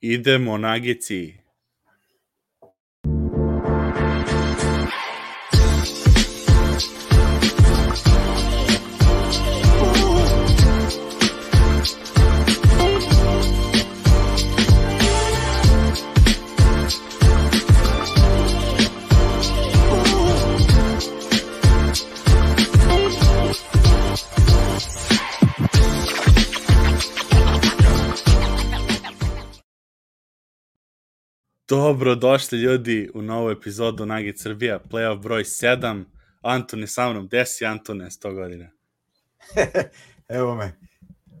Idemo nagici. Dobro došli ljudi u novu epizodu Nagi Srbija, playoff broj 7. Antone sa mnom, gde si Antone, 100 godina? evo me,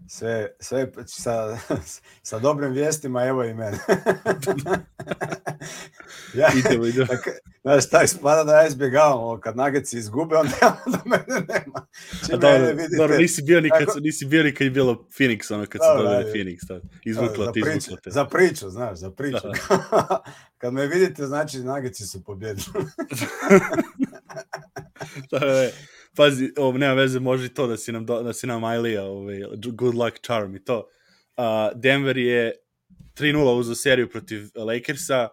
sve, sve sa, sa dobrim vijestima, evo i mene. ja, idemo, idemo. Tak, znaš, šta ispada da ja izbjegavam ovo, kad nageci izgube, onda ja da mene nema. A dobro, vidite, dobro, nisi bio ni kad, tako, nisi bio ni kad je bilo Phoenix, ono kad se dobili Phoenix, tad. izvukla te, izvukla te. Za priču, znaš, za priču. Da. kad me vidite, znači nageci su pobjedili. da, da, pazi, ovo, nema veze, može i to da si nam, da si nam Ailija, ovaj, good luck charm i to. Uh, Denver je 3-0 uzo seriju protiv Lakersa,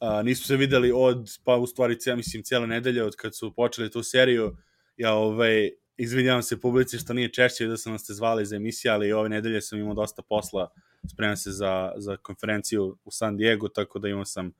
uh, nismo se videli od, pa u stvari, ja mislim, cijele nedelje od kad su počeli tu seriju, ja ovaj, izvinjavam se publici što nije češće da sam nas ste zvali za emisiju, ali ove nedelje sam imao dosta posla, spremam se za, za konferenciju u San Diego, tako da imao sam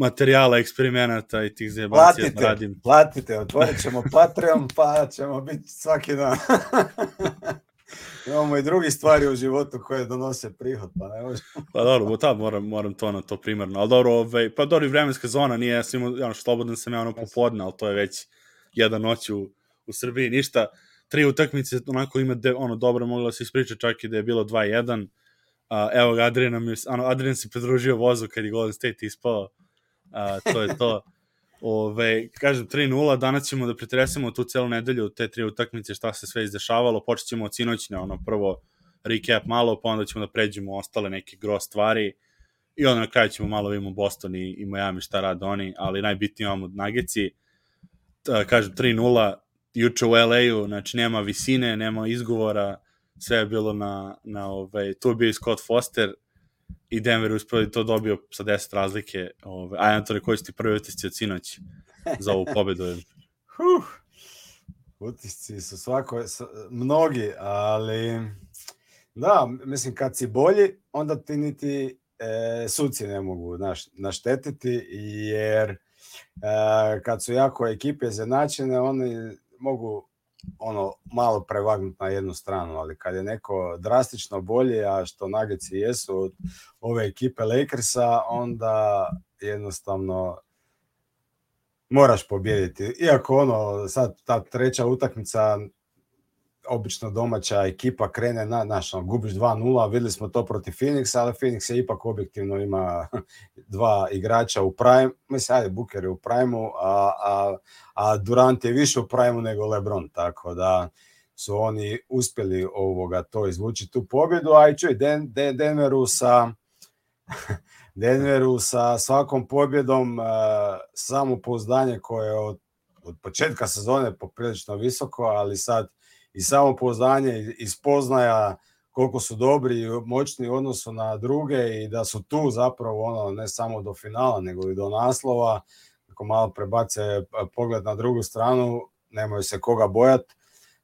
materijala, eksperimenata i tih zebancija platite, da radim. Platite, otvorit ćemo Patreon, pa ćemo biti svaki dan. Imamo i drugi stvari u životu koje donose prihod, pa ne možemo. pa dobro, ta, moram, moram to na to primarno. Ali dobro, ovaj, pa dobro, vremenska zona nije, ja sam imao, ono, slobodan sam ja ono popodne, ali to je već jedan noć u, u Srbiji, ništa. Tri utakmice, onako ima, de, ono, dobro, mogla da se ispriča čak i da je bilo 2-1. Uh, evo ga, Adrian, ano, Adrian se pridružio vozu kad je Golden State ispao a, to je to. Ove, kažem, 3-0, danas ćemo da pretresemo tu celu nedelju te tri utakmice šta se sve izdešavalo, počet ćemo od sinoćne, ono, prvo recap malo, pa onda ćemo da pređemo ostale neke gro stvari i onda na kraju ćemo malo da vidimo Boston i, i Miami šta rade oni, ali najbitnije imamo Nageci, kažem 3-0, juče u LA-u, znači nema visine, nema izgovora, sve je bilo na, na ovaj, tu je bio Scott Foster, i Denver uspio to dobio sa 10 razlike. Ove, a Antone, koji su ti prvi utisci od sinoć za ovu pobedu? huh. Utisci su svako, mnogi, ali da, mislim kad si bolji, onda ti niti e, suci ne mogu naš, naštetiti, jer e, kad su jako ekipe izjednačene, oni mogu ono malo prevagnuti na jednu stranu, ali kad je neko drastično bolje, a što Nuggets jesu od ove ekipe Lakersa, onda jednostavno moraš pobijediti. Iako ono, sad ta treća utakmica obično domaća ekipa krene na, naš, ono, gubiš 2-0, videli smo to protiv Phoenixa, ali Phoenix je ipak objektivno ima dva igrača u prime, mislim, ajde, Booker je u primeu, a, a, a Durant je više u primeu nego LeBron, tako da su oni uspjeli ovoga to izvući tu pobjedu, a i čuj, Den, Den, Denveru sa Denveru sa svakom pobjedom uh, samopouzdanje koje je od, od početka sezone poprilično visoko, ali sad i samopouzdanje i spoznaja koliko su dobri i moćni u odnosu na druge i da su tu zapravo ono ne samo do finala nego i do naslova. Ako malo prebace pogled na drugu stranu nemaju se koga bojati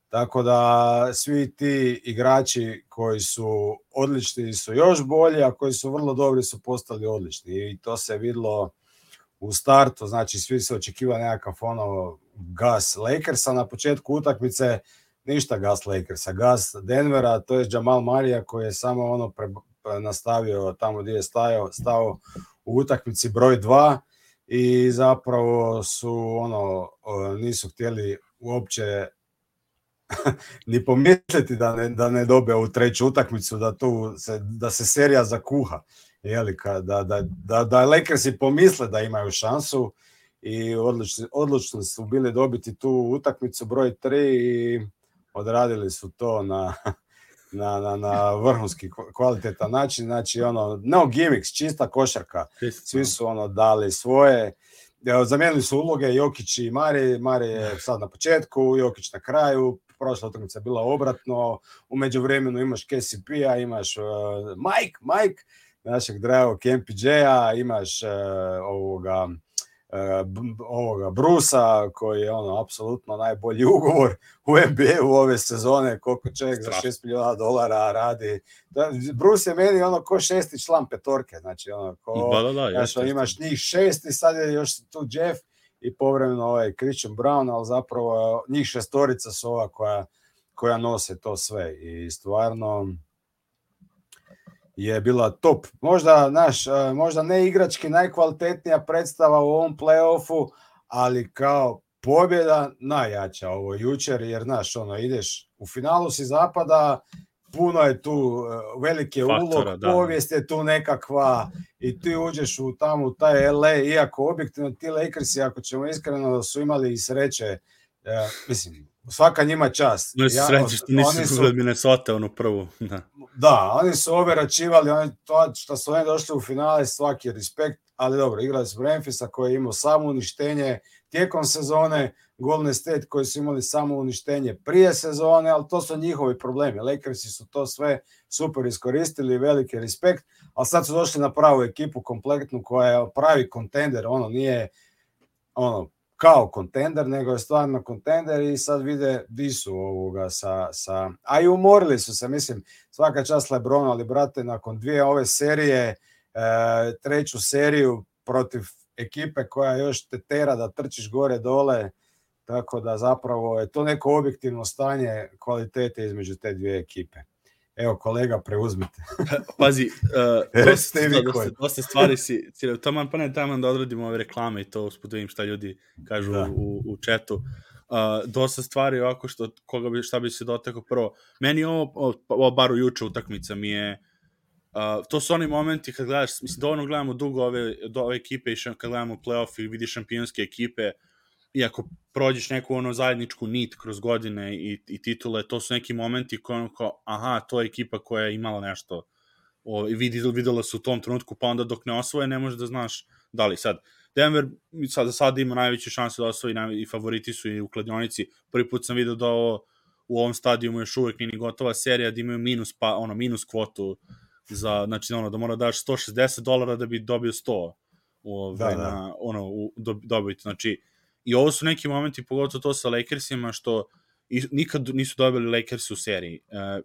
tako da svi ti igrači koji su odlični su još bolji a koji su vrlo dobri su postali odlični. I to se videlo u startu. Znači svi se očekiva nekakav ono gas Lakersa na početku utakmice ništa gas Lakersa, gas Denvera, to je Jamal Marija koji je samo ono pre, nastavio tamo gdje je stajao, stao u utakmici broj 2 i zapravo su ono nisu htjeli uopće ni pomisliti da ne, da ne dobe u treću utakmicu, da tu se, da se serija zakuha. Jeli, da, da, da, da Lakersi pomisle da imaju šansu i odlučni, odlučni su bili dobiti tu utakmicu broj 3 i odradili su to na, na, na, na vrhunski kvalitetan način, znači ono, no gimmicks, čista košarka, svi su ono dali svoje, zamijenili su uloge Jokić i Mari, Mari je sad na početku, Jokić na kraju, prošla utakmica bila obratno, u međuvremenu imaš KCP-a, imaš uh, Mike, Mike, našeg dragog MPJ-a, imaš uh, ovoga ovoga Brusa koji je ono apsolutno najbolji ugovor u NBA u ove sezone koliko čovjek za 6 miliona dolara radi. Da, Bruce je meni ono ko šesti član petorke, znači ono ko da, da, da, znači, imaš njih šest i sad je još tu Jeff i povremeno ovaj Christian Brown, ali zapravo njih šestorica su ova koja, koja nose to sve. I stvarno je bila top. Možda, naš, možda ne igrački najkvalitetnija predstava u ovom play-offu, ali kao pobjeda najjača ovo jučer, jer znaš, ono, ideš u finalu si zapada, puno je tu velike ulog, da. povijest je tu nekakva i ti uđeš u tamo u taj LA, iako objektivno ti Lakersi, ako ćemo iskreno, su imali i sreće, ja, mislim, svaka njima čast. No, ja, sreće što nisu su... Minnesota onu prvu. Da. da, oni su overačivali, oni, to što su oni došli u finale, svaki respekt, ali dobro, igrali su Memphisa koji je imao samo uništenje tijekom sezone, Golden State koji su imali samo uništenje prije sezone, ali to su njihovi problemi. Lakersi su to sve super iskoristili, veliki respekt, ali sad su došli na pravu ekipu kompletnu koja je pravi kontender, ono nije ono kao kontender, nego je stvarno kontender i sad vide di su ovoga sa, sa... A i umorili su se, mislim, svaka čast Lebron, ali brate, nakon dvije ove serije, e, treću seriju protiv ekipe koja još te tera da trčiš gore dole, tako da zapravo je to neko objektivno stanje kvalitete između te dvije ekipe. Evo, kolega, preuzmite. Pazi, uh, dosta, dosta, dosta stvari si, taman pa ne taman da odradimo ove reklame i to uspud da šta ljudi kažu da. u, u četu. Uh, dosta stvari ovako što koga bi, šta bi se dotekao prvo. Meni ovo, ovo, ovo bar u juče utakmica mi je Uh, to su oni momenti kad gledaš, mislim, dovoljno gledamo dugo ove, do ove ekipe i kad gledamo playoff i vidiš šampionske ekipe, i ako prođeš neku ono zajedničku nit kroz godine i, i titule, to su neki momenti koji ono kao, aha, to je ekipa koja je imala nešto o, i videla, videla su u tom trenutku, pa onda dok ne osvoje ne možeš da znaš da li sad. Denver sad, sad ima najveće šanse da osvoji i favoriti su i u kladionici. Prvi put sam vidio da ovo, u ovom stadijumu još uvek nije gotova serija, da imaju minus, pa, ono, minus kvotu za, znači, ono, da mora da daš 160 dolara da bi dobio 100 u, ovaj, da, da. Na, ono, u, do, dobiti. Znači, I ovo su neki momenti, pogotovo to sa Lakersima, što i, nikad nisu dobili Lakers u seriji. E,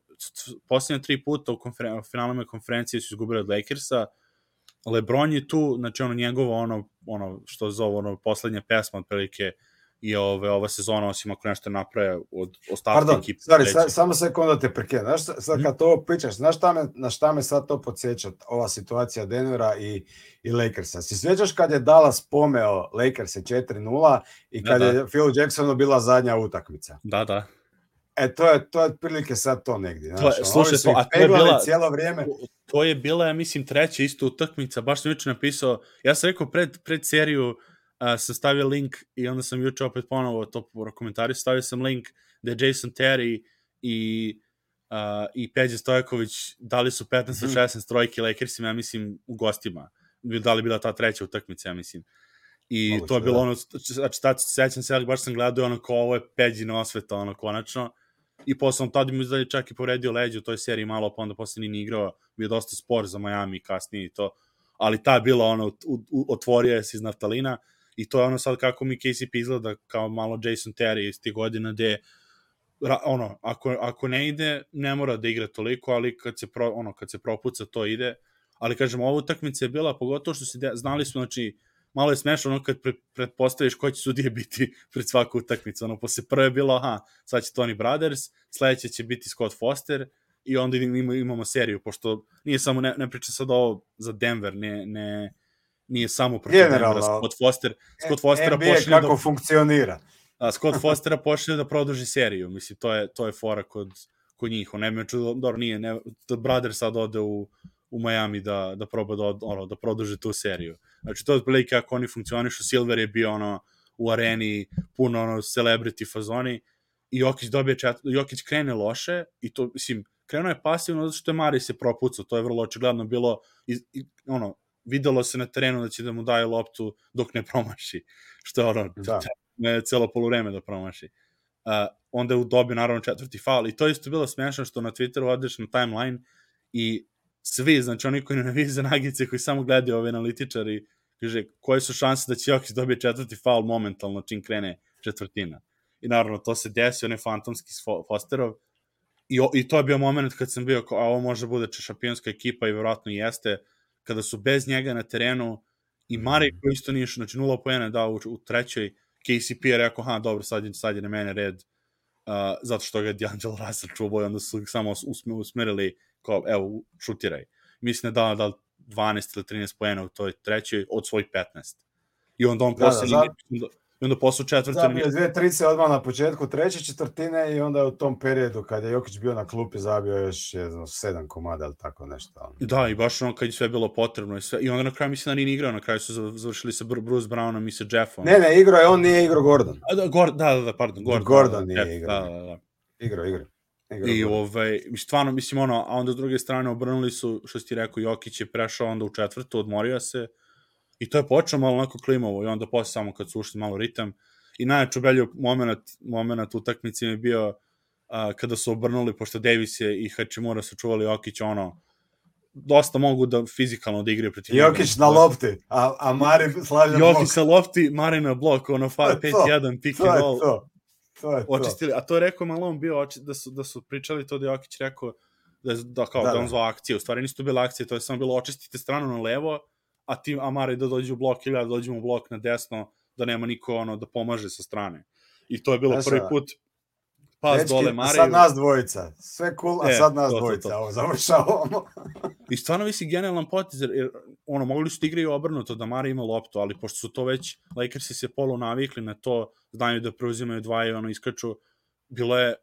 posljednje tri puta u konferen finalnome konferencije su izgubili od Lakersa, Lebron je tu, znači ono njegovo ono, ono što zove ono poslednja pesma otprilike i ove, ova sezona, osim ako nešto naprave od ostatka Pardon, ekipe. Sorry, sa, samo sekunda te prekidam. Znaš, sad mhm. kad to pričaš, znaš šta me, na šta me sad to podsjeća, ova situacija Denvera i, i Lakersa? Si svećaš kad je Dallas pomeo Lakers 4-0 i kad da, da. je Phil Jacksonu bila zadnja utakmica? Da, da. E, to je, to je otprilike sad to negdje. Znaš, to je, slušaj, to, a to je bila, cijelo vrijeme. To je bila, ja mislim, treća isto utakmica, baš sam juče napisao, ja sam rekao pred, pred seriju, uh, sam stavio link i onda sam juče opet ponovo to u komentari stavio sam link da je Jason Terry i uh, i Peđe Stojković dali su 15 mm 16 trojke Lakersima, ja mislim, u gostima. Da li bila ta treća utakmica, ja mislim. I Moguće, to je bilo da. ono, znači, tad sećam se, ali baš sam gledao ono kao ovo je Peđina osveta, ono, konačno. I posle on tad mi izdali čak i povredio leđe u toj seriji malo, pa onda posle nije igrao, bio dosta spor za Miami kasnije i to. Ali ta je bila ono, u, u, otvorio se iz naftalina I to je ono sad kako mi KCP izgleda kao malo Jason Terry iz tih godina gde ono, ako, ako ne ide, ne mora da igra toliko, ali kad se, pro, ono, kad se propuca, to ide. Ali, kažem, ova utakmica je bila, pogotovo što se de, znali smo, znači, malo je smešno ono kad pre, pretpostaviš ko će sudije biti pred svaku utakmicu. Ono, posle prve je bilo, aha, sad će Tony Brothers, sledeće će biti Scott Foster i onda imamo, imamo seriju, pošto nije samo, ne, ne pričam sad ovo za Denver, ne, ne, nije samo protiv Denvera, Scott Foster, Scott Fostera NBA pošli kako da, funkcionira. A, Scott Fostera pošli da produži seriju, mislim, to je, to je fora kod, kod njih, on nema čudo, dobro, nije, ne, da Brother sad ode u, u Miami da, da proba da, ono, da produži tu seriju. Znači, to je otprilike kako oni funkcionišu, Silver je bio ono, u areni puno ono, celebrity fazoni, i Jokić dobije čet... Jokić krene loše i to, mislim, krenuo je pasivno zato što je Mari se propucao, to je vrlo očigledno bilo, i, i, ono, videlo se na terenu da će da mu daje loptu dok ne promaši, što je ono, da. ne celo polovreme da promaši. Uh, onda je u dobi naravno četvrti faul i to isto bilo smešno što na Twitteru odeš na timeline i svi, znači oni koji ne navijaju za nagice, koji samo gledaju ove analitičari, kaže, koje su šanse da će Jokić dobije četvrti faul momentalno čim krene četvrtina. I naravno, to se desi, on je fantomski Fosterov, i, i to je bio moment kad sam bio, a ovo može bude šampionska ekipa i verovatno jeste, kada su bez njega na terenu i Mare koji isto nije, znači nula poena dao u, u trećoj, KCP je rekao, ha, dobro, sad je, sad je na mene red, uh, zato što ga je D'Angelo Russell čubo i onda su samo usmerili kao, evo, šutiraj. Mislim da da 12 ili 13 poena u toj trećoj od svojih 15. I onda on posle da, da, i onda posle četvrte... Zabio dve trice odmah na početku treće četvrtine i onda u tom periodu kad je Jokić bio na klupi zabio još jedno, sedam komada ili tako nešto. Da, i baš ono kad je sve bilo potrebno i sve. I onda na kraju mislim da nije igrao, na kraju su završili sa Bruce Brownom i sa Jeffom. Ne, ne, igrao je, on nije igrao Gordon. A, da, Gord, da, da, da, pardon, Gordon. Gordon nije Jeff, igrao. Da, da, da. Igrao, igrao. I ovaj, stvarno, mislim, ono, a onda s druge strane obrnuli su, što si ti rekao, Jokić je prešao onda u četvrtu, odmorio se, i to je počeo malo onako klimovo, i onda posle samo kad su ušli malo ritam, i najjaču belju moment, moment utakmice je bio uh, kada su obrnuli, pošto Davis je i Hachimura su čuvali Jokić, ono, dosta mogu da fizikalno da protiv Jokić na lopti, a, a Mari slavlja blok. Jokić na lopti, Mari na blok, ono 5-1, pick and roll. To. To je očistili, a to je rekao Malone bio da su, da su pričali to da Jokić rekao da, da kao da, da on da. zvao akcije, u stvari nisu to bile akcije, to je samo bilo očistite stranu na levo, a ti Amari da dođe u blok ili da dođemo u blok na desno, da nema niko ono da pomaže sa strane. I to je bilo Znaš, prvi put pas Dečki, dole Mariju. sad nas dvojica. Sve cool, a e, sad nas to, dvojica. To, to. Ovo, završavamo. I stvarno mislim genijalan potez, jer, ono, mogli su da igraju obrnuto, da Mari ima loptu, ali pošto su to već, Lakersi se polo navikli na to, znaju da preuzimaju dva i ono, iskaču, bilo je,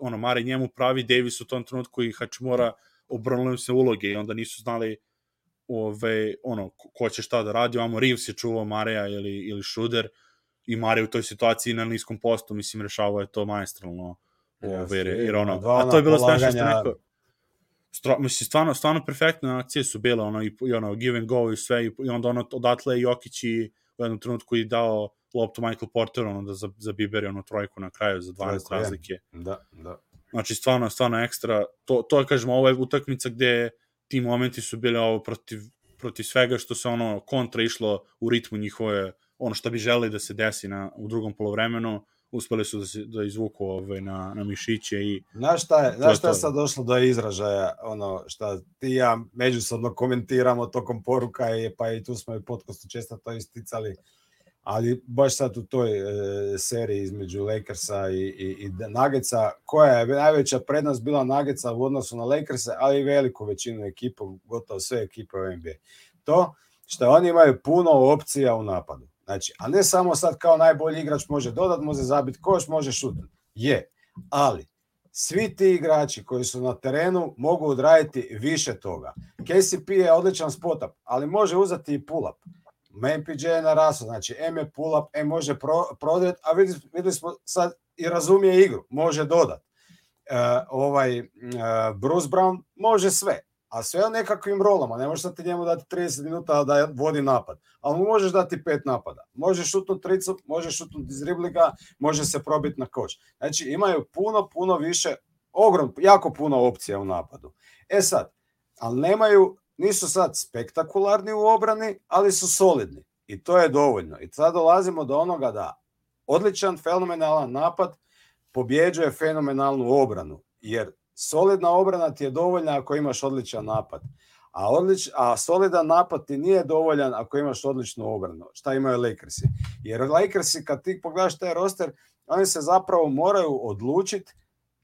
ono, Mari njemu pravi, Davis u tom trenutku i Hačimora obrnuli se uloge i onda nisu znali ove, ono, ko će šta da radi, ovamo Reeves je čuvao Mareja ili, ili Šruder i Mare u toj situaciji na niskom postu, mislim, rešavao je to maestralno. Ove, jer ono, a to je bilo smešno što neko, stro, mislim, stvarno, stvarno perfektne akcije su bile, ono, i, i ono, give and go i sve, i, i onda ono, odatle Jokić i u jednom trenutku i dao loptu Michael Porter, ono, da za, za Biberi, ono, trojku na kraju za 12 Trojko, razlike. Da, da. Znači, stvarno, stvarno ekstra, to, to je, kažemo, ovo je utakmica gde ti momenti su bili ovo protiv, protiv svega što se ono kontra išlo u ritmu njihove, ono što bi želeli da se desi na, u drugom polovremenu, uspeli su da, se, da izvuku ovaj, na, na mišiće i... Znaš šta je, znaš šta je sad došlo do izražaja, ono, šta ti ja međusobno komentiramo tokom poruka i pa i tu smo i podcastu često to isticali, ali baš sad u toj e, seriji između Lakersa i, i, i Nuggetsa, koja je najveća prednost bila Nuggetsa u odnosu na Lakersa, ali i veliku većinu ekipa, gotovo sve ekipe u NBA. To što oni imaju puno opcija u napadu. Znači, a ne samo sad kao najbolji igrač može dodat, može zabiti koš, može šutati. Je, ali svi ti igrači koji su na terenu mogu odraditi više toga. KCP je odličan spot up, ali može uzeti i pull MPJ je narasao, znači M je pull up, M može pro, prodret, a videli, videli smo sad i razumije igru, može dodat. Uh, ovaj uh, Bruce Brown može sve, a sve nekakvim rolama, ne možeš sad ti njemu dati 30 minuta da vodi napad, ali mu možeš dati pet napada. Možeš šutnuti tricu, možeš šutnuti iz riblika, može se probiti na koč. Znači imaju puno, puno više, ogrom, jako puno opcija u napadu. E sad, ali nemaju nisu sad spektakularni u obrani, ali su solidni. I to je dovoljno. I sad dolazimo do onoga da odličan, fenomenalan napad pobjeđuje fenomenalnu obranu. Jer solidna obrana ti je dovoljna ako imaš odličan napad. A, odlič, a solidan napad ti nije dovoljan ako imaš odličnu obranu. Šta imaju Lakersi? Jer Lakersi, kad ti pogledaš taj roster, oni se zapravo moraju odlučiti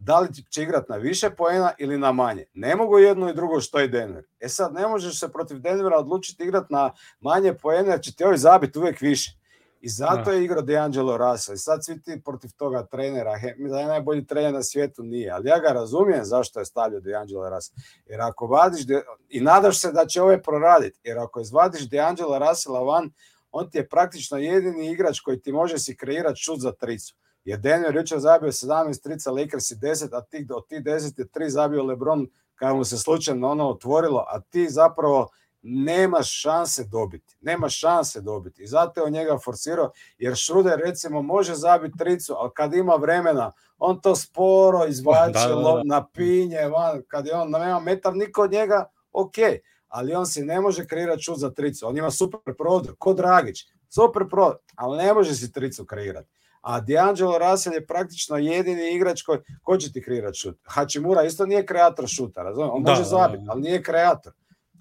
da li će igrati na više poena ili na manje. Ne mogu jedno i drugo što je Denver. E sad, ne možeš se protiv Denvera odlučiti igrati na manje poena jer će ti ovaj zabiti uvek više. I zato da. je igrao DeAngelo Russell. I sad svi ti protiv toga trenera, he, da je najbolji trener na svijetu, nije. Ali ja ga razumijem zašto je stavljao DeAngelo Russell. Jer ako vadiš, de, i nadaš se da će ove proraditi, jer ako izvadiš DeAngelo Russella van, on ti je praktično jedini igrač koji ti može si kreirati šut za tricu. Jer Denver jučer zabio 17 trica, Lakers i 10, a ti, od tih 10 je 3 zabio LeBron kada mu se slučajno ono otvorilo, a ti zapravo nemaš šanse dobiti. Nemaš šanse dobiti. I zato je on njega forsirao, jer Šruder recimo može zabiti tricu, ali kad ima vremena, on to sporo izvlači da, da, da. na pinje, van, kad je on nema metar, niko od njega, ok, ali on se ne može kreirati šut za tricu. On ima super prodor, ko Dragić, super prodor, ali ne može si tricu kreirati. A D'Angelo Russell je praktično jedini igrač koji, ko će ti kreirati šut? Hačimura isto nije kreator šuta, razumiješ? On da, može zabiti, ali nije kreator.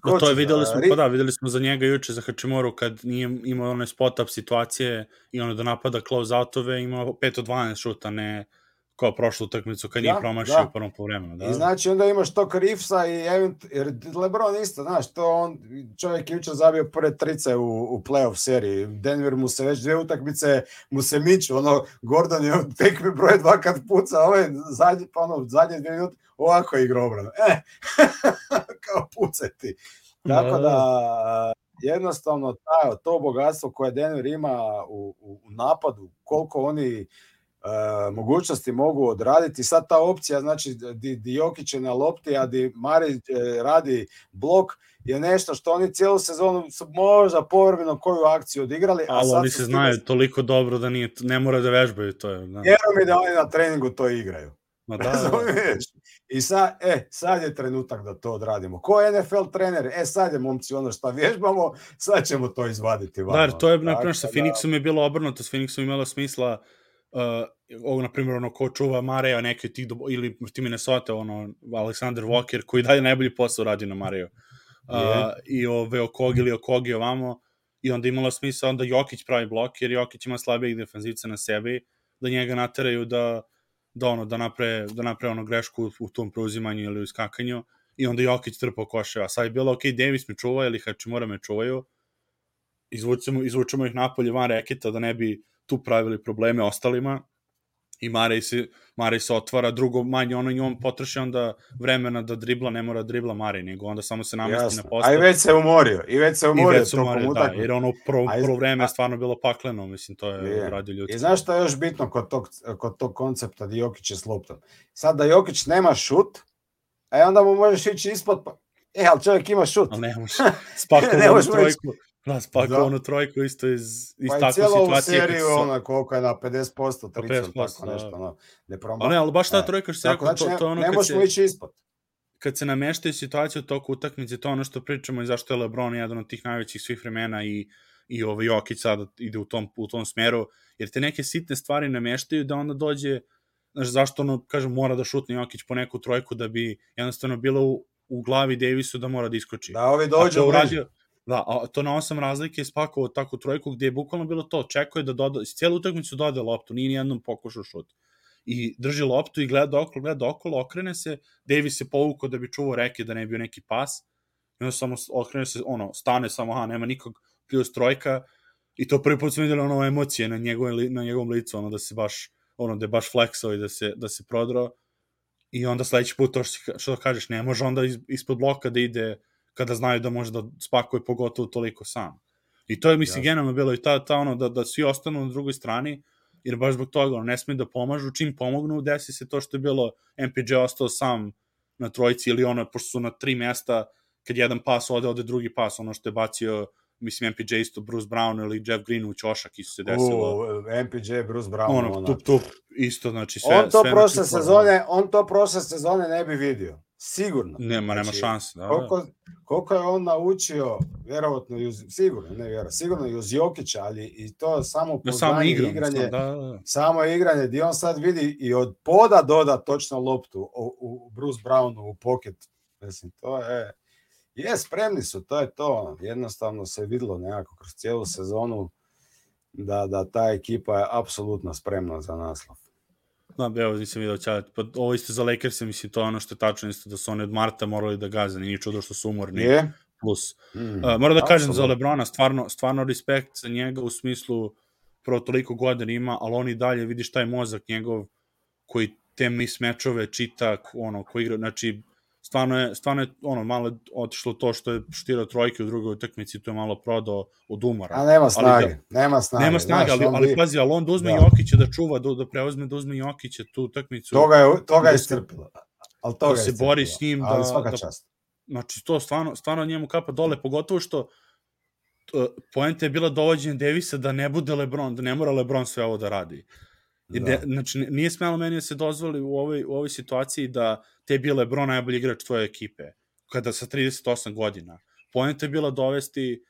Da, to je videli smo, pa da, videli smo za njega juče za Hačimoru kad nije imao one spot up situacije i ono da napada close outove, imao 5 od 12 šuta, ne kao prošlu utakmicu kad da, nije promašio da. u prvom povremenu. Da. I znači onda imaš to Rifsa i event, jer Lebron isto, znaš, to on, čovjek je juče zabio prve trice u, u playoff seriji. Denver mu se već dve utakmice mu se miču, ono, Gordon je tekme broj dva kad puca, ovaj zadnji, pa ono, zadnje dvije minute, ovako igra obrano. E, kao pucati. Tako da, da jednostavno ta, to bogatstvo koje Denver ima u, u, u napadu, koliko oni E, mogućnosti mogu odraditi. Sad ta opcija, znači di, di Jokić je na lopti, a di Marić e, radi blok, je nešto što oni cijelu sezonu su možda povremeno koju akciju odigrali. Ali a oni se znaju stiga... toliko dobro da nije, ne mora da vežbaju to. Je, da. Vjerujem mi da oni na treningu to igraju. Ma da, da. I sad, e, sad je trenutak da to odradimo. Ko je NFL trener? E, sad je, momci, ono što vježbamo, sad ćemo to izvaditi. Da, to je, na primjer, sa da- Phoenixom je bilo obrnuto, s Phoenixom imalo smisla uh, ovo, na primjer, ono, ko čuva Mareja, neke tih, do, ili ti Minnesota, ono, Alexander Walker, koji dalje najbolji posao radi na Mareju. Uh, yeah. I ove, Okog ili Okogi ovamo, i onda imalo smisla onda Jokić pravi blok, jer Jokić ima slabijeg defanzivca na sebi, da njega nateraju da, da ono, da napre, da napre ono grešku u tom preuzimanju ili u iskakanju, i onda Jokić trpao koše, a sad je bilo, ok, Davis me čuva ili Hačimura me čuvaju, izvučemo, izvučemo ih napolje van reketa da ne bi tu pravili probleme ostalima i Marej se, Marej se otvara, drugo manje ono njom potroši onda vremena da dribla, ne mora dribla Marej, nego onda samo se namesti Jasne. na postav. A i već se umorio, i već se umorio. I već se umorio, da, jer ono prvo, prvo vreme je stvarno bilo pakleno, mislim, to je, je. radio ljudi. I znaš što je još bitno kod tog, kod tog koncepta da Jokić je s loptom? Sad da Jokić nema šut, e onda mu možeš ići ispod, pa, e, ali čovjek ima šut. Ali ne može, spakovo trojku. Da, spakao onu trojku isto iz, iz pa takve situacije. Pa i seriju, sa... ona, koliko je na 50%, 30%, 50%, tako nešto, ono, ne promaš. Ali, ali baš ta trojka što se rekao, znači, to, to ono ne, ne možemo ići ispod. Kad se nameštaju situacije u toku utakmice, to ono što pričamo i zašto je LeBron jedan od tih najvećih svih vremena i, i ovaj Jokić sada ide u tom, u tom smeru, jer te neke sitne stvari nameštaju da onda dođe, znaš, zašto ono, kažem, mora da šutne Jokić po neku trojku da bi jednostavno bilo u, u glavi Davisu da mora da iskoči. Da, ovi dođe uradio, Da, a to na osam razlike je spakovao takvu trojku gde je bukvalno bilo to, očekuje da doda, cijelu utakmicu dode loptu, nije nijednom pokušao šut. I drži loptu i gleda okolo, gleda okolo, okrene se, Davis se povukao da bi čuvao reke, da ne bio neki pas, i onda samo okrene se, ono, stane samo, aha, nema nikog, plus trojka, i to prvi put smo videli ono emocije na, njegove, na njegovom licu, ono da se baš, ono da je baš fleksao i da se, da se prodrao, i onda sledeći put to što, što kažeš, ne može onda ispod bloka da ide kada znaju da može da spakuje pogotovo toliko sam. I to je, mislim, generalno bilo i ta, ta ono, da, da svi ostanu na drugoj strani, jer baš zbog toga ono, ne smije da pomažu, čim pomognu, desi se to što je bilo MPJ ostao sam na trojici ili ono, pošto su na tri mesta, kad jedan pas ode, ode drugi pas, ono što je bacio mislim MPJ isto Bruce Brown ili Jeff Green u ćošak isto se desilo. U, MPJ Bruce Brown ono, ono. tup tup isto znači sve on to sve prošle sezone on to prošle sezone ne bi vidio Sigurno. Nema, znači, nema šanse. Da, koliko, da. koliko je on naučio, vjerovatno, uz, sigurno, ne vjerovatno, sigurno i uz Jokića, ali i to samo da, samo igram, igranje, da, da. samo igranje, gdje on sad vidi i od poda doda točno loptu u, u Bruce Brownu u pocket. Mislim, to je, je, spremni su, to je to. Jednostavno se videlo nekako kroz cijelu sezonu da, da ta ekipa je apsolutno spremna za naslov. Da, evo, nisam vidio ćalet. Pa ovo isto za Lakers, mislim, to je ono što je tačno, isto da su oni od Marta morali da gaze, nije čudo što su umorni. Je? Plus. Mm, uh, moram da kažem za Lebrona, stvarno, stvarno respekt za njega u smislu prvo toliko godina ima, ali on i dalje, vidiš taj mozak njegov koji te mis mečove čita, ono, koji igra, znači, stvarno je, stvarno je ono, malo otišlo to što je štirao trojke u drugoj utakmici, to je malo prodao od umora. A nema snage, ali da, nema snage. Nema snage, Znaš, ali, ali bi... pazi, ali on da uzme da. Jokića da čuva, da, da preuzme da uzme Jokića tu utakmicu. Toga je, toga je strpilo. Ali toga da se strpilo. bori s njim, da, ali svaka da, čast. Znači, to stvarno, stvarno njemu kapa dole, pogotovo što poenta je bila dovođenje Davisa da ne bude Lebron, da ne mora Lebron sve ovo da radi. Da. De, znači, nije smelo meni da se dozvoli u ovoj, u ovoj situaciji da te bile Lebron najbolji igrač tvoje ekipe. kada sa 38 godina. Pojenta je bila dovesti,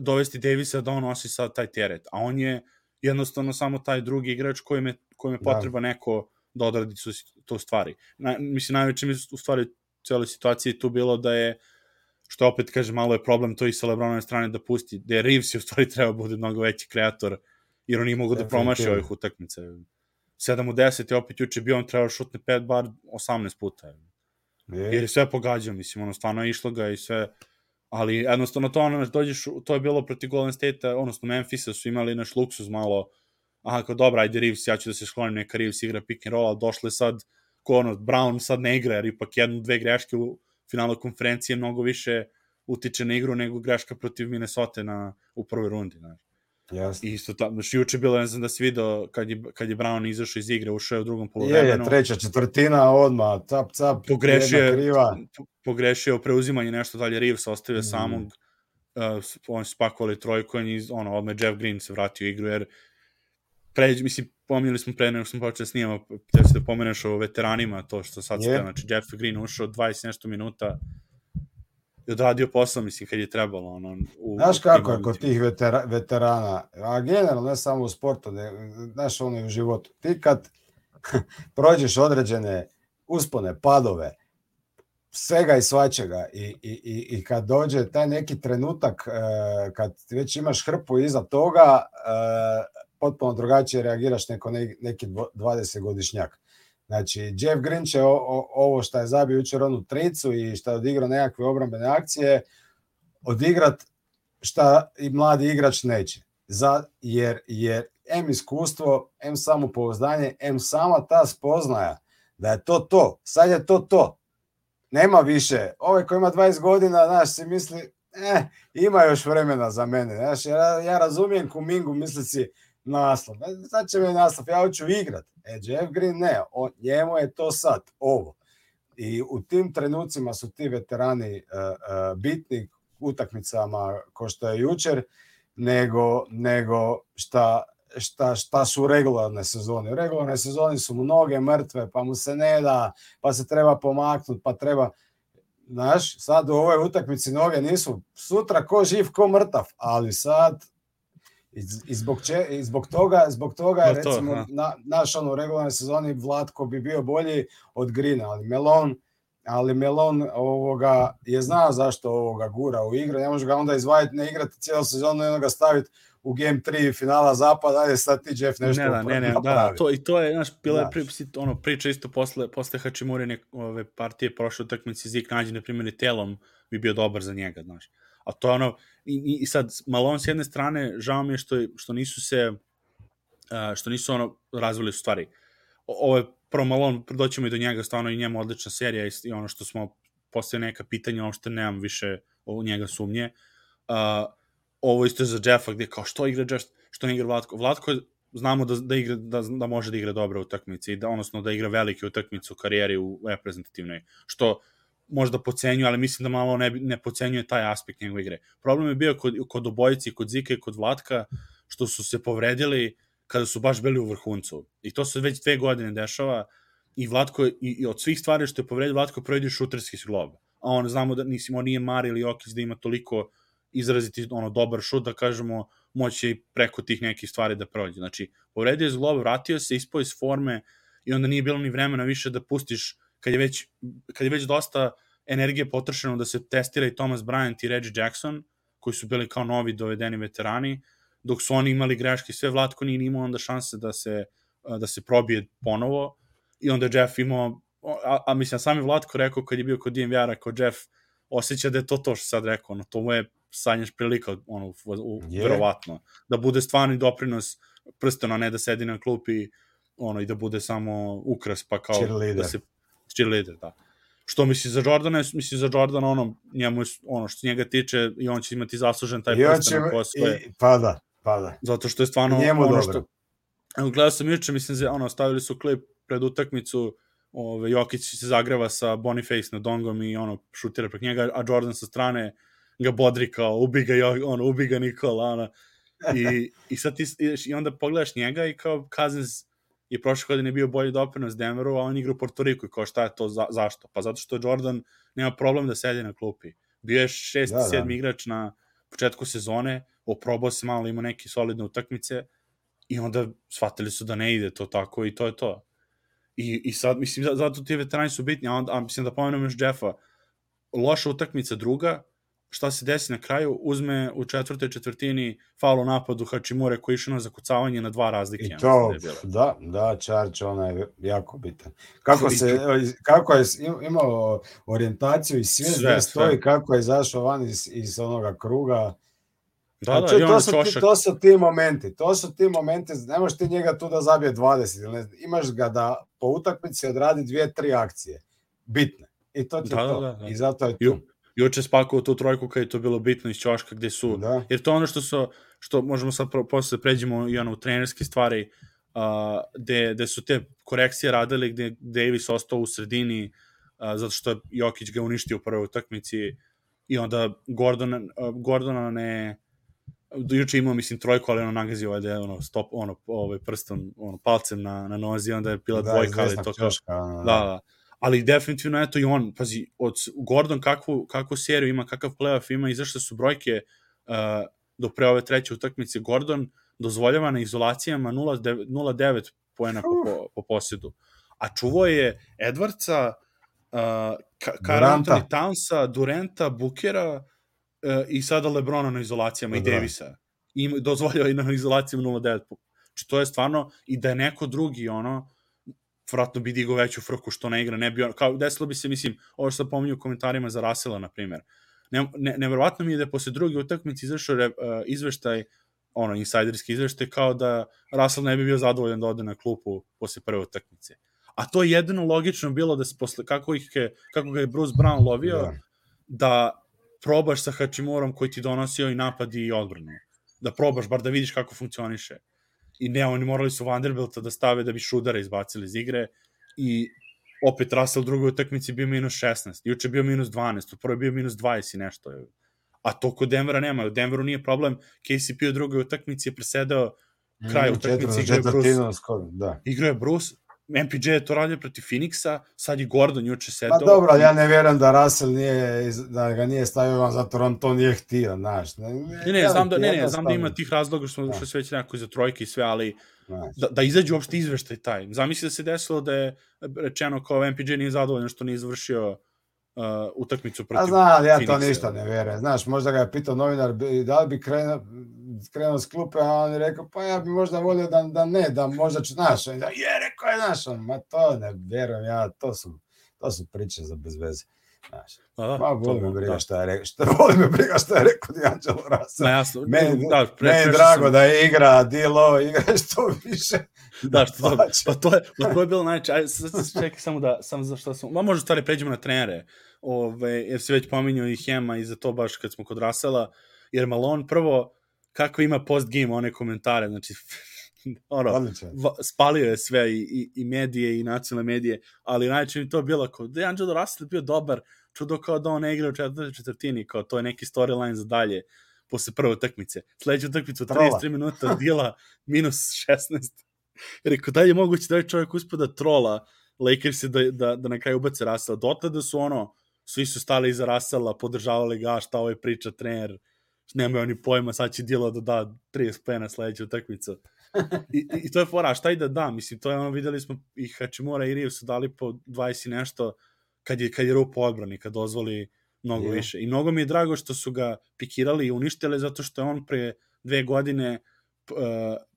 dovesti Davisa da on nosi sad taj teret, a on je jednostavno samo taj drugi igrač kojem je, kojem je da. potreba da. neko da odradi su, to stvari. Na, mislim, najveće mi u stvari celoj situaciji tu bilo da je što opet kaže malo je problem to i sa Lebronove strane da pusti, da je Reeves je u stvari treba da bude mnogo veći kreator jer on nije mogu da promaši ovih utakmice. 7 u 10 je opet juče bio, on trebao šutne 5 bar 18 puta. Je. Jer je sve pogađao, mislim, ono, stvarno je išlo ga i sve, ali jednostavno to, ono, dođeš, to je bilo proti Golden State, odnosno Memphisa su imali naš luksuz malo, aha, kao dobra, ajde Reeves, ja ću da se sklonim, neka Reeves igra pick and roll, ali došle sad, ko ono, Brown sad ne igra, jer ipak jednu, dve greške u finalu konferencije mnogo više utiče na igru nego greška protiv Minnesota na, u prvoj rundi, znaš. I isto tako, znači juče bilo, ne znam da si video, kad je, kad je Brown izašao iz igre, ušao je u drugom polovremenu. Je, je, treća četvrtina odma cap, cap, pogrešio, kriva. Pogrešio preuzimanje nešto dalje, Reeves ostavio mm. samog, uh, su spakovali trojku, i ono, odmah Jeff Green se vratio u igru, jer pređe, mislim, pominjali smo pre nego smo počeli da snimamo, te se da pomeneš o veteranima, to što sad ste, znači Jeff Green ušao 20 nešto minuta, i odradio posao, mislim, kad je trebalo. Ono, u, znaš kako je kod tih vetera, veterana, a generalno ne samo u sportu, ne, znaš ono i u životu. Ti kad prođeš određene uspone, padove, svega i svačega i, i, i, i kad dođe taj neki trenutak e, kad već imaš hrpu iza toga, e, potpuno drugačije reagiraš neko neki 20 godišnjak. Znači, Jeff Green će o, o, ovo što je zabio jučer onu tricu i što je odigrao nekakve obrambene akcije, odigrat šta i mladi igrač neće. Za, jer, jer M iskustvo, M samopouzdanje, M sama ta spoznaja da je to to. Sad je to to. Nema više. Ovaj koji ima 20 godina, znaš, si misli, eh, ima još vremena za mene. Znaš, ja, ja razumijem Kumingu, misli si, naslov. Sad će mi naslov, ja hoću igrat. E, Jeff Green ne, on, njemu je to sad, ovo. I u tim trenucima su ti veterani uh, uh, bitni utakmicama ko što je jučer, nego, nego šta, šta, šta su regularne sezone. Regularne sezone su mnoge mrtve, pa mu se ne da, pa se treba pomaknuti, pa treba... Znaš, sad u ovoj utakmici noge nisu sutra ko živ, ko mrtav, ali sad I, zbog, če, i zbog toga, zbog toga je recimo to, na, naš ono u regularnoj sezoni Vlatko bi bio bolji od Grina, ali Melon ali Melon ovoga je znao zašto ovoga gura u igru, ne može ga onda izvaditi, ne igrati cijelu sezonu i ga staviti u game 3 finala zapada, ajde sad ti Jeff nešto ne, da, ne, ne, da, to, i to je, znaš, bila je pri, ono, priča isto posle, posle Hačimuri ove partije prošle utakmice Zik nađe, na primjer, telom bi bio dobar za njega, znaš. A to je ono, i, i sad, Malone s jedne strane, žao mi je što, što nisu se, što nisu ono razvili su stvari. Ovo je prvo Malone, doćemo i do njega, stvarno i njemu odlična serija i ono što smo postoje neka pitanja, što nemam više u njega sumnje. Uh, ovo isto je za Jeffa, gde kao što igra Jeff, što ne igra Vlatko. Vlatko znamo da, da, igra, da, da može da igra dobro utakmice i da, odnosno da igra velike utakmice u karijeri u reprezentativnoj, što možda pocenjuje, ali mislim da malo ne, ne pocenjuje taj aspekt njegove igre. Problem je bio kod, kod obojici, kod Zika i kod Vlatka, što su se povredili kada su baš bili u vrhuncu. I to se već dve godine dešava i Vlatko, i, i od svih stvari što je povredio, Vlatko projedio šuterski glob. A on znamo da nisi, on nije Mari ili Okić da ima toliko izraziti ono dobar šut da kažemo moći preko tih nekih stvari da prođe. Znači, povredio je zglob, vratio se, ispao iz forme i onda nije bilo ni vremena više da pustiš kad je već, kad je već dosta energije potrošeno da se testira i Thomas Bryant i Reggie Jackson, koji su bili kao novi dovedeni veterani, dok su oni imali greške, sve Vlatko nije imao onda šanse da se, da se probije ponovo. I onda Jeff imao, a, a mislim, sam je Vlatko rekao kad je bio kod DMVR-a, kao Jeff osjeća da je to to što sad rekao, ono, to mu je sanjaš prilika, ono, u, yeah. verovatno, da bude stvarni doprinos prsteno, a ne da sedi na klupi ono, i da bude samo ukras, pa kao da se cheerleader, da. Što misli za Jordana, misli za Jordana ono, njemu je, ono što njega tiče i on će imati zaslužen taj prsten na posle. I, pa da, pa da. Zato što je stvarno njemu ono dobro. što... Evo, gledao sam juče, mislim, ono, stavili su klip pred utakmicu, ove, Jokić se zagreva sa Boniface na dongom i ono, šutira prek njega, a Jordan sa strane ga bodri kao, ubi ga, ono, ubi ga Nikola, ono. I, i sad ti, i onda pogledaš njega i kao Cousins i prošle godine bio bolji doprinos Denveru, a on igra u Porto Riku i kao šta je to, za, zašto? Pa zato što Jordan nema problem da sedi na klupi. Bio je šest, da, sedmi da. igrač na početku sezone, oprobao se malo, imao neke solidne utakmice i onda shvatili su da ne ide to tako i to je to. I, i sad, mislim, zato ti veterani su bitni, a, onda, a mislim da pomenem još Jeffa, loša utakmica druga, šta se desi na kraju, uzme u četvrtoj četvrtini faul u napadu Hačimure koji išao na zakucavanje na dva razlike. I to, da, da, Čarč, ona je jako bitan. Kako, se, kako je imao orijentaciju i sve, sve stoji, sve. kako je zašao van iz, iz onoga kruga, Da, da, to, su ti, to su ti momenti, to su ti momenti, ne možeš ti njega tu da zabije 20, ili ne, imaš ga da po utakmici odradi dvije, tri akcije, bitne. I to ti da, to. Da, da, da. I zato je tu juče spakovao tu trojku kad je to bilo bitno iz ćoška gde su, da. jer to ono što su, što možemo sad pro, posle da pređemo i ono u trenerske stvari, uh, gde, gde su te korekcije radili, gde Davis ostao u sredini, uh, zato što Jokić ga uništio u prvoj utakmici i onda Gordon, uh, Gordona ne, juče imao mislim trojku, ali ono nagazio ovaj da je ono stop ono ovaj prstom ono palcem na na nozi onda je bila da, dvojka ali to kao da, da ali definitivno eto i on, pazi, od Gordon kakvu, kakvu seriju ima, kakav playoff ima, izašle su brojke uh, do pre ove treće utakmice, Gordon dozvoljava na izolacijama 0,9 poena po, po, po posjedu. A čuvo je Edwardsa, uh, Karl Anthony Townsa, Durenta, Bukera uh, i sada Lebrona na izolacijama da. i Davisa. I dozvoljava i na izolacijama 0,9. Znači to je stvarno, i da je neko drugi, ono, vratno bi digo veću frku što ne igra, ne bi on, kao desilo bi se, mislim, ovo što pominju u komentarima za Rasela, na primjer. Ne, ne, nevjerovatno mi je da posle druge utakmice izašao uh, izveštaj, ono, insajderski izveštaj, kao da Russell ne bi bio zadovoljan da ode na klupu posle prve utakmice. A to je jedino logično bilo da se posle, kako, ih je, kako ga je Bruce Brown lovio, da, da probaš sa Hachimurom koji ti donosio i napad i odbranu. Da probaš, bar da vidiš kako funkcioniše i ne, oni morali su Vanderbilta da stave da bi Šudara izbacili iz igre i opet Russell u drugoj utakmici bio minus 16, juče bio minus 12, u prvoj bio minus 20 i nešto. A to kod Denvera nema, u Denveru nije problem, KCP u drugoj utakmici je presedao kraj mm, utakmice, igrao je Bruce, da. igrao je Bruce, MPJ je to radio protiv Phoenixa, sad je Gordon juče sedao. Pa dobro, ja ne vjerujem da Russell nije, da ga nije stavio van zato on to nije htio, znaš. Ne, ne, ne, znam da, ne, ne, znam da ima tih razloga što, što se već nekako za trojke i sve, ali da, da izađe uopšte izveštaj taj. Zamisli da se desilo da je rečeno kao MPJ nije zadovoljan što nije izvršio uh, utakmicu protiv A zna, ali ja Phoenixa. to ništa ne vjerujem. Znaš, možda ga je pitao novinar da li bi krenuo, krenuo s klupe, a on je rekao, pa ja bi možda volio da, da ne, da možda ću, znaš, da je, rekao je, znaš, on, ma to ne vjerujem ja, to su, to su priče za bez veze. Znaš, a, da, ma boli me briga da. šta je rekao, šta voli me briga šta je rekao D'Angelo Russell. Ma jasno, meni, da, pre, meni drago sam... da igra, Dilo, igra što više. Da, što to, pa to je, pa to je bilo najče, ajde, čekaj samo da, samo za što sam, ma možda stvari pređemo na trenere, ove, jer se već pominjao i Hema i za to baš kad smo kod Rasela, jer Malone prvo, kako ima post game one komentare, znači ono, spalio je sve i, i, i medije i nacionalne medije, ali najče mi to bilo kao da je Angelo Russell bio dobar, čudo kao da on ne igra u četvrtoj četvrtini, kao to je neki storyline za dalje posle prve utakmice. Sledeću utakmicu 33 minuta dila minus 16. Rekao, da je moguće da je čovjek uspada trola Lakers da, da, da na kraju ubace Russell. Dotle da su ono, svi su stali iza Russella, podržavali ga, šta ovaj priča, trener, nemaju oni pojma, sad će Dilo da da 30 pena sledeću utakmicu. I, I to je fora, šta i da da, mislim, to je ono, videli smo i Hačimura i Riju su dali po 20 i nešto, kad je, kad je rupo odbrani, kad dozvoli mnogo yeah. više. I mnogo mi je drago što su ga pikirali i uništili, zato što je on pre dve godine uh,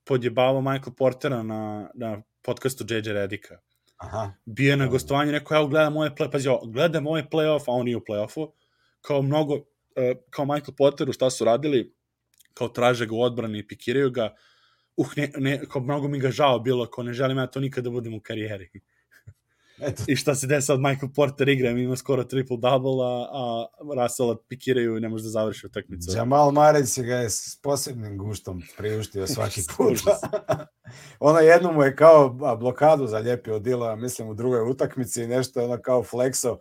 podjebavao Michael Portera na, na podcastu JJ Redika. Aha. Bio je na gostovanju, rekao, ja gledam moje play, pazi, gledam moje playoff, a on nije u playoffu, kao mnogo, uh, kao Michael Porteru, šta su radili, kao traže ga u odbrani i pikiraju ga, uh, ne, ne, kao mnogo mi ga žao bilo, kao ne želim ja to nikada da budem u karijeri. Eto. I šta se desi sad, Michael Porter igra, ima skoro triple-double, a, a Russell pikiraju i ne može da završi utakmicu. Jamal se ga je s posebnim guštom priuštio svaki put. ono jedno mu je kao blokadu zalijepio Dila, mislim u drugoj utakmici i nešto ono kao flexo.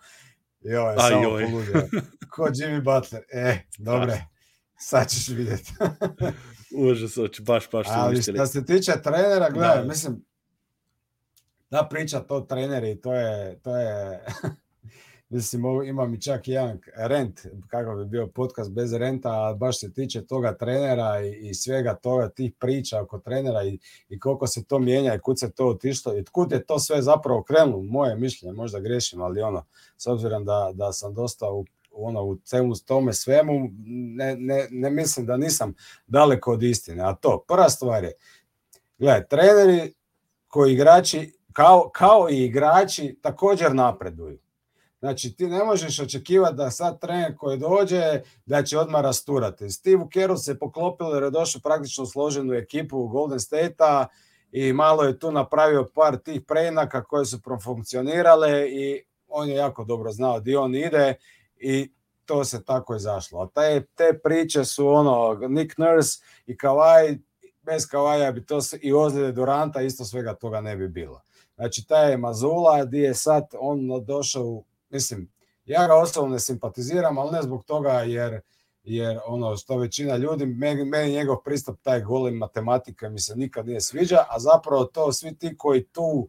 Joj, a, samo joj. poludio. Ko Jimmy Butler. E, dobre, sad ćeš vidjeti. Užas, oči, baš, baš Ali šta se tiče trenera, gledaj, da. mislim, da priča to treneri, to je, to je Mislim, imam i čak jedan rent, kakav bi bio podcast bez renta, a baš se tiče toga trenera i, i svega toga, tih priča oko trenera i, i koliko se to mijenja i kud se to otišlo i kud je to sve zapravo krenulo, moje mišljenje, možda grešim, ali ono, s obzirom da, da sam dosta u, ono, u cemu tome svemu, ne, ne, ne mislim da nisam daleko od istine. A to, prva stvar je, gledaj, treneri koji igrači, kao, kao i igrači, također napreduju Znači, ti ne možeš očekivati da sad trener koji dođe da će odmah rasturati. Steve Carroll se poklopilo jer je došao praktično složenu ekipu u Golden State-a i malo je tu napravio par tih preinaka koje su profunkcionirale i on je jako dobro znao di on ide i to se tako izašlo. A te, te priče su ono, Nick Nurse i Kawhi, bez Kavaja bi to i ozljede Duranta, isto svega toga ne bi bilo. Znači, taj je Mazula, di je sad on došao mislim, ja ga osobno ne simpatiziram, ali ne zbog toga jer jer ono što većina ljudi, meni, meni njegov pristup taj golim matematika mi se nikad nije sviđa, a zapravo to svi ti koji tu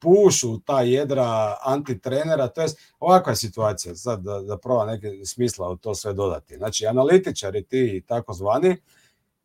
pušu ta jedra antitrenera, to je ovakva situacija, sad da, da proba neke smisla u to sve dodati. Znači, analitičari ti takozvani,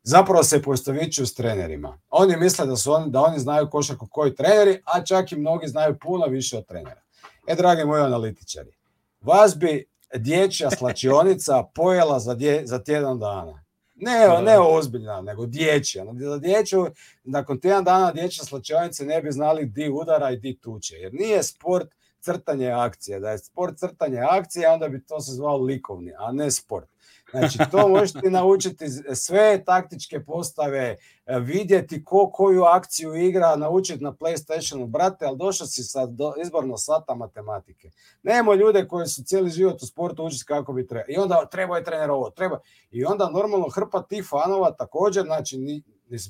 zapravo se poistovićuju s trenerima. Oni misle da su oni, da oni znaju košarku koji treneri, a čak i mnogi znaju puno više od trenera. E, dragi moji analitičari, vas bi dječja slačionica pojela za, dje, za tjedan dana. Ne, ne ozbiljna, nego dječja. Za dječju, nakon tjedan dana dječja slačionice ne bi znali di udara i di tuče. Jer nije sport crtanje akcije. Da je sport crtanje akcije, onda bi to se zvao likovni, a ne sport. Znači, to možete naučiti sve taktičke postave, e, vidjeti ko koju akciju igra, naučiti na PlayStationu, brate, ali došao si sa do, izborno sata matematike. Nemo ljude koji su cijeli život u sportu učiti kako bi treba. I onda treba je trener ovo, treba. I onda normalno hrpa tih fanova također, znači, ni,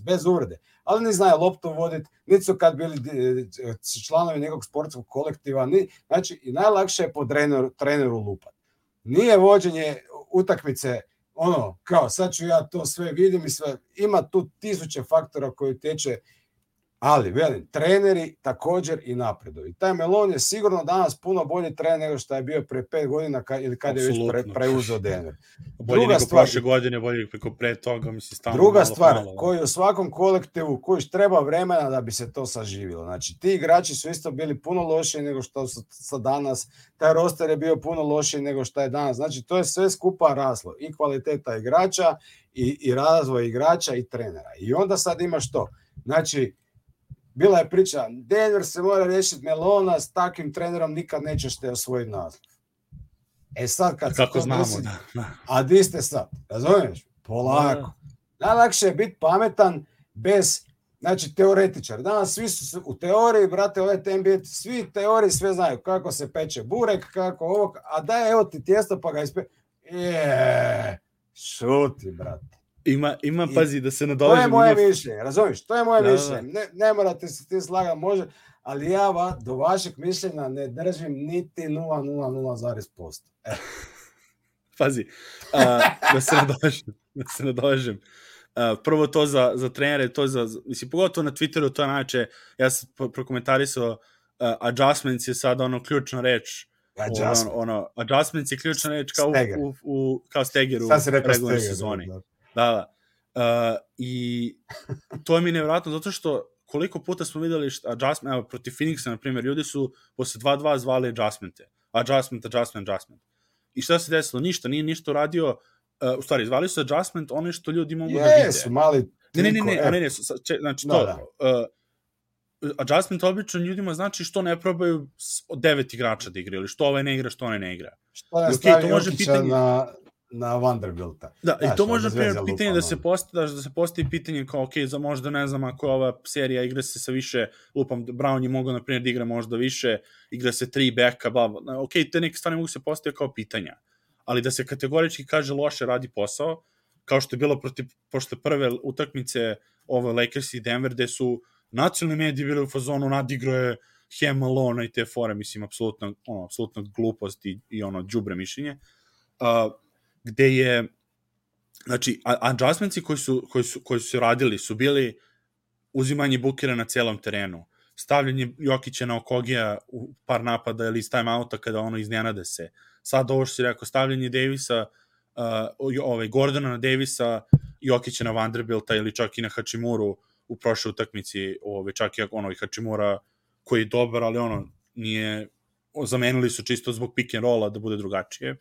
bez uvrede, ali ni znaju loptu voditi, niti su kad bili e, članovi nekog sportskog kolektiva, ni, znači i najlakše je po treneru, treneru lupati. Nije vođenje utakmice, ono, kao sad ću ja to sve vidim i sve, ima tu tisuće faktora koji teče Ali, velim, treneri također i napreduju. Taj Melon je sigurno danas puno bolji trener nego što je bio pre pet godina ka, ili kada je već pre, preuzeo Denver. bolje druga nego stvar, prošle godine, bolje preko pre toga, mislim, stalno Druga malo, stvar, malo, koji u svakom kolektivu, koji treba vremena da bi se to saživilo. Znači, ti igrači su isto bili puno lošiji nego što su sa danas, taj roster je bio puno lošiji nego što je danas. Znači, to je sve skupa raslo. I kvaliteta igrača, i, i razvoj igrača, i trenera. I onda sad imaš to. Znači, bila je priča, Denver se mora riješiti Melona, s takvim trenerom nikad nećeš te osvojiti naziv. E sad kad Kako znamo, desi, da, da. A di ste sad? Razumiješ? Polako. Da. Najlakše je biti pametan bez, znači teoretičar. Danas svi su u teoriji, brate, ove NBA, svi teoriji sve znaju kako se peče burek, kako ovo, a daj evo ti tijesto pa ga ispe... Je, šuti, brate. Ima, ima pazi, da se nadovežem. To je moje ima... mišljenje, razumiješ? To je moje da, da, da. mišljenje. Ne, ne morate se ti slagati, može, ali ja va, do vašeg mišljenja ne držim niti 0,00,posto. E. Pazi, a, da se nadovežem. Da se nadovežem. Uh, prvo to za, za trenere, to za, mislim, pogotovo na Twitteru, to je najče, ja sam prokomentarisao, uh, adjustments je sad ono ključna reč, Adjustment. ono, ono, adjustments je ključna reč kao u, u, u, kao steger u regularnoj sezoni. Da. Da, da. Uh, I to je mi nevjerojatno zato što koliko puta smo videli što adjustment, evo, protiv Phoenixa, na primjer, ljudi su posle 2-2 zvali adjustmente. Adjustment, adjustment, adjustment. I šta se desilo? Ništa, nije ništa uradio, uh, u stvari, zvali su adjustment ono što ljudi mogu yes, da vide. Jesu, mali... Ne, ne, ne, ne, ne, ne, ne, znači to, da, da. Uh, adjustment obično ljudima znači što ne probaju devet igrača da igra, ili što ovaj ne igra, što onaj ne igra. Što ne okay, stavi Jokića pitanje... na, na Vanderbilta. Da, Znaš, i to može primjer pitanje da se postavi da se postavi pitanje kao ok, za možda ne znam ako ova serija igra se sa više lupam Brown je mogao na primjer da igra možda više, igra se tri beka, bla, bla. Ok, te neke stvari mogu se postaviti kao pitanja. Ali da se kategorički kaže loše radi posao, kao što je bilo protiv pošto prve utakmice ove Lakers i Denver gde su nacionalni mediji bili u fazonu nadigro je Hem Malone i te fore, mislim, apsolutno, ono, apsolutno glupost i, i ono, džubre mišljenje. Uh, gde je znači adjustmentsi koji su, koji su, koji su radili su bili uzimanje bukera na celom terenu stavljanje Jokića na Okogija u par napada ili iz timeouta kada ono iznenade se. Sad ovo što si rekao, stavljanje Davisa, uh, ovaj, Gordona na Davisa, Jokića na Vanderbilta ili čak i na Hačimuru u prošloj utakmici, ovaj, čak i ono i Hačimura koji je dobar, ali ono nije zamenili su čisto zbog pick and rolla da bude drugačije. Uh,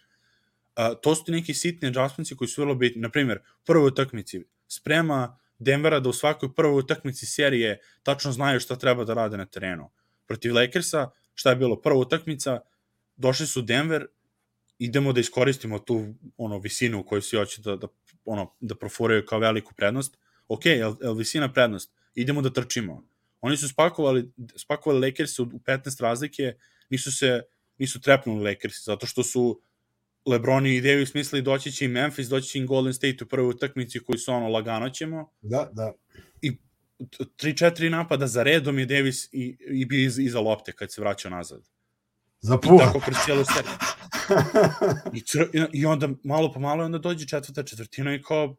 to su neki sitni adjustmentsi koji su vrlo bitni. Naprimjer, prvoj utakmici sprema Denvera da u svakoj prvoj utakmici serije tačno znaju šta treba da rade na terenu. Protiv Lakersa, šta je bilo prva utakmica, došli su Denver, idemo da iskoristimo tu ono visinu koju si hoće da, da, ono, da profuraju kao veliku prednost. Ok, je, je visina prednost? Idemo da trčimo. Oni su spakovali, spakovali Lakers u 15 razlike, nisu se nisu trepnuli Lakers, zato što su Lebron i Davis mislili doći će i Memphis, doći će i Golden State u prvoj utakmici koji su ono lagano ćemo. Da, da. I 3-4 napada za redom je Davis i, i bio iz, iza lopte kad se vraćao nazad. Za. I tako kroz cijelu seriju. I, cr, I onda malo po malo onda dođe četvrta četvrtina i kao,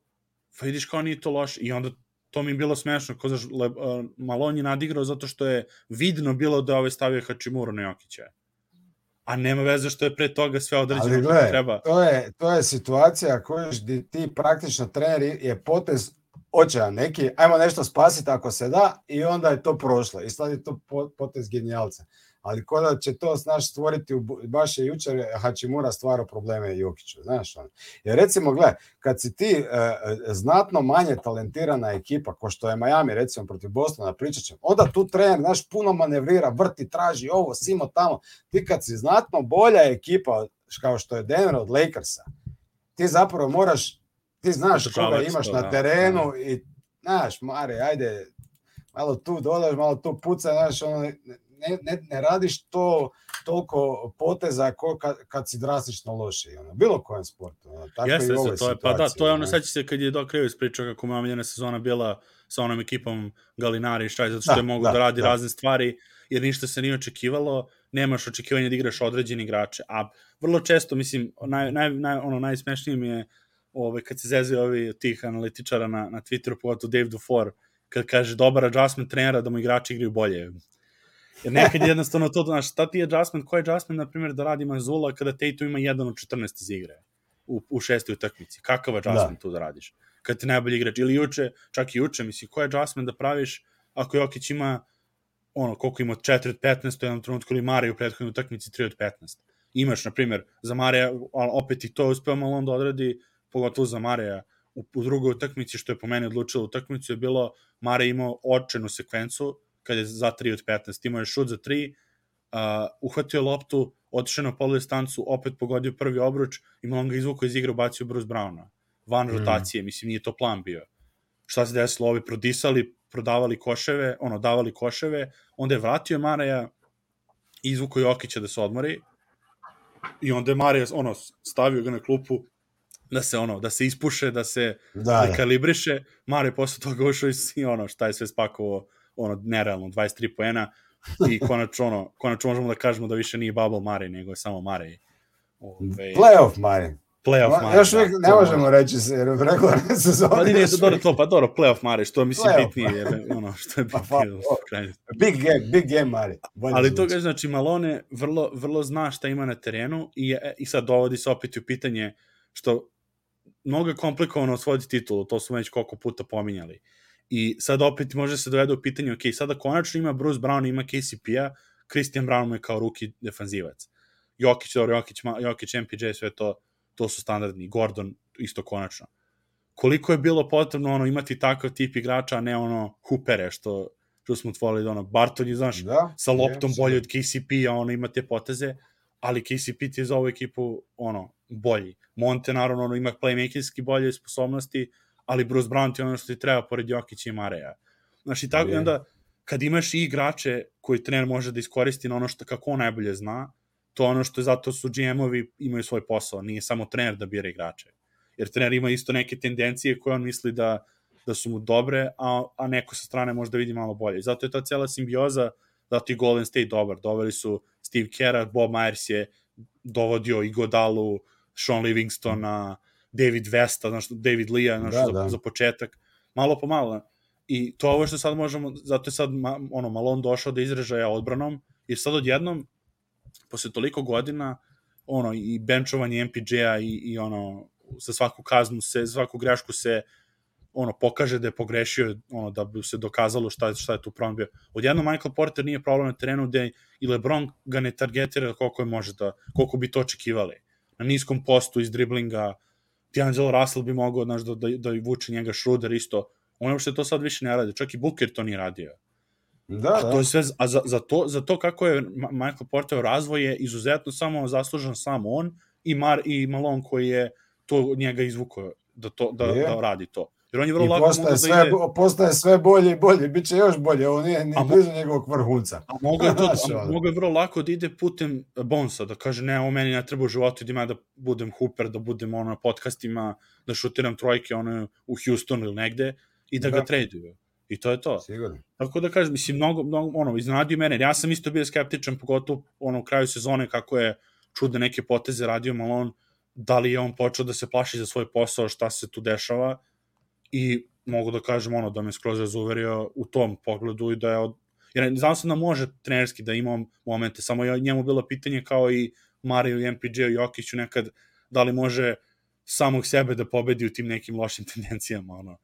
pa vidiš kao nije to loše. I onda to mi je bilo smešno, ko znaš, Le, uh, Malon je nadigrao zato što je vidno bilo da ove stavio Hačimuru na Jokića a nema veze što je pre toga sve određeno Ali gledaj, treba. To je, to je situacija koju ti praktično trener je potez očajan neki, ajmo nešto spasiti ako se da i onda je to prošlo i sad je to potez genijalca ali ko da će to znaš stvoriti u, baš je jučer Hačimura stvarao probleme Jokiću, znaš on. Jer recimo gle, kad si ti e, e, znatno manje talentirana ekipa ko što je Miami recimo protiv Bostona pričat ćemo, onda tu trener znaš puno manevrira, vrti, traži ovo, simo tamo. Ti kad si znatno bolja ekipa kao što je Denver od Lakersa, ti zapravo moraš ti znaš koga imaš na da. terenu da. i znaš, Mare, ajde, malo tu dodaš, malo tu puca, znaš, ono, ne, ne, ne radiš to toliko poteza ko kad, kad si drastično loši, ono, bilo kojem sportu. Ono, tako Jeste, i to je, pa da, to je ono, seća se kad je Doc Rivers pričao kako mu omiljena sezona bila sa onom ekipom Galinari i šta je, zato što da, je mogu da, da radi da. razne stvari, jer ništa se nije očekivalo, nemaš očekivanja da igraš određeni igrače, a vrlo često, mislim, naj, naj, naj, ono, najsmešnije mi je ovaj, kad se zezaju ovi tih analitičara na, na Twitteru, pogotovo Dave Dufour, kad kaže dobar adjustment trenera da mu igrači igraju bolje. Jer nekad je jednostavno to, znaš, šta ti je adjustment, koji je adjustment, na primjer, da radi Manzula kada Tatum ima 1 od 14 iz igre u, u šestoj utakmici. Kakav adjustment da. tu da radiš? Kad ti najbolji igrač, ili juče, čak i juče, misli, koji adjustment da praviš ako Jokić ima ono, koliko ima 4 od 15 u jednom trenutku ili Marija u prethodnoj utakmici 3 od 15. Imaš, na primjer, za Marija, opet i to uspeo malo onda odradi, pogotovo za Marija, u, u drugoj utakmici, što je po meni odlučilo utakmicu, je bilo Mare imao očenu sekvencu kad je za 3 od 15, imao je šut za 3, uh, uhvatio loptu, otišao na polu distancu, opet pogodio prvi obruč i on ga izvukao iz igre, ubacio Bruce Browna. Van mm. rotacije, mislim, nije to plan bio. Šta se desilo? Ovi prodisali, prodavali koševe, ono, davali koševe, onda je vratio Maraja i izvukao Jokića da se odmori i onda je Marija ono, stavio ga na klupu da se ono, da se ispuše, da se da, da. kalibriše. Mare posle toga ušao i ono, šta je sve spakovao ono, nerealno, 23 poena i konačno, ono, konačno možemo da kažemo da više nije Bubble Mare, nego je samo Mare. Ove, playoff Mare. Playoff Mare. Još uvijek da, ne možemo reći se, jer regularne sezone... Pa nije to dobro to, pa dobro, playoff Mare, što mislim playoff. bitnije, je, ono, što je pa, bitnije. Pa, big game, big game Mare. Bolje Ali to ga, znači, Malone vrlo, vrlo zna šta ima na terenu i, i sad dovodi se opet u pitanje što mnogo je komplikovano osvojiti titulu, to smo već koliko puta pominjali. I sad opet može se dovede u pitanje, ok, sada konačno ima Bruce Brown, ima KCP-a, Christian Brown mu je kao ruki defanzivac. Jokić, dobro, Jokić, Jokić, MPJ, sve to, to su standardni. Gordon, isto konačno. Koliko je bilo potrebno ono imati takav tip igrača, a ne ono hupere što, što smo otvorili, da ono, Barton je, znaš, da, sa loptom je, bolje od KCP-a, ono, ima te poteze, ali KCP ti je za ovu ekipu, ono, bolji. Monte, naravno, ono, ima playmakerski bolje sposobnosti, ali Bruce Brown ti je ono što ti treba pored Jokića i Mareja. Znaš, i tako, onda, kad imaš i igrače koji trener može da iskoristi na ono što kako on najbolje zna, to ono što je zato su GM-ovi imaju svoj posao, nije samo trener da bira igrače. Jer trener ima isto neke tendencije koje on misli da, da su mu dobre, a, a neko sa strane može da vidi malo bolje. Zato je ta cela simbioza, zato i Golden State dobar. Doveli su Steve Kerr, Bob Myers je dovodio i Godalu, Sean Livingstona, David Vesta, znaš, David Lea, znaš, da, za, da. za početak, malo po malo. I to ovo što sad možemo, zato je sad ma, ono, Malon došao da izražaja odbranom, jer sad odjednom, posle toliko godina, ono, i benchovanje MPJ-a i, i ono, sa svaku kaznu se, svaku grešku se ono pokaže da je pogrešio ono da bi se dokazalo šta je šta je tu problem bio. Odjedno Michael Porter nije problem na terenu da i LeBron ga ne targetira koliko je može da koliko bi to očekivali. Na niskom postu iz driblinga D'Angelo Russell bi mogao znaš, da, da, da vuče njega Schroeder isto. On uopšte to sad više ne radi. Čak i Booker to nije radio. Da, a da. to je sve, a za, za, to, za to kako je Michael Porter razvoj je izuzetno samo zaslužan sam on i, Mar, i Malone koji je to njega izvukao da, to, da, Je. da radi to. Jer on je vrlo I lako postaje, mogao sve, da ide... postaje sve bolje i bolje, bit će još bolje, ovo nije ni A blizu njegovog vrhunca. A mogu je, to, a ono. mogu je vrlo lako da ide putem Bonsa, da kaže ne, ovo meni ne treba u životu, idem ja da budem hooper, da budem ono, na podcastima, da šutiram trojke ono, u Houstonu ili negde i da, Da. ga traduju. I to je to. Sigurno. Tako da kažem, mislim, mnogo, mnogo ono, iznenadio mene. Ja sam isto bio skeptičan, pogotovo ono, u kraju sezone, kako je čudne neke poteze radio Malone, da li je on počeo da se plaši za svoj posao, šta se tu dešava i mogu da kažem ono, da me skroz razuverio u tom pogledu i da je od... Jer znam sam da može trenerski da ima momente, samo je njemu bilo pitanje kao i Mariju i MPJ i Jokiću nekad, da li može samog sebe da pobedi u tim nekim lošim tendencijama, ono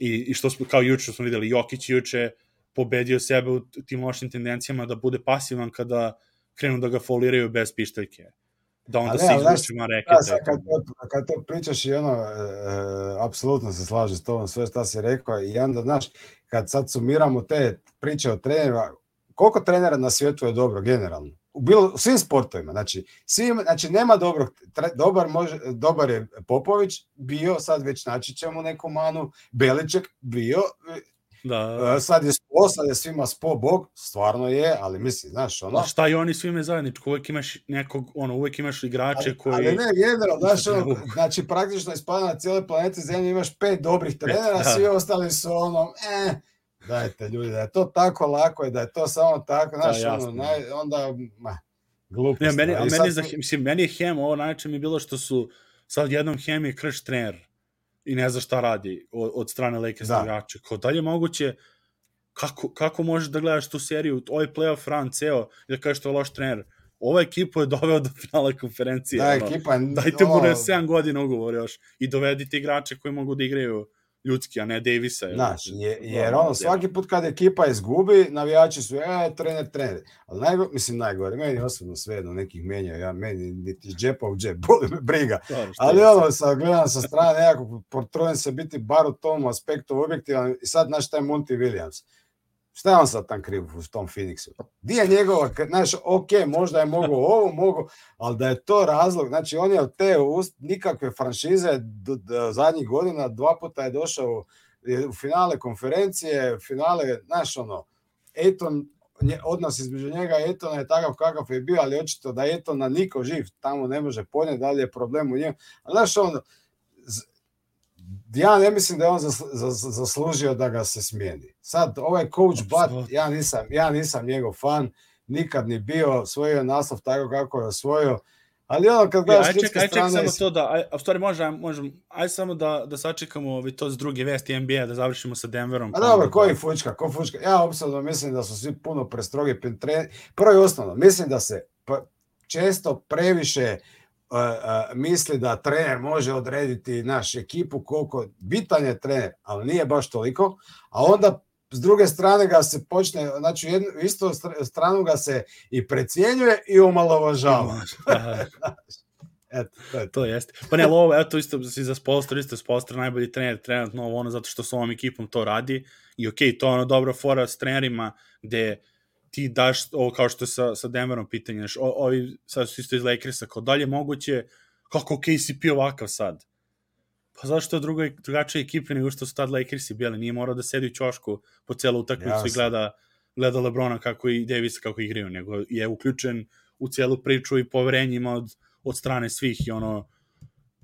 i, i što smo, kao juče smo videli, Jokić juče pobedio sebe u tim lošim tendencijama da bude pasivan kada krenu da ga foliraju bez pištaljke. Da onda se znaš, izvuče ma Da, kad, to, kad to pričaš i ono, e, e, apsolutno se slažem s tobom, sve šta si rekao i onda, znaš, kad sad sumiramo te priče o trenerima, koliko trenera na svijetu je dobro generalno? U, bilo, u svim sportovima, znači, svim, znači nema dobrog, tre, dobar, može, dobar je Popović, bio, sad već naći ćemo neku manu, Beliček bio, Da. e, sad je Spo, sad je svima Spo bog, stvarno je, ali mislim, znaš, ono, A šta i oni svime zajedničko? Uvek imaš nekog, ono, uvek imaš igrače koji... Ali ne, generalno, znaš, Ne ono, znači praktično ispada na cijele planete Zemlje imaš pet dobrih trenera, da. svi ostali su ono, eh, dajte ljudi, da je to tako lako i da je to samo tako, znaš, jasno. ono, naj, onda, ma, glupost. Ne, meni, a ali meni, sad za, mislim, meni je Hem, ovo najče mi je bilo što su sad jednom Hem je krš trener i ne zna šta radi od, od strane Lakers Da. igrača. Kao dalje moguće, kako, kako možeš da gledaš tu seriju, ovaj playoff run ceo i da kažeš to je loš trener. Ova ekipa je doveo do finala konferencije. da, ono. ekipa, Dajte mu na 7 godina ugovor još i dovedite igrače koji mogu da igraju ljudski, a ne Davisa. ili- Znaš, je, jer Ono, ono, ja. svaki put kad ekipa izgubi, navijači su, e, trener, trener. Ali najgore, mislim, najgore, meni osobno sve jedno nekih menja, ja meni niti iz džepa u džep, boli me briga. Dobro, Ali je ono, sad gledam sa strane nekako, potrujem se biti bar u tom aspektu objektivan i sad, znaš, taj Monty Williams. Šta je on sad tam kriv u tom Phoenixu? Di je njegova, znaš, ok, možda je mogao ovo, mogao, ali da je to razlog, znači on je od te ust, nikakve franšize do, do zadnjih godina, dva puta je došao je u finale konferencije, finale, znaš, ono, Eton, odnos između njega i Etona je takav kakav je bio, ali očito da Etona niko živ tamo ne može ponijeti, da li je problem u njemu. Znaš, ono, ja ne mislim da je on zasl- zas- zaslužio da ga se smijeni. Sad, ovaj coach Apsolutno. ja nisam, ja nisam njegov fan, nikad ni bio, osvojio je naslov tako kako je osvojio, ali ono kad E, gledaš aj čekaj, aj čekaj strane... samo to da, aj, a u stvari može, možemo, aj samo da, da sačekamo ovi, to s druge vesti NBA, da završimo sa Denverom. A pa dobro, onda- koji fučka, ko fučka? Ja osobno mislim da su svi puno prestrogi. Prvo i osnovno, mislim da se često previše uh, misli da trener može odrediti naš ekipu koliko bitan je trener, ali nije baš toliko, a onda s druge strane ga se počne, znači jednu, istu str- stranu ga se i precijenjuje i omalovažava. Da, Eto, to je to. jeste. Pa ne, ovo, eto isto si za Spolstra, isto je Spolstra najbolji trener trenutno ono, zato što s ovom ekipom to radi i okej, to je ono dobra fora s trenerima gde ti daš ovo kao što je sa, sa Denverom pitanje, znaš, o, ovi sad su isto iz Lakersa, kao dalje moguće, kako KCP ovakav sad? Pa zašto je druga, drugačija ekipa nego što su tad Lakersi bili, nije morao da sedi u ćošku po celu utakmicu i gleda, gleda Lebrona kako i Davisa kako igraju, nego je uključen u celu priču i poverenje ima od, od strane svih i ono,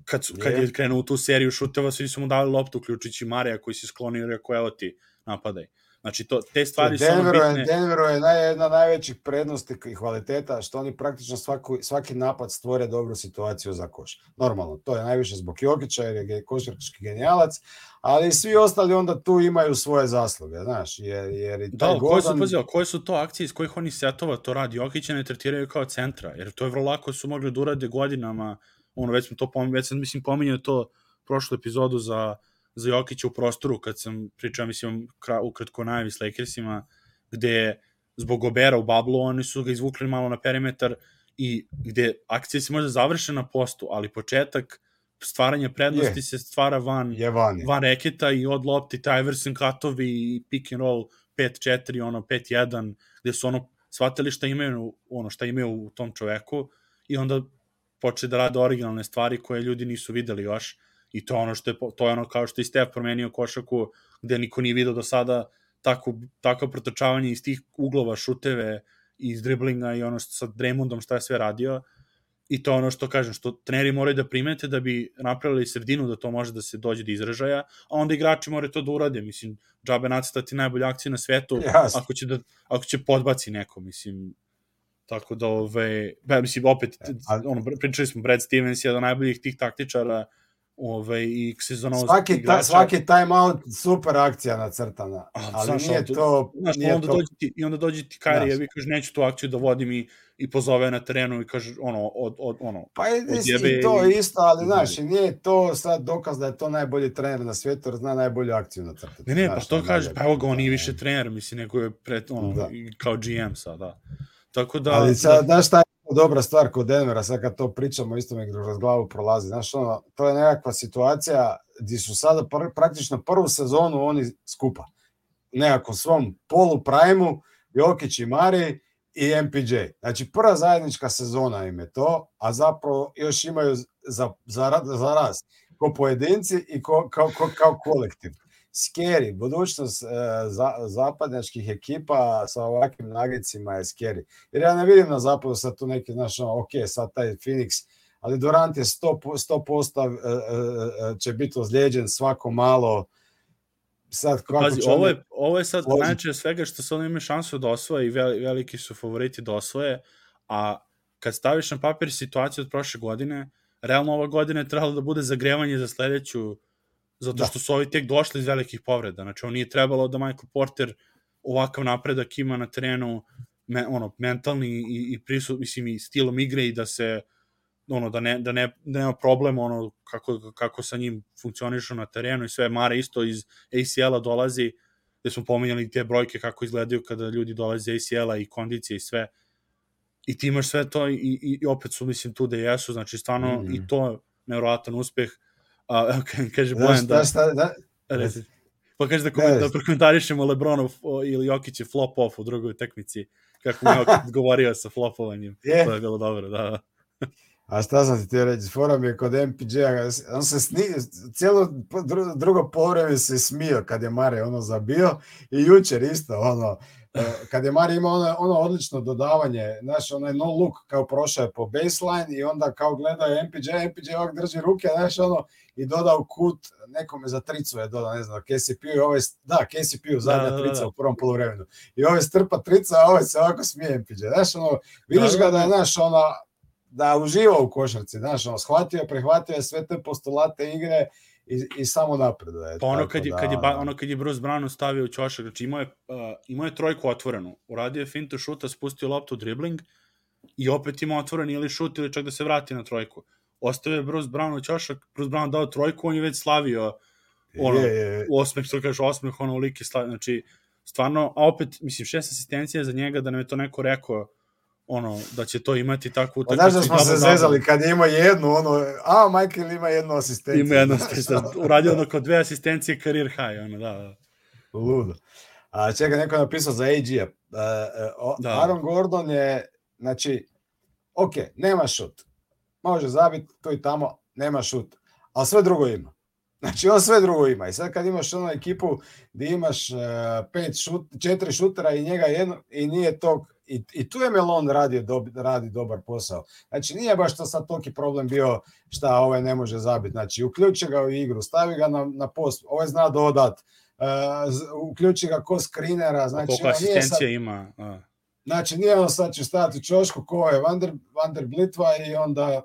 kad, su, kad Je. krenuo u tu seriju šuteva, svi su mu dali loptu, uključujući Marija koji se sklonio i rekao, evo ti, napadaj. Znači, to, te stvari Denveru, su ono bitne. Denveru je naj, jedna najvećih prednosti i kvaliteta što oni praktično svaku, svaki napad stvore dobru situaciju za koš. Normalno, to je najviše zbog Jokića jer je košarkaški genijalac, ali svi ostali onda tu imaju svoje zasluge, znaš, jer, jer i taj Da, koje su, Gordon... pazi, koje su to akcije iz kojih oni setova to radi? Jokića ne tretiraju kao centra, jer to je vrlo lako su mogli da urade godinama, ono, već smo to pominjali, već sam, mislim, pominjao to prošlu epizodu za, za Jokića u prostoru, kad sam pričao, mislim, kra, ukratko najavi s Lakersima, gde zbog Gobera u bablu, oni su ga izvukli malo na perimetar i gde akcija se može završe na postu, ali početak stvaranje prednosti Je. se stvara van, je vani. van reketa i od lopti, Tyverson katovi i pick and roll 5-4, ono 5-1, gde su ono shvatili šta imaju, ono šta imaju u tom čoveku i onda počeli da rade originalne stvari koje ljudi nisu videli još i to je ono što je, to je ono kao što je i Steph promenio košaku gde niko nije video do sada tako, tako protočavanje iz tih uglova, šuteve i iz driblinga i ono što sa Draymondom šta je sve radio. I to je ono što kažem, što treneri moraju da primete da bi napravili sredinu da to može da se dođe do izražaja, a onda igrači moraju to da urade, mislim, džabe nacrtati najbolje akcije na svetu, Jasno. ako će, da, ako će podbaci neko, mislim, tako da, ove, ba, mislim, opet, a- ono, pričali smo, Brad Stevens je jedan od najboljih tih taktičara, ove, i sezonovog Svaki, ta, igrača. svaki timeout super akcija nacrtana, A, ali znaš, nije to, Znaš, nije onda to dođe ti, i onda dođe ti Znaš. ja vi kaže, neću tu akciju da vodim i, i pozove na terenu i kaže, ono, od, od, ono, Pa i, odjebe i to i- isto, ali znaš, i nije to sad dokaz da je to najbolji trener na svijetu, jer zna najbolju akciju na crtu. Ne, ne, pa to kaže, pa evo ga, on nije više trener, mislim, nego je pred, ono, Da. kao GM sad, da. Tako da, ali sad, da, znaš šta je dobra stvar kod Denvera, sad kad to pričamo, isto mi kroz glavu prolazi, znaš, ono, to je nekakva situacija gdje su sada pr praktično prvu sezonu oni skupa. Nekako svom polu prajmu, Jokić i Mari i MPJ. Znači, prva zajednička sezona im je to, a zapravo još imaju za, za, za raz ko pojedinci i ko, kao, kao, kao kolektiv. Scary, budućnost e, za, zapadnjačkih ekipa sa ovakvim nagicima je scary. Jer ja ne vidim na zapadu sad tu neki, znaš, ono, ok, sad taj Phoenix, ali Durant je 100%, 100% e, e, e, će biti ozlijeđen svako malo. Sad kako pazi, će ovo oni- je, ovo je sad složiti. najče svega što sad imaju šansu da osvoje i veli, veliki su favoriti da osvoje, a kad staviš na papir situaciju od prošle godine, realno ova godina je trebala da bude zagrevanje za sledeću, zato Da. što su ovi tek došli iz velikih povreda. Znači, on nije trebalo da Michael Porter ovakav napredak ima na terenu, me, ono, mentalni i, i prisut, mislim, i stilom igre i da se ono da ne da ne da nema problem ono kako kako sa njim funkcionišu na terenu i sve Mare isto iz ACL-a dolazi gde smo pominjali te brojke kako izgledaju kada ljudi dolaze iz ACL-a i kondicije i sve i ti imaš sve to i, i, i opet su mislim tu da jesu znači stvarno Mhm. i to nevjerojatan uspeh a ka- kaže Znaš, Bojan da, šta, da, reci. pa kaže da, koment, da prokomentarišemo Lebronov ili Jokić je flop off u drugoj utakmici kako mu je Jokić odgovorio sa flopovanjem Je. to je bilo dobro da, da. A šta sam ti reći, forum je kod MPJ-a, on se sni, cijelo dru- drugo povreme se smio kad je Mare ono zabio i jučer isto ono, e, kad je Mare imao ono, ono odlično dodavanje, znaš, onaj no look kao prošao je po baseline i onda kao gledao je MPJ, MPJ ovak drži ruke, znaš, ono, i dodao kut, nekome za tricu je dodao, ne znam, KCP, i ovaj, da, KCP u zadnja Da, da, da, trica da. u prvom poluvremenu. I ovaj strpa trica, a ovaj se ovako smije MPJ, znaš, ono, vidiš Da, ga da, da je, da. znaš, ona, da uživa u košarci, znaš, ono, shvatio je, prihvatio je sve te postulate igre i, i samo napreduje. Pa ono kad je, da, kad je, ono kad je Bruce Brown stavio u ćošak, znači imao je, uh, imao je trojku otvorenu, uradio je fintu šuta, spustio loptu dribling i opet imao otvoren ili šut ili čak da se vrati na trojku. Ostavio je Bruce Brown u ćošak, Bruce Brown dao trojku, on je već slavio ono, je, je, osmeh, što kaže osmeh, ono ulike slavio, znači stvarno, a opet, mislim, šest asistencija za njega, da nam je to neko rekao, ono, da će to imati takvu Pa znaš da smo se zezali kad je imao jednu, ono, a Michael ima jednu asistenciju. Ima jedno, uradio ono kod dve asistencije karir high, ono, da, da. Ludo. A čekaj, neko je napisao za AG-a. Uh, Da. Aaron Gordon je, znači, ok, nema šut. Može zabiti tu i tamo, nema šut. Ali sve drugo ima. Znači, on sve drugo ima. I sad kad imaš onu ekipu gdje imaš uh, pet šut, četiri šutera i njega jedno, i nije tog, i, i tu je Melon radio, dob, radi dobar posao. Znači, nije baš to sad toliki problem bio šta ovaj ne može zabiti. Znači, uključi ga u igru, stavi ga na, na post, ovaj zna dodat, uh, uključi ga ko skrinera, znači Koliko asistencija ima. A. znači nije on sad će stati u čošku ko je Vander, Vander Blitva i onda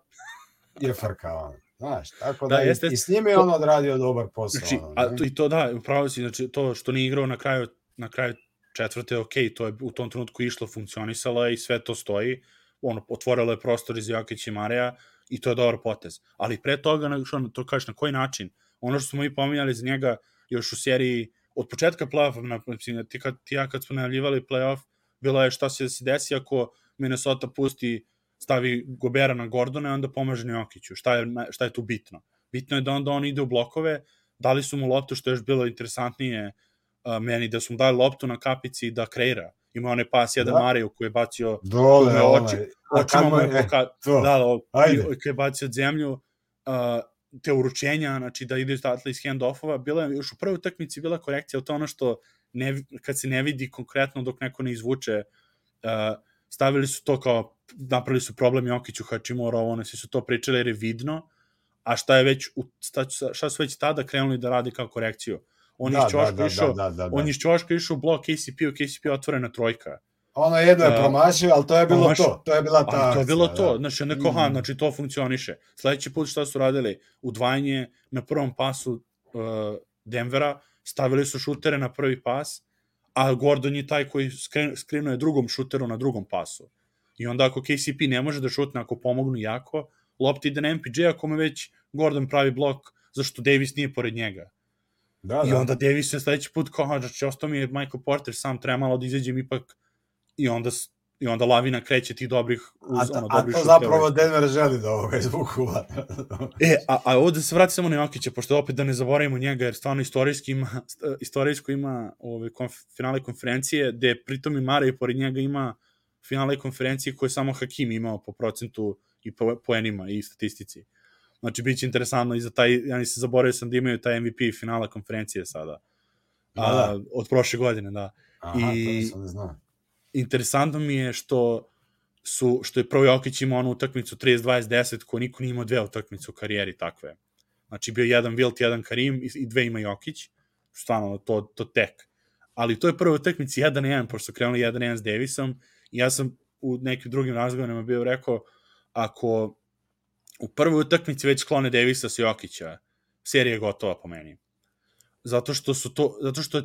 je frka on. Znaš, tako da, Da, jeste, i s njim je on odradio dobar posao. Znači, ono, a to, i to da, upravo si, znači to što nije igrao na kraju, na kraju četvrte, ok, to je u tom trenutku išlo, funkcionisalo je i sve to stoji, ono, otvorilo je prostor iz Jokić i Mareja i to je dobar potez. Ali pre toga, na, što, to kažeš, na koji način? Ono što smo mi pominjali za njega još u seriji, od početka play-offa, na, ti, kad, ti ja kad smo najavljivali play-off, bilo je šta se, se desi ako Minnesota pusti stavi Gobera na Gordona i onda pomaže Jokiću. Šta je, šta je tu bitno? Bitno je da onda on ide u blokove, dali su mu loptu, što je još bilo interesantnije uh, meni, da su mu dali loptu na kapici da kreira. Ima onaj pas jedan Da. Mariju koji je bacio Dole, me onaj, oči- a kad očima mu je, poka... to, da, da, koji je bacio od zemlju, uh, te uručenja, znači da ide odatle iz hand-offova, bila je, još u prvoj utakmici bila korekcija, ali to je ono što ne, kad se ne vidi konkretno dok neko ne izvuče, uh, stavili su to kao, napravili su problem Jokiću, Hačimura, ono, svi su to pričali jer je vidno, a šta je već, šta, su već tada krenuli da radi kao korekciju. On da, iz da, Ćoška da, išao, da, da, da. on iz Ćoška išao u blok KCP-u, KCP otvorena trojka. Ono jedno je Da. promašio, ali to je bilo Promašio. to. To je bila ta Ali to je bilo akcija, to, da. znači onda kao, ha, Mm. znači to funkcioniše. Sledeći put šta su radili? Udvajanje na prvom pasu uh, Denvera, stavili su šutere na prvi pas, a Gordon je taj koji skren, skrenuje drugom šuteru na drugom pasu. I onda ako KCP ne može da šutne, ako pomognu jako, lopta ide na MPJ, ako me već Gordon pravi blok, zašto Davis nije pored njega. Da, I da. onda Davis je sledeći put kao, "Ha, znači, ostao mi je Michael Porter, sam treba malo da izađem ipak, i onda, i onda lavina kreće tih dobrih, uz, a, ono, a dobrih to zapravo Denver želi da ovoga izvuku. E, a, a ovde se vrati samo na Jokića, pošto opet da ne zaboravimo njega, jer stvarno istorijski ima, st- istorijsko ima ove konf, finale konferencije, gde pritom i Mara i pored njega ima finale konferencije koje je samo Hakim imao po procentu i po, poenima i statistici. Znači, bit će interesantno i za taj, ja nisam zaboravio sam da imaju taj MVP finala konferencije sada. Da, A, da. Od prošle godine, da. Aha, I- to nisam ne znao. interesantno mi je što su što je prvo Jokić imao onu utakmicu 30-20-10 koju niko nije imao dve utakmice u karijeri takve. Znači bio jedan Wilt, jedan Karim i, i dve ima Jokić. Stvarno, to, to tek. Ali to je prvo utakmici 1-1, pošto su krenuli 1-1 s Davisom ja sam u nekim drugim razgovorima bio rekao ako u prvoj utakmici već sklone Davisa s Jokića, serija je gotova po meni. Zato što su to, zato što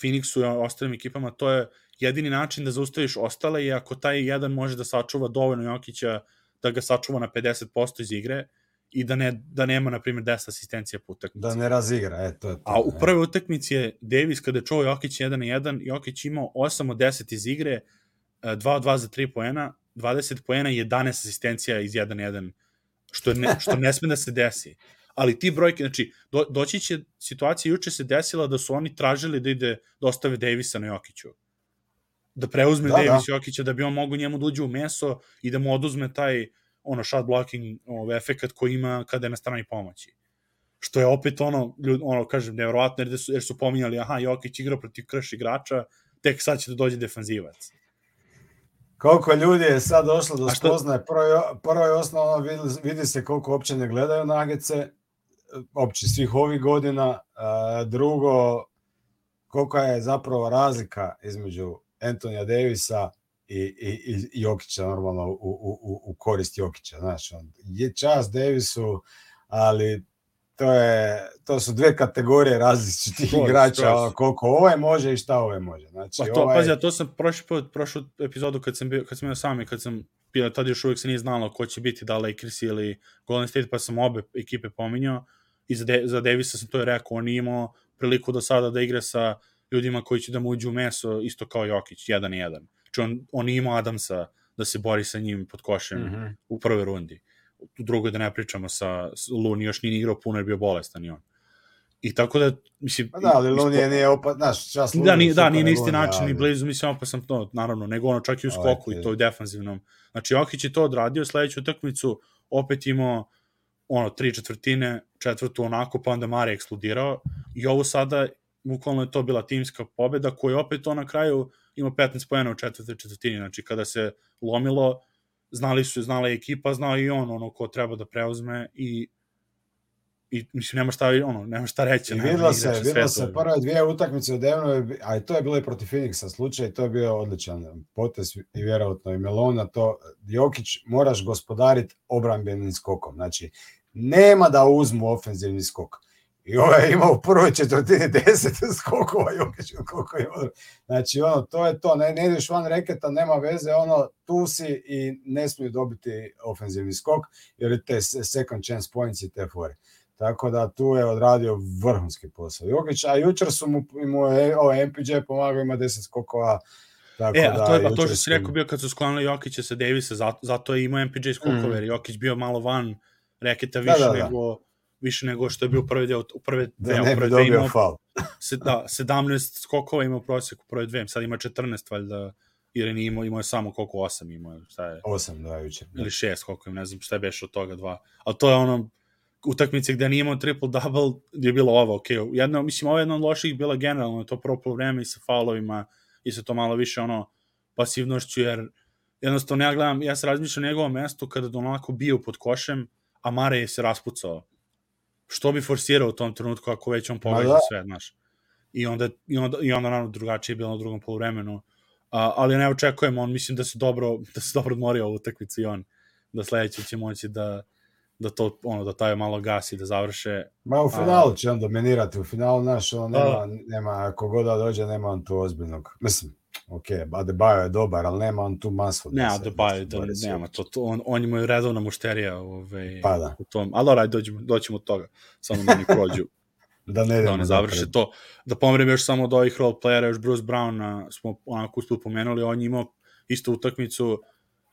Phoenixu i ostalim ekipama, to je jedini način da zaustaviš ostale je ako taj jedan može da sačuva dovoljno Jokića da ga sačuva na 50% iz igre i da, ne, da nema, na primjer, 10 asistencija po utakmici. Da ne razigra, e, to je to. A u prvoj utakmici je Davis kada je čuo Jokić 1 na 1, Jokić imao 8 od 10 iz igre, 2 od 2 za 3 poena, 20 poena i 11 asistencija iz 1 na 1, što, ne, što ne sme da se desi. Ali ti brojke, znači, do, doći će situacija, juče se desila da su oni tražili da ide, da ostave Davisa na Jokiću. Da preuzme Da, da, da. Davis Jokića, da bi on mogu njemu da uđe u meso i da mu oduzme taj ono shot blocking ovaj, efekat koji ima kada je na strani pomoći što je opet ono, ljud, ono kažem, nevjerovatno, jer, da su, jer su pominjali, aha, Jokić igra protiv krš igrača, tek sad će da dođe defanzivac. Koliko ljudi je sad došlo do spoznaje, prvo, prvo osnovno, vidi, vidi se koliko uopće ne gledaju nagece, opće svih ovih godina, a, drugo, kolika je zapravo razlika između Antonija Davisa i, i, i, Jokića, normalno u, u, u- u korist Jokića, znaš, on je čas Davisu, ali to, je, to su dve kategorije različitih Skroz, igrača, skroz. ono, koliko ovaj može i šta ovaj može. Znači, Pa to, ovaj, pazi, to sam prošli put, prošlu epizodu kad sam bio, kad sam bio sam i kad sam bio, tad još uvijek se nije znalo ko će biti, da Lakers ili Golden State, pa sam obe ekipe pominjao i za, De, za Davisa sam to je rekao, on imao priliku do sada da igra sa ljudima koji će da mu uđu u meso, isto kao Jokić, jedan i jedan. Znači on, on imao Adamsa da se bori sa njim pod košem Mhm. u prvoj rundi. U drugoj da ne pričamo sa Luni, još nije ni igrao puno jer je bio bolestan i on. I tako da, mislim... Pa da, ali Lunije nije opad, znaš, čas Da, nije, da, nije na isti način, ni blizu, mislim, opasan to, naravno, nego ono čak i u skoku i to u defanzivnom. Znači, Jokić je to odradio, sledeću utakmicu opet imao ono, tri četvrtine, četvrtu onako, pa onda Mare eksplodirao i ovo sada, bukvalno je to bila timska pobeda, koja opet to na kraju ima 15 pojena u četvrtoj četvrtini, znači kada se lomilo, znali su, znala je ekipa, znao i on ono ko treba da preuzme i i mislim nema šta ono nema šta reći I videlo se videlo se prve dvije utakmice u Denveru a i to je bilo i protiv Phoenixa slučaj to je bio odličan potez i vjerojatno i Melona to Jokić moraš gospodariti obrambenim skokom znači nema da uzmu ofenzivni skok i ovaj je imao u prvoj četvrtini deset skokova Jokić koliko je znači ono to je to ne, ne ideš van reketa nema veze ono tu si i ne smiju dobiti ofenzivni skok jer te second chance points i te fore tako da tu je odradio vrhunski posao Jokić, a jučer su mu, mu je, ovaj MPJ pomagao, ima 10 skokova, Tako e, a to je a to što si rekao bio kad su sklonili Jokića sa Davisa, zato, zato je imao MPJ skokove, mm. jer Jokić bio malo van reketa više da, da, da. nego više nego što je bio prvi deo u prve da dve, ne bi dobio imao, faul. se, da, 17 skokova ima u prosjeku prve dve, sad ima 14 valjda jer nije imao, imao je samo koliko 8 imao, šta je? 8 da juče. Ili 6 koliko im, ne znam šta je beš od toga dva. Al to je ono utakmice gde nije imao triple-double, je bilo ovo, ok, jedno, mislim, ovo je jedno od loših bila generalno, to propalo vreme i sa faulovima i sa to malo više ono pasivnošću, jer jednostavno ja gledam, ja se razmišljam o njegovom mestu kada da onako bio pod košem, a Mare je se raspucao. Što bi forsirao u tom trenutku ako već on pogađa da. sve, znaš. I onda, i onda, i onda naravno drugačije je bilo na drugom poluvremenu. A, ali ne očekujem, on mislim da se dobro, da se dobro odmorio ovu utakmicu i on, da sledeće će moći da, da to ono da taj malo gasi da završe. Ma u finalu će on dominirati, u finalu naš on nema, da. nema ako god da dođe nema on tu ozbiljnog. Mislim, ok, Adebayo je dobar, ali nema on tu masu. Ne, Adebayo da, nema, to, to, on, on ima redovna mušterija ovaj, pa da. u tom. Ali oraj, dođemo, doćemo od toga, samo da oni prođu. da ne da ne završe to. Da pomerim još samo od ovih role playera, još Bruce Brown, smo onako usput pomenuli, on je imao isto utakmicu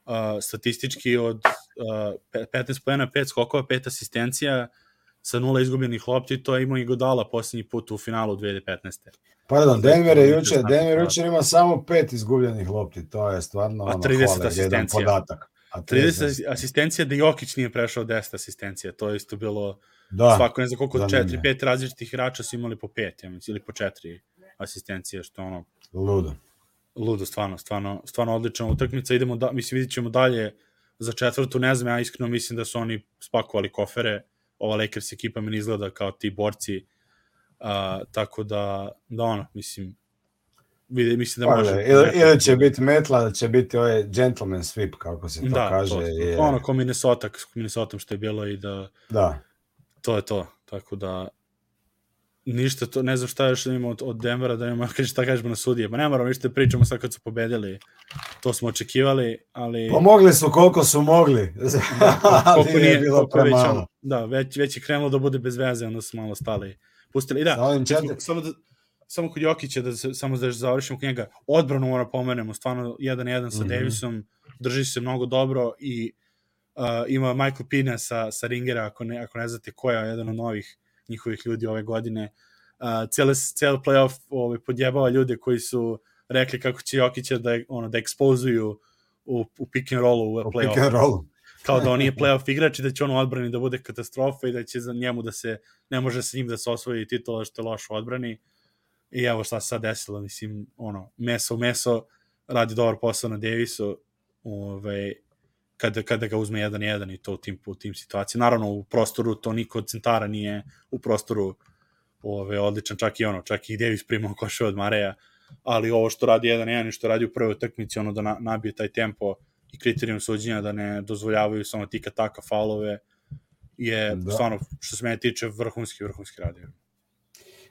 uh, statistički od uh, 15 pojena, 5 skokova, 5 asistencija sa nula izgubljenih lopti, to je imao i Godala poslednji put u finalu 2015. Pardon, Denver je juče, Denver juče ima samo pet izgubljenih lopti, to je stvarno ono, a 30 hvale, asistencija. podatak. A 30, 30 asistencija da Jokić nije prešao 10 asistencija, to je isto bilo da, svako ne znam koliko, 4, 5 različitih igrača su imali po 5, ja mislim, ili po 4 asistencije, što ono... Ludo. Ludo, stvarno, stvarno, stvarno odlična utakmica, idemo, da, mislim, vidit ćemo dalje za četvrtu, ne znam, ja iskreno mislim da su oni spakovali kofere, ova Lakers ekipa mi izgleda kao ti borci, uh, tako da, da ono, mislim, vidi, mislim da pa, može... Ili, ili će biti metla, će biti ovaj gentleman sweep, kako se to da, kaže. To, je... ono ko Minnesota, s Minnesota što je bilo i da... Da. To je to, tako da ništa to, ne znam šta još imamo od, od Denvera da imamo, kaže šta kažemo na sudije, ma ne moramo ništa da pričamo sad kad su pobedili, to smo očekivali, ali... Pomogli su koliko su mogli, da, koliko nije, bilo premalo. Već, da, već, već je krenulo da bude bez veze, onda su malo stali, pustili, i da, samo, samo da, samo kod Jokića, da se, samo da završimo kod njega, odbranu mora pomenemo, stvarno jedan jedan sa mm -hmm. Davisom, drži se mnogo dobro i uh, ima Michael Pina sa, sa Ringera, ako ne, ako ne znate ko je jedan od novih njihovih ljudi ove godine. Uh, cijeli, cijeli playoff ovaj, podjebava ljude koji su rekli kako će Jokića da, ono, da ekspozuju u, u pick and rollu u, u playoff. Pick and rollu. Kao da on nije playoff igrač i da će on u odbrani da bude katastrofa i da će za njemu da se, ne može sa njim da se osvoji titula što je loš u odbrani. I evo šta se sad desilo, mislim, ono, meso meso, radi dobar posao na Davisu, ovaj, kada, kada ga uzme 1-1 i to u tim, u tim situacijama. Naravno, u prostoru to niko od centara nije u prostoru ove, odličan, čak i ono, čak i Davis primao koše od Mareja, ali ovo što radi 1-1 i što radi u prvoj utakmici, ono da na, nabije taj tempo i kriterijum suđenja da ne dozvoljavaju samo tika taka faulove, je da. stvarno, što se mene tiče, vrhunski, vrhunski radio.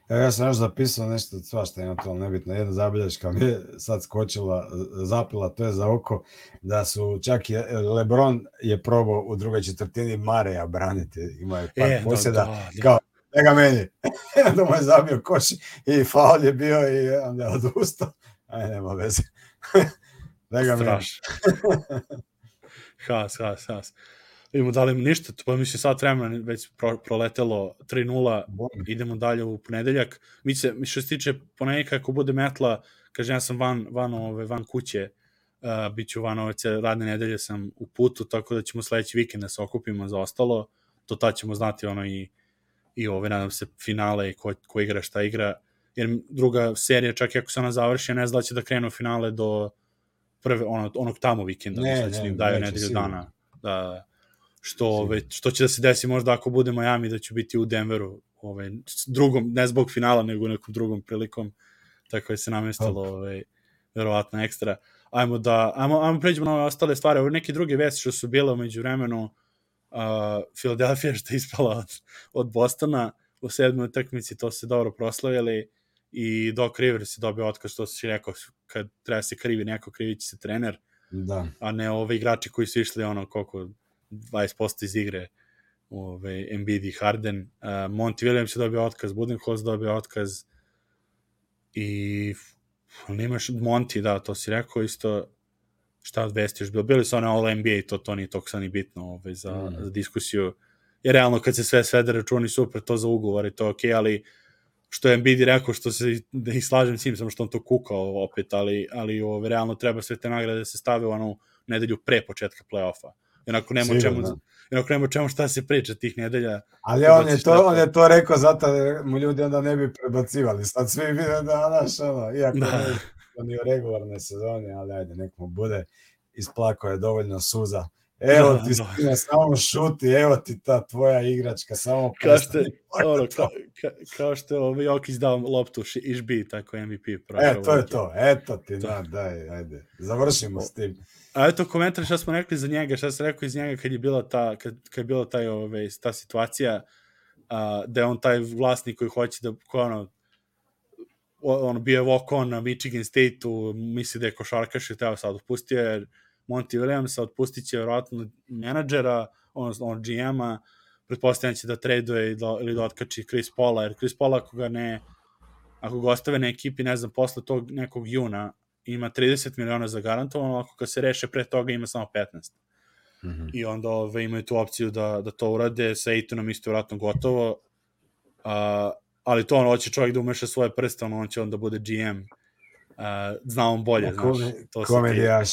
Evo ja sam još zapisao nešto, svašta ima to nebitno, jedna zabilješka mi je sad skočila, zapila, to je za oko, da su čak i Lebron je probao u drugoj četvrtini Mareja braniti, ima je par e, posjeda, da, da, kao, neka meni, da mu je zabio koš i faul je bio i onda je odustao, aj nema veze, neka meni. has, has, has vidimo da li ništa, pa mislim sat vremena već pro, proletelo 3-0, idemo dalje u ponedeljak. Mi se, što se tiče ponedeljka, ako bude metla, kaže ja sam van, van, ove, van kuće, uh, bit ću van ove radne nedelje sam u putu, tako da ćemo sledeći vikend da se okupimo za ostalo, to tad ćemo znati ono i, i ove, nadam se, finale i ko, ko igra šta igra, jer druga serija, čak i ako se ona završi, ne zna da će da krenu finale do prve, ono, onog tamo vikenda, ne, ne, ne, daju nedelju dana. Da, što, ove, što će da se desi možda ako bude Miami da će biti u Denveru ove, drugom, ne zbog finala nego nekom drugom prilikom. Tako je se namestilo ove, verovatno ekstra. Ajmo da, ajmo, ajmo pređemo na ove ostale stvari, ove neke druge vesti što su bile umeđu vremenu uh, Philadelphia što je ispala od, od Bostona u sedmoj utakmici, to se dobro proslavili i Doc Rivers je dobio otkaz, što se rekao, kad treba se krivi neko, krivi će se trener, da. a ne ove igrači koji su išli ono koliko 20% iz igre ove, Embiid i Harden. Uh, Monty Williams je dobio otkaz, Budenholz dobio otkaz i nemaš Monty, da, to si rekao isto šta od vesti još bilo. Bili su one All NBA, to, to nije toliko ni bitno ove, za, mm. za diskusiju. Jer realno kad se sve svede računi super, to za ugovor to ok, ali što je Embiid rekao, što se da ih slažem s njim, samo što on to kukao opet, ali, ali ove, realno treba sve te nagrade da se stave u onu nedelju pre početka play-offa. Onako nema čemu, onako nema čemu šta se priča tih nedelja. Ali on je, to, on je to rekao zato da mu ljudi onda ne bi prebacivali. Sad svi vide da, naš, ono, iako da. ne, ni u regularne sezoni, ali ajde, nek mu bude, isplako je dovoljno suza. Evo da, ti da. Spina, samo šuti, evo ti ta tvoja igračka, samo kao što, ono, ka, ka, kao što je ovaj Jokić dao loptu Išbi, tako MVP. Pravo, e, to je to, eto ti, da, daj, ajde, završimo s tim. A eto komentar šta smo rekli za njega, šta se rekao iz njega kad je bila ta, kad, kad je bila taj, ove, ovaj, ta situacija, a, da je on taj vlasnik koji hoće da, ko ono, on bio je walk na Michigan State-u, misli da je košarkaš i treba sad otpustio, jer Monty Williams otpustit će vjerojatno menadžera, odnosno on GM-a, pretpostavljam će da traduje ili da, ili da otkači Chris Paula, jer Chris Paula ako ga ne, ako ga ostave na ekipi, ne znam, posle tog nekog juna, ima 30 miliona za garantovano, ako ga se reše pre toga ima samo 15. Mm -hmm. I onda ove, imaju tu opciju da, da to urade, sa Ejtonom isto vratno gotovo, uh, ali to on hoće čovjek da umeša svoje prste, on, on će onda bude GM, uh, zna on bolje, ja, znaš. To komedijaš.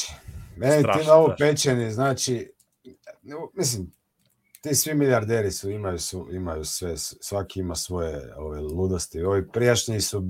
Meni ti na ovo pečeni, znači, mislim, ti svi milijarderi su imaju su imaju sve svaki ima svoje ove ludosti. Ovi prijašnji su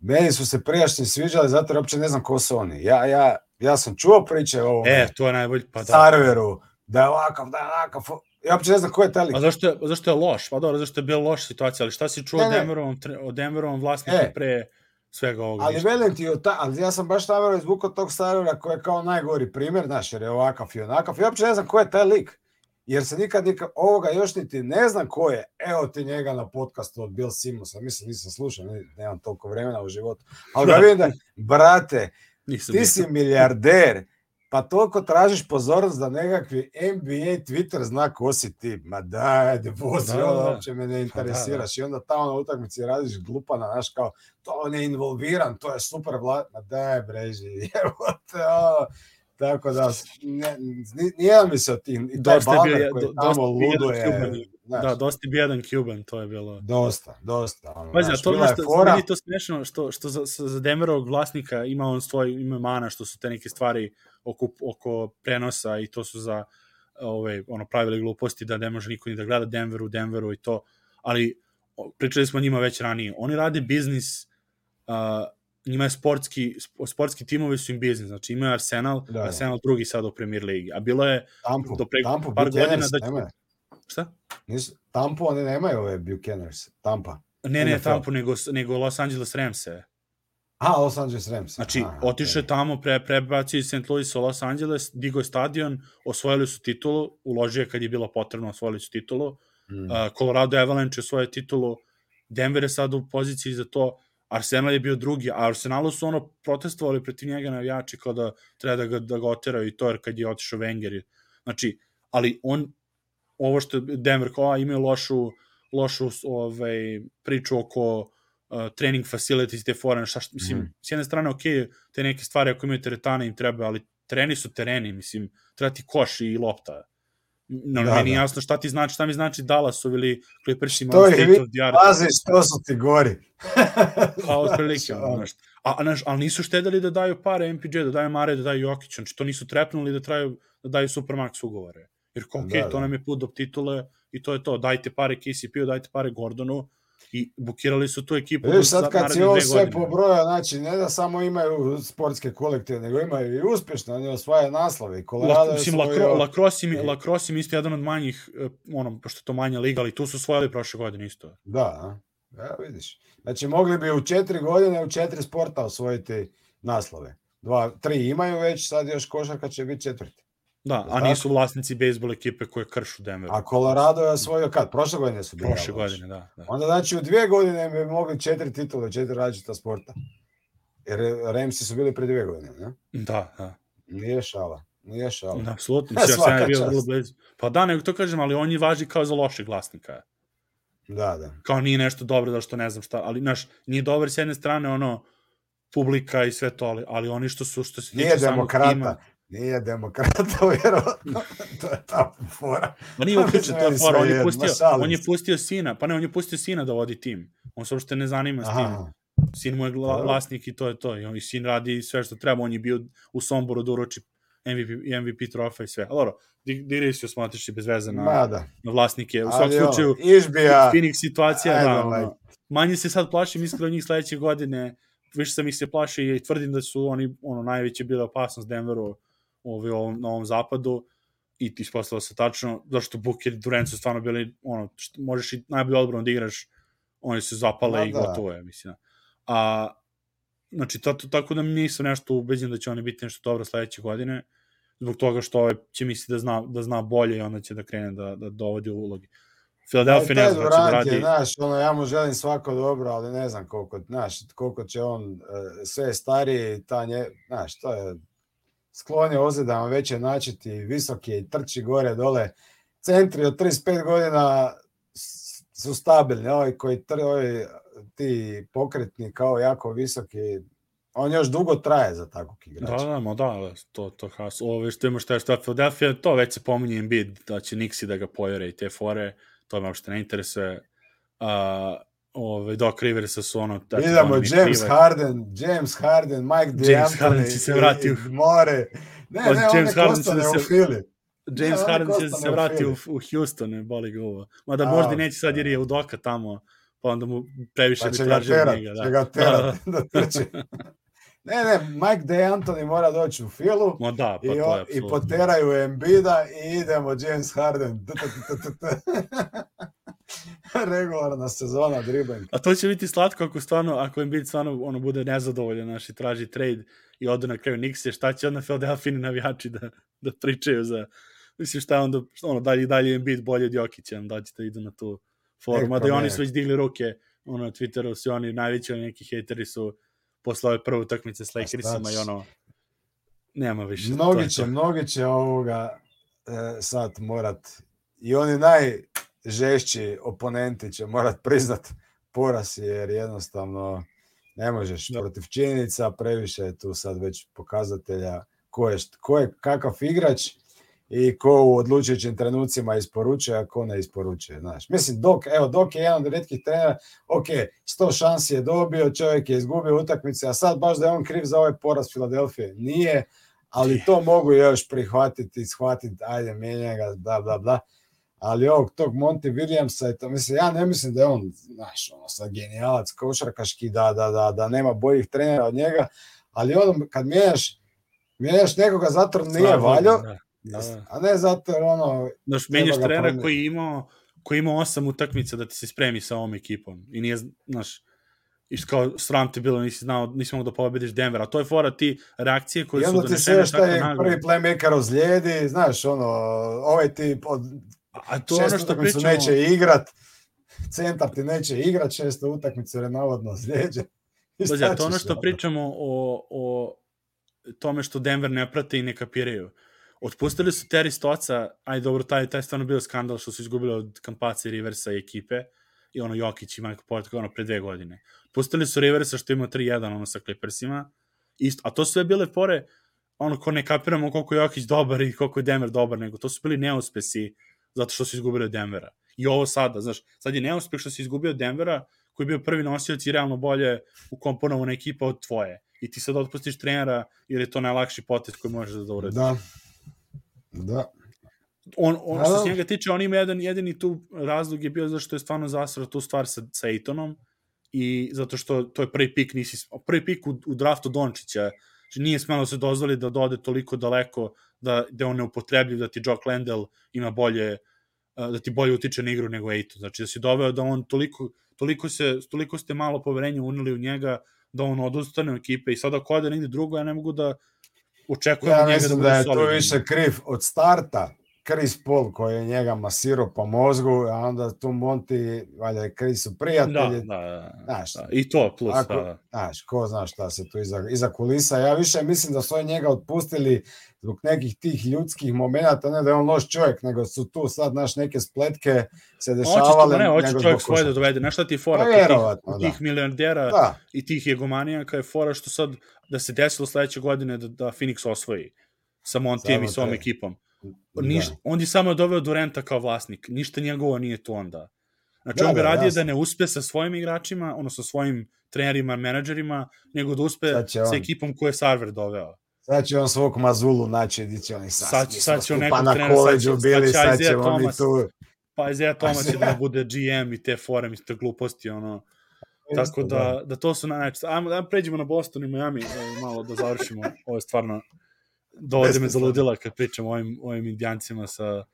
meni su se prijašnji sviđali zato jer uopće ne znam ko su oni. Ja ja ja sam čuo priče o e to je najbolji pa da. Serveru da je ovakav da je ovakav ja uopće ne znam ko je taj lik. A zašto je zašto je loš? Pa dobro zašto je bila loša situacija ali šta si čuo o Denverovom o Denverovom vlasniku e, pre svega ovoga. Ali velim ti, ta, ali ja sam baš navjerao izvukao tog starora koji je kao najgori primjer, znaš, jer je ovakav i onakav. I uopće ne znam ko je taj lik jer se nikad, nikad ovoga još niti ne znam ko je. Evo ti njega na podcastu od Bill Simonsa, mislim nisam slušao, nemam toliko vremena u životu. Ali ga vidim da, brate, nisam ti si milijarder, pa toliko tražiš pozornost da nekakvi NBA Twitter zna ko si ti. Ma daj, ajde, vozi, da, ono uopće me ne pa interesiraš. Da, da. I onda tamo na utakmici radiš glupana, znaš, kao, to on je involviran, to je super vlad. Ma daj, breži, evo te, ono, Tako da, ne, nije mi se tim, i taj Balmer koji do, tamo luduje. Da, dosta bi jedan Cuban, to je bilo. Dosta, dosta. Ono, Pazi, a to je što, fora... meni to smešno, što, što za, za Demerovog vlasnika ima on svoj ime mana, što su te neke stvari oko, oko prenosa i to su za ove, ono, pravili gluposti da ne može niko ni da gleda Denveru, Denveru i to, ali pričali smo njima već ranije. Oni rade biznis uh, njima je sportski, sportski timovi su im biznis, znači imaju Arsenal, da, da. Arsenal drugi sad u Premier Ligi, a bilo je Tampu, do pre Tampu, par godina da će... Šta? Nisu, Tampu oni nemaju ove Buchaners, Tampa. Ne, ne, NFL. Tampu, nego, nego Los Angeles Rams -e. A, Los Angeles Rams. Znači, otiše okay. tamo, pre, prebacio iz St. Louis u Los Angeles, digo je stadion, osvojili su titulu, uložio kad je bilo potrebno, osvojili su titulu. Mm. Uh, Colorado Avalanche je svoje titulu, Denver je sad u poziciji za to, Arsenal je bio drugi, a Arsenalu su ono protestovali protiv njega navijači kao da treba da ga, da ga oteraju i to jer kad je otišao Wenger. Znači, ali on, ovo što Denver kao, imaju lošu, lošu ovaj, priču oko uh, training facilities, te fore, šta, šta, mislim, mm. s jedne strane, ok, te neke stvari ako imaju teretane im treba, ali tereni su tereni, mislim, treba ti koš i lopta. No, da, meni da. jasno šta ti znači, šta mi znači Dallasov ili Clippersima to State of the Art. Pazi, što su ti gori. pa, otprilike, znaš. A, a, ali nisu štedali da daju pare MPJ, da daju Mare, da daju Jokić, znači to nisu trepnuli da, traju, da daju Supermax ugovore. Jer ok, da, to da. nam je put do titule i to je to. Dajte pare KCP-u, dajte pare Gordonu, I bukirali su tu ekipu. Vidiš, sad kad si ovo sve pobroja, znači ne da samo imaju sportske kolektive, nego imaju i uspješno, oni osvaja naslove. Colorado La, mislim, osvojio... Lacrosse im, Lacrosse im isto jedan od manjih, eh, ono, pošto je to manja liga, ali tu su osvojili prošle godine isto. Da, ja, vidiš. Znači, mogli bi u četiri godine u četiri sporta osvojiti naslove. Dva, tri imaju već, sad još košarka će biti četvrti. Da, a nisu vlasnici bejsbol ekipe koje kršu Denver. A Colorado je osvojio kad? Prošle godine su bili. Prošle godine, da, da. Onda znači u dvije godine bi mogli četiri titule, četiri različita sporta. Jer Ramsi su bili pre dvije godine, ne? Da, da. Nije šala. Nije šala. Da, apsolutno. Ja sam bio vrlo blizu. Pa da, nego to kažem, ali on je važi kao za lošeg vlasnika. Da, da. Kao nije nešto dobro da što ne znam šta, ali znaš, nije dobar s jedne strane ono publika i sve to, ali, ali oni što su što se nije demokrata. Tima, Nije demokrata, vjerovatno. to je ta fora. Ma nije uključen, to je fora. On je, pustio, on je pustio sina, pa ne, on je pustio sina da vodi tim. On se uopšte ne zanima s tim. Sin mu je vlasnik i to je to. I on i sin radi sve što treba. On je bio u Somboru da uroči MVP, MVP trofej i sve. Ali dobro, digresiju smo otišli bez veze na, Mada. na vlasnike. U svakom slučaju, Išbija. Phoenix situacija, da, ono, manje se sad plašim iskreno njih sledeće godine, više sam ih se plašio i tvrdim da su oni ono najveće bile opasnost Denveru ovaj, ovom, na ovom zapadu i ti ispostavilo se tačno, zašto Booker i Durant su stvarno bili, ono, što, možeš i najbolje odbrano da igraš, oni su zapale da, i gotovo je, mislim. A, znači, tato, tako da mi nisam nešto ubeđen da će oni biti nešto dobro sledeće godine, zbog toga što ovaj će misli da zna, da zna bolje i onda će da krene da, da dovodi u ulogi. Philadelphia ne znam da će radi. Znaš, ono, ja mu želim svako dobro, ali ne znam koliko, znaš, koliko će on, uh, sve stariji, ta nje, znaš, to je sklon je već je načeti, visok je i trči gore, dole. Centri od 35 godina su stabilni, ovi koji ovi, ti pokretni kao jako visoki, on još dugo traje za takvog igrača. Da, da, da, to, to has, ovo što ima šta je šta Philadelphia, to već se pominje Embiid, da će Nixi da ga pojere i te fore, to me uopšte ne interesuje. Uh, ove, Doc Riversa su ono... Idemo, James krive. Harden, James Harden, Mike D'Antoni. James Harden će se vrati u... More. Ne, ne, James on Harden će da se... u Fili. James ne, Harden će se vrati u, u Houston, ne boli ga ovo. Mada možda neće sad jer je u Doka tamo, pa onda mu previše pa bi tražio njega. Da. Će ga terat, da, da. Ne, ne, Mike D'Antoni mora doći u filu Ma da, pa i, to je i poteraju Embida i idemo James Harden. regularna sezona dribling. A to će biti slatko ako stvarno, ako Embiid stvarno ono, bude nezadovoljan naš i traži trade i ode na kraju Nixie, šta će onda Philadelphia navijači da, da pričaju za, mislim šta onda, ono, dalje, dalje Embiid bolje od Jokića, da će da idu na tu forum, da i oni su već digli ruke, ono, na Twitteru su oni najveći, oni neki hejteri su posle ove prve utakmice s Lakersima i ono, nema više. Mnogi će, mnogi će ovoga e, sad morat i oni naj žešći oponenti će morat priznat poraz jer jednostavno ne možeš da. protiv činjenica, previše je tu sad već pokazatelja ko je, ko je kakav igrač i ko u odlučujućim trenucima isporučuje, a ko ne isporučuje, znaš. Mislim, dok, evo, dok je jedan od redkih trenera, ok, 100 šansi je dobio, čovjek je izgubio utakmice, a sad baš da je on kriv za ovaj poraz Filadelfije, nije, ali to mogu još prihvatiti, shvatiti, ajde, mijenja ga, bla, bla, bla ali ovog tog Monty Williamsa je to, mislim, ja ne mislim da je on, znaš, ono, sad genijalac košarkaški, da, da, da, da nema boljih trenera od njega, ali ono, kad mijenjaš, mijenjaš nekoga zato jer nije valjo, da, da. a ne zato jer ono... Znaš, menjaš trenera koji imao, koji imao osam utakmica da ti se spremi sa ovom ekipom i nije, znaš, i kao sram te bilo, nisi znao, nisi mogu da pobediš Denver, a to je fora ti reakcije koje su donešene tako naglo. I onda ti sve šta je prvi playmaker ozlijedi, znaš, ono, ovaj tip od A to ono što pričamo... neće igrat, centar ti neće igrat, šesto utakmice jer je navodno zlijeđe. Dođe, to ono što pričamo o, o tome što Denver ne prate i ne kapiraju. Otpustili su Terry Stoca, aj dobro, taj, taj stvarno bio skandal što su izgubili od Kampaca i Riversa i ekipe, i ono Jokić i Michael Porter, ono pre dve godine. Pustili su Riversa što ima 3-1 ono sa Clippersima, isto, a to su sve bile fore, ono ko ne kapiramo koliko je Jokić dobar i koliko je Denver dobar, nego to su bili neuspesi zato što su izgubili od Denvera. I ovo sada, znaš, sad je neuspeh što si izgubio od Denvera, koji je bio prvi nosioc i realno bolje ukomponovana ekipa od tvoje. I ti sad otpustiš trenera jer je to najlakši potez koji možeš da uradiš. Da. Da. on, on što se njega tiče, on ima jedan jedini tu razlog je bio zašto je stvarno zasrao tu stvar sa, sa Ejtonom i zato što to je prvi pik, nisi, prvi pik u, u draftu Dončića, znači nije smelo se dozvoli da dode toliko daleko da, da on ne upotrebljiv, da ti Jock Landell ima bolje, da ti bolje utiče na igru nego Ejton. Znači da si doveo da on toliko, toliko, se, toliko ste malo poverenja unili u njega da on odustane u ekipe i sada ako ode negde drugo, ja ne mogu da očekujem ja njega da bude da je to više kriv od starta Chris Paul koji je njega masirao po mozgu, a onda tu Monti, valjda je Chris su prijatelji. Da, da, da. Znaš, da. I to plus, ako, da. Znaš, ko zna šta se tu iza, iza kulisa. Ja više mislim da su oni njega otpustili zbog nekih tih ljudskih momenata, ne da je on loš čovjek, nego su tu sad naš neke spletke se dešavale. Ne, hoće čovjek svoje da dovede. Znaš šta ti je fora? Pa, tih, da. tih milijardera da. i tih jegomanijaka je fora što sad da se desilo sledeće godine da, da Phoenix osvoji sa Montijem i s ovom ekipom Niš, da. On je samo doveo Durenta kao vlasnik. Ništa njegovo nije to onda. Znači, da, on bi da, radio da ne uspe sa svojim igračima, ono sa svojim trenerima, menadžerima, nego da uspe sa on... ekipom koju je Sarver doveo. Sad će on svog Mazulu naći, gdje će oni sad. Sad, sad će on nekog pa trenera, sad će, bili, sad će Thomas, tu. Pa Isaiah Thomas će da bude GM i te fore, mi te gluposti, ono. Tako da, da, da to su najče. Ajmo da pređemo na Boston i Miami, da malo da završimo. Ovo je stvarno dovode me za ludila kad pričam o ovim, ovim indijancima sa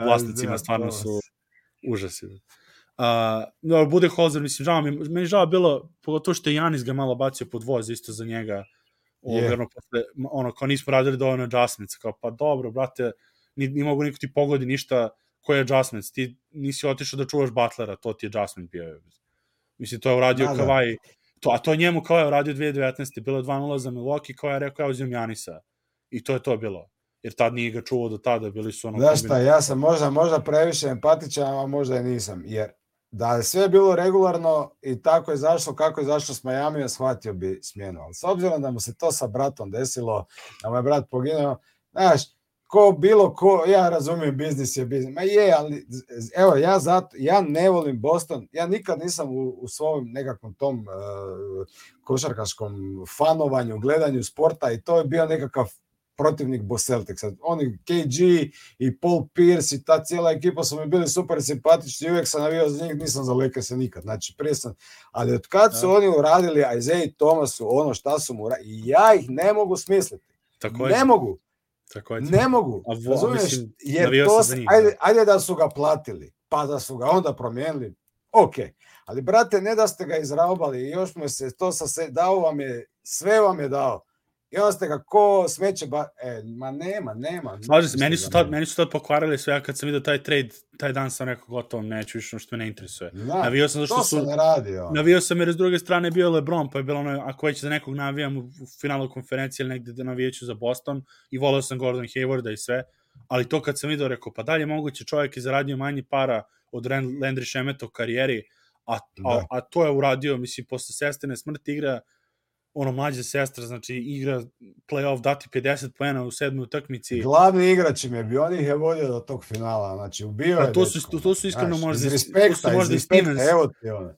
vlasnicima, da, stvarno su užasi. Uh, no, bude Holzer, mislim, žao mi, meni žao bilo, pogotovo što je Janis ga malo bacio pod voz isto za njega, yeah. posle, ono, kao nismo radili dovoljno adjustments, kao, pa dobro, brate, ni, ni mogu niko ti pogodi ništa, koji je adjustments, ti nisi otišao da čuvaš Butlera, to ti je adjustment bio. Mislim, to je uradio da, Kavaj, to, a to njemu kao je uradio 2019. Bilo je 2-0 za Milwaukee, kao je rekao, ja uzim Janisa I to je to bilo. Jer tad nije ga čuo do tada, bili su ono... Znaš šta, ja sam možda, možda previše empatičan, a možda i nisam. Jer da je sve bilo regularno i tako je zašlo, kako je zašlo s Miami, shvatio bi smjenu. Ali s obzirom da mu se to sa bratom desilo, da mu je brat poginuo, znaš, ko bilo ko, ja razumijem biznis je biznis, ma je, ali evo, ja zato, ja ne volim Boston, ja nikad nisam u, u svom nekakvom tom uh, košarkaškom fanovanju, gledanju sporta i to je bio nekakav protivnik Bo Celticsa. Oni KG i Paul Pierce i ta cijela ekipa su mi bili super simpatični, uvijek sam navio za njih, nisam za Lakers nikad. Znači, prije sam, ali od kad su ja. oni uradili Isaiah Thomasu ono šta su mu uradili, ja ih ne mogu smisliti. Tako je. Ne mogu. Tako je. Ne mogu. Vo, Razumiješ? Mislim, jer to, ajde, ajde da su ga platili, pa da su ga onda promijenili, ok. Ali, brate, ne da ste ga izraubali i još mu se to sa se, dao vam je, sve vam je dao I onda ste ga ko smeće, ba, e, ma nema, nema. Slaži se, meni su, tad, meni su tad pokvarili sve, ja kad sam vidio taj trade, taj dan sam rekao gotovo, neću više, što me ne interesuje. Da, navio sam zašto su... ne radi, on. Navio sam jer s druge strane bio Lebron, pa je bilo ono, ako već za nekog navijam u finalu konferencije ili negde da navijeću za Boston i volao sam Gordon Haywarda i sve, ali to kad sam vidio, rekao, pa dalje moguće čovjek je zaradio manje para od Landry Šemeta u karijeri, a, a, da. a to je uradio, mislim, posle sestene smrti igra ono mlađa sestra, znači igra play-off, dati 50 poena u sedmoj utakmici. Glavni igrač im je bio, on ih je vodio do tog finala, znači ubio pa, je. To su, to, to su iskreno znači, možda... Iz respekta, možda iz respekta, evo ti ono.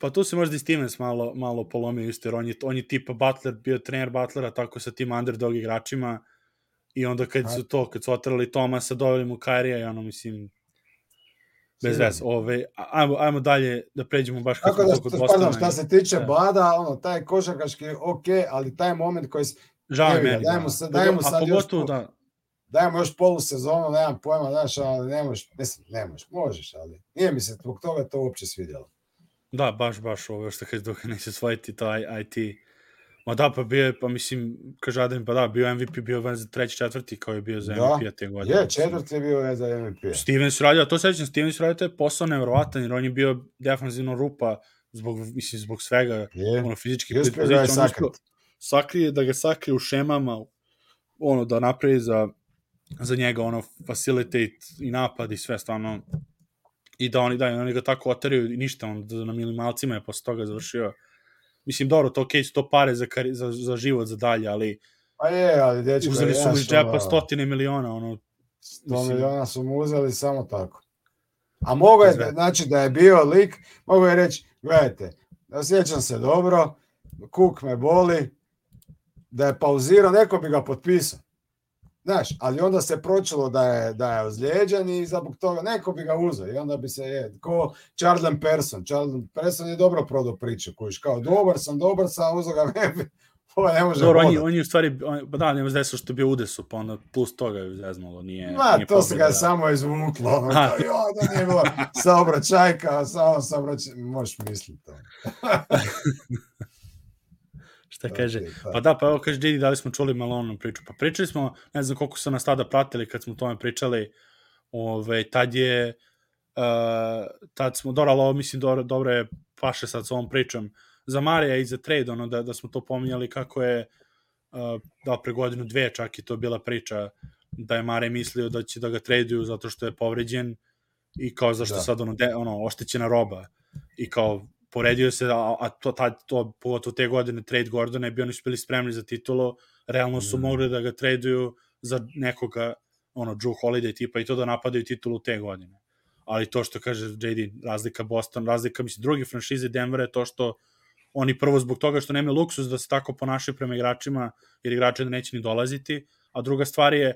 Pa tu se možda i Stevens malo, malo polomio isto, jer on je, on je tipa Butler, bio trener Butlera, tako sa tim underdog igračima, i onda kad su to, kad su otrali Tomasa, doveli mu Kairija i ono, mislim, Bez veze. Ove, ajmo, ajmo dalje da pređemo baš kako da, kod Bostona. Šta se tiče da. Bada, ono, taj košarkaški ok, ali taj moment koji... Žao je meni. Dajmo, sad, dajmo sad još... Da. Dajmo još polusezonu, nemam pojma, znaš, ali ne možeš, mislim, ne možeš, možeš, ali nije mi se zbog toga to uopće svidjelo. Da, baš, baš ovo što kaže dok neće svojiti taj IT Ma da, pa bio je, pa mislim, kaže Adam, pa da, bio MVP, bio ven za treći, četvrti, kao je bio za da. MVP-a te godine. Je, četvrti je bio za MVP-a. Stevens radio, to sećam, Stevens radio, to je posao nevjerovatan, jer on je bio defanzivno rupa, zbog, mislim, zbog svega, je. ono, fizički predpozicija. Sakrit. Sakrije, da ga sakrije u šemama, ono, da napravi za, za njega, ono, facilitate i napad i sve, stvarno, i da oni, da, oni ga tako otaraju i ništa, on na minimalcima je posle toga završio Mislim, dobro, to okej, okay, to pare za, kari, za, za život, za dalje, ali... Pa je, ali dečko... Uzeli su mu iz džepa stotine miliona, ono... 100 mislim... miliona su mu uzeli samo tako. A mogo je, znači da je bio lik, mogu je reći, gledajte, osjećam se dobro, kuk me boli, da je pauzirao, neko bi ga potpisao. Znaš, ali onda se pročilo da je, da je ozlijeđen i zbog toga neko bi ga uzeo i onda bi se, je, ko Charlton Person, Charlton Person je dobro prodao priču, kojiš kao dobar sam, dobar sam, uzeo ga ne, ovo ne može Dobro, on, je, on je u stvari, on, pa da, nema desilo što je bio udesu, pa onda plus toga je zeznalo, nije... Ma, nije to se ga povreda. samo izvuklo, ono, kao, jo, da nije bilo saobraćajka, samo saobraćaj, možeš misliti to. Šta To kaže? Pa da, pa evo kaže Didi, da li smo čuli malo onu priču. Pa pričali smo, ne znam koliko su nas tada pratili kad smo tome pričali, ove, tad je, uh, tad smo, dobro, ali ovo mislim, dobro, dobro je paše sad s ovom pričom, za Marija i za trade, ono, da, da smo to pominjali kako je, uh, da pre godinu dve čak i to bila priča, da je Mare mislio da će da ga traduju zato što je povređen i kao zašto da. sad ono, de, ono oštećena roba i kao poredio se, a, a to, tad, to, pogotovo te godine, trade Gordona je bio, oni su bili spremni za titulu, realno su Mm. mogli da ga traduju za nekoga, ono, Drew Holiday tipa i to da napadaju titulu te godine. Ali to što kaže JD, razlika Boston, razlika, mislim, drugi franšize Denvera je to što oni prvo zbog toga što nemaju luksus da se tako ponašaju prema igračima, jer igrači da neće ni dolaziti, a druga stvar je,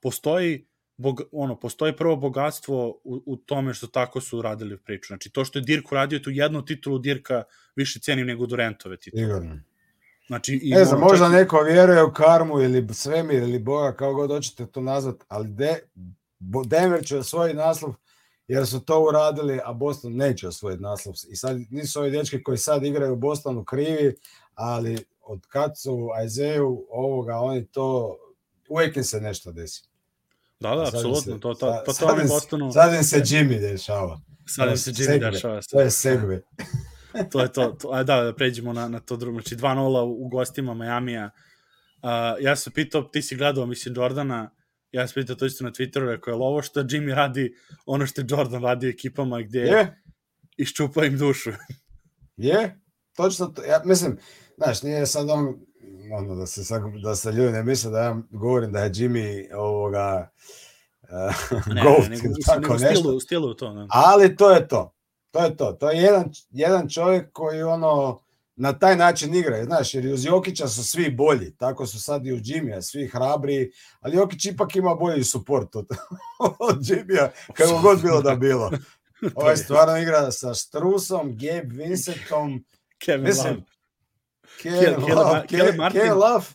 postoji bog, ono, postoji prvo bogatstvo u, u tome što tako su radili priču. Znači, to što je Dirk uradio tu jednu titulu Dirka više cenim nego Durantove titule. Sigurno. Znači, i, Ne znam, možda čak neko vjeruje u karmu ili svemir ili Boga, kao god hoćete to nazvat, ali de, Bo- Denver će osvojiti naslov jer su to uradili, a Boston neće osvojiti naslov. I sad nisu ovi dečki koji sad igraju u Bostonu krivi, ali od kad su Aizeju ovoga, oni to, uvijek im se nešto desi. Da, da, apsolutno, to, to, pa to sad vam je im se- Bostonu, Sad im se Jimmy dešava. sad im se Jimmy dešava. To je segve. to je to. to a da, da pređemo na, na to drugo. Znači 2-0 u, u gostima Majamija. Uh, ja sam pitao, ti si gledao, mislim, Jordana, ja sam pitao to isto na Twitteru, rekao je ovo što Jimmy radi, ono što Jordan radi ekipama gdje Je, iščupa im dušu. je, točno to. Ja, mislim, znaš, nije sad on, ono, da se, sad, da se ljudi ne misle da ja govorim da je Jimmy ovoga uh, Ne, goat ne, nego, u- tako nego u nešto. stilu, u stilu to. Ne. Ali to je to. To je to. To je jedan, jedan čovjek koji ono na taj način igra. Znaš, jer uz Jokića su svi bolji. Tako su sad i uz Jimmya, svi hrabri. Ali Jokić ipak ima bolji suport od, od Jimmya, kako god bilo da bilo. Ovaj je. stvarno igra sa Strusom, Gabe Vincentom, Kevin mislim, Love. Caleb Caleb Caleb Martin. Caleb Love,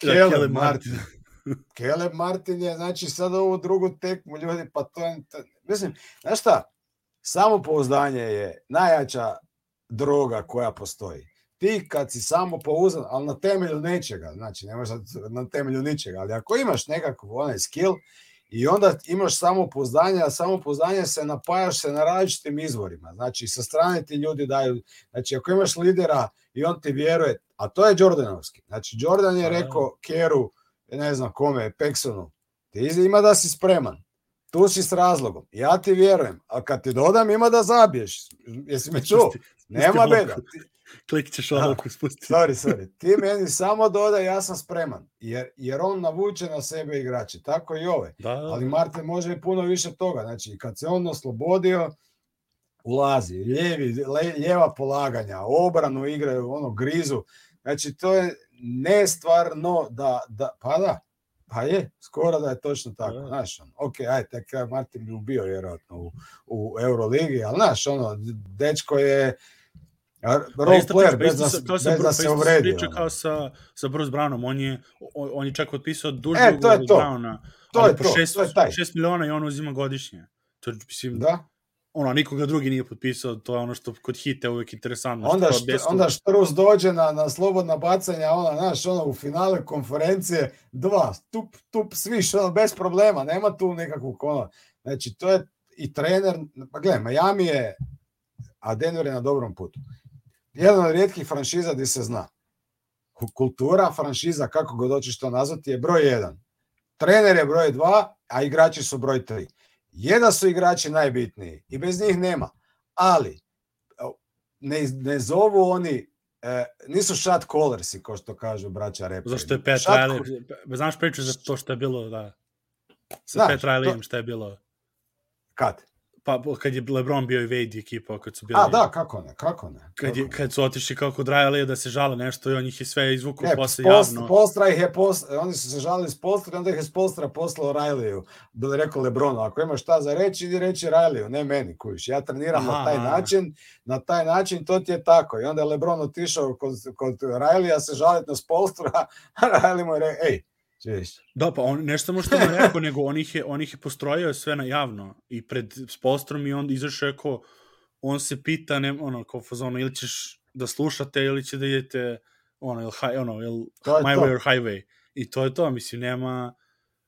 Caleb Caleb Martin. Caleb Martin je, znači, sad ovu drugu tekmu, ljudi, pa to je, to, mislim, znaš šta, samopouzdanje je najjača droga koja postoji. Ti kad si samo pouzdan, ali na temelju nečega, znači ne možeš na temelju ničega, ali ako imaš nekakav onaj skill i onda imaš samopouzdanje, a samopouzdanje se napajaš se na različitim izvorima. Znači sa strane ti ljudi daju, znači ako imaš lidera i on ti vjeruje, a to je Jordanovski. Znači Jordan je Da. rekao Keru, ne znam kome, Peksonu, ti ima da si spreman. Tu si s razlogom. Ja ti vjerujem. A kad ti dodam, ima da zabiješ. Jesi me čuo? Nema beda. Klik ćeš Da. olovku spustiti. Sorry, sorry. Ti meni samo dodaj, ja sam spreman. Jer, jer on navuče na sebe igrače. Tako i ove. Da, da, Ali Martin može i puno više toga. Znači, kad se on oslobodio, ulazi. Ljevi, le, ljeva polaganja, obranu igraju, ono, grizu. Znači, to je nestvarno da, da pa da, pa je, skoro da je točno tako, Da. znaš, ono, ok, ajde, ja Martin bi ubio vjerojatno u, u Euroligi, ali znaš, ono, dečko je Pa role player pa bez da, sa- se- bez da pa se uvredi. Priča kao sa, sa Bruce Brownom, on je, on, je čak potpisao duži E, to ugovor to. Browna, To ali je po to, šest, to je taj. šest miliona i on uzima godišnje. To mislim, Da, ono, nikoga drugi nije potpisao, to je ono što kod hita je uvijek interesantno. onda, što št, desu- onda Štrus dođe na, na slobodna bacanja, ona, znaš, ono, u finale konferencije, dva, tup, tup, sviš, ono, bez problema, nema tu nekakvog ono. Znači, to je i trener, pa gledaj, Miami je, a Denver je na dobrom putu. Jedan od rijetkih franšiza gdje se zna. Ku- Kultura franšiza, kako god hoćeš to nazvati, je broj jedan. Trener je broj dva, a igrači su broj tri. Jedan su igrači najbitniji i bez njih nema. Ali, ne, ne zovu oni, e, nisu shot callersi, kao što kažu braća reperi. Zašto je Shot Riley, pa znaš priču za to što je bilo, da. Sa Pat Rileyem to- što je bilo. Kad? Pa kad je LeBron bio i Wade ekipa, kad su bili... A, da, kako ne, kako ne. Kad, kako je, ne. kad su otišli kod Riley da se žale nešto i on ih je sve izvukao Ne, posle post, javno. Postra ih je post, oni su se žalili s Postra, onda ih je s Postra poslao. Bilo je rekao Lebronu, ako imaš šta za reći, idi reći Riley-u, ne meni, kujiš. Ja treniram na Aha, taj aha. način, na taj način to ti je tako. I onda je Lebron otišao kod, kod Riley-a se žaliti na Spolstra, a Riley mu je rekao, ej, čuješ, Da, pa on, nešto mu što je rekao, nego on ih je, on ih je postrojio sve na javno i pred Spolstrom i on izašao je kao, on se pita, ne, ono, kao fazonu, ili ćeš da slušate ili će da idete, ono, ili, ono, ili To je my to. way or highway. I to je to, mislim, nema,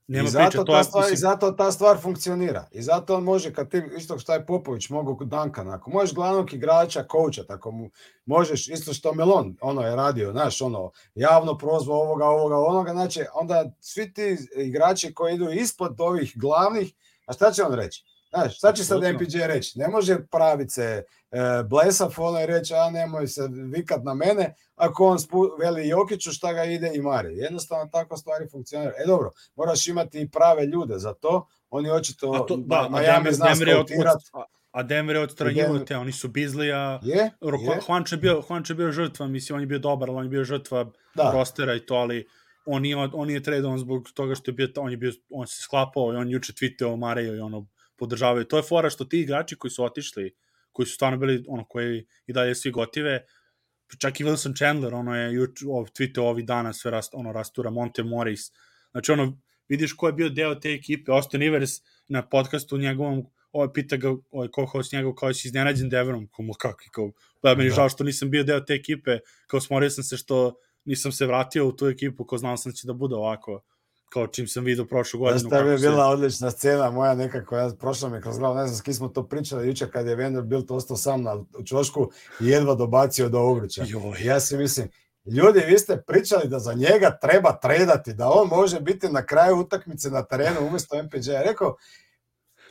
nema I zato, priče. To ta je, stvar, I mislim, zato ta stvar funkcionira. I zato on može, kad ti, isto što je Popović kod Duncan, ako možeš glavnog igrača, kouča, tako mu možeš, isto što Melon, ono je radio, znaš, ono, javno prozvao ovoga, ovoga, onoga, znači, onda svi ti igrači koji idu ispod ovih glavnih, a šta će on reći? Znaš, šta će sad. MPJ reći? Ne može praviti se e, blesav ono i reći, a nemoj se vikat na mene, ako on spu, veli Jokiću šta ga ide i mari. Jednostavno tako stvari funkcionira. E dobro, moraš imati i prave ljude za to. Oni očito, a to, da, a Miami zna Denver je od, skautirat. od, a Denver je odstranjivo te, oni su Bizlija, Je, Ro- je, Juanče bio, Juanče bio žrtva, mislim, on je bio dobar, ali on je bio žrtva da. rostera i to, ali on je, on je tradovan zbog toga što je bio, on je bio, on se sklapao i on juče tweeteo Marejo i ono, podržavaju. To je fora što ti igrači koji su otišli, koji su stvarno bili, ono, koji i dalje svi gotive, čak i Wilson Chandler, ono je juč, ov, tweeteo ovih dana sve rast, ono, rastura Monte Morris. Znači, ono, vidiš ko je bio deo te ekipe, Austin Rivers na podcastu njegovom, ovaj pita ga, ovaj ko host njegov, kao si iznenađen Deverom, kao, kako, i kao, pa meni Da. žao što nisam bio deo te ekipe, kao smorio sam se što nisam se vratio u tu ekipu, ko znao sam da će da bude ovako, kao čim sam vidio prošlu godinu. Znaš šta bi kako se- bila odlična scena moja nekako, ja prošla mi kroz glavu, ne znam s kim smo to pričali juče kad je Vanderbilt ostao sam na čošku i jedva dobacio do obruča. Ja si mislim, ljudi, vi ste pričali da za njega treba tredati, da on može biti na kraju utakmice na terenu umjesto MPJ. Ja rekao,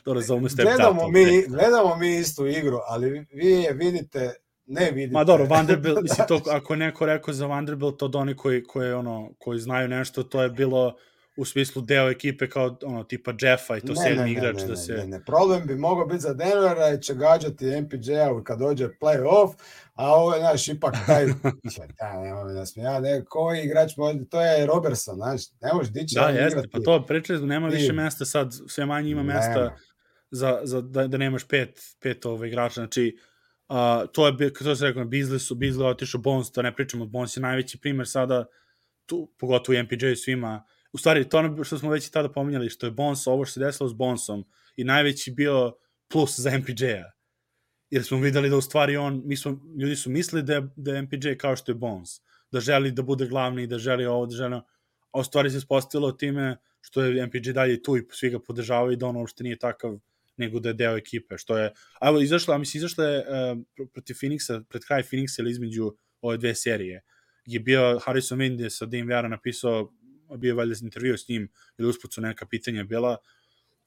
Dobro, za ume step gledamo mi, gledamo mi istu igru, ali vi je vidite, ne vidite. Ma dobro, Vanderbilt, mislim, to, ako je neko rekao za Vanderbilt, od oni koji, koji, ono, koji znaju nešto, to je bilo u smislu deo ekipe kao ono tipa Jeffa i to Ne, sedmi ne, igrač ne, da ne, se Ne, ne. Problem bi mogao biti za Denvera je će gađati MPJ-a kad dođe play-off, a ovo je, znaš, ipak taj... da, nema me nasmija, ne, koji igrač može, to je Robertson, znaš, ne možeš dići Da, jeste, igrati. pa to pričali nema više mesta sad, sve manje ima Nema. mesta za, za da, da nemaš pet, pet ove igrača, znači uh, to je, to se rekao, Bizli su, Bizli otišao, Bones, to ne pričamo, Bones je najveći primer sada, tu, pogotovo u MPJ svima, u stvari, to ono što smo već i tada pominjali, što je Bones, ovo što se desilo s Bonesom, i najveći bio plus za MPJ-a. Jer smo videli da u stvari on, mi smo, ljudi su mislili da je, da je MPJ kao što je Bones, da želi da bude glavni, da želi ovo, da želi a u stvari se ispostavilo time što je MPJ dalje tu i svi ga podržavaju i da on uopšte nije takav nego da je deo ekipe, što je, a evo, izašla, a mislim, izašla je uh, protiv Phoenixa, pred kraj Phoenixa ili između ove dve serije, je bio Harrison Windy sa Dean Vera napisao, bio valjda intervju s njim, ili usput su neka pitanja bila,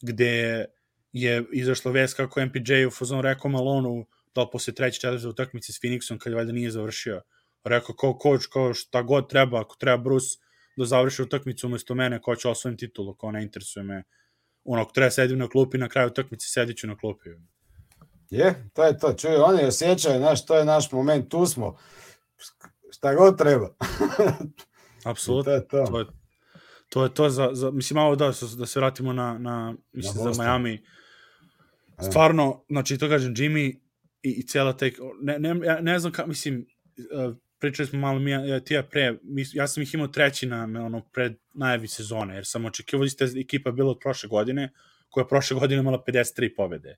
gde je izašla vest kako MPJ u fazonu rekao Malonu da posle treće četvrte utakmice s Phoenixom kad je valjda nije završio. Rekao kao coach, kao šta god treba, ako treba Bruce da završi utakmicu umesto mene, ko će osvojim titulu, kao ne interesuje me. Ono, ako treba sedim na klupi, na kraju utakmice sedit ću na klupi. Je, to je to. Čuj, oni osjećaju, znaš, to je naš moment, tu smo. Šta god treba. Apsolutno. to je to. To je to, je to za, za, mislim, malo da, da se vratimo na, na mislim, Na za. Miami. E. Stvarno, znači, to kažem, Jimmy i, i cijela tek, ne, ne, ja ne znam, ka, mislim, uh, pričali smo malo mi, ja, ti ja pre, mis, ja sam ih imao treći na, na ono, pred najavi sezone, jer sam očekivao da ekipa bila od prošle godine, koja je prošle godine imala 53 pobede.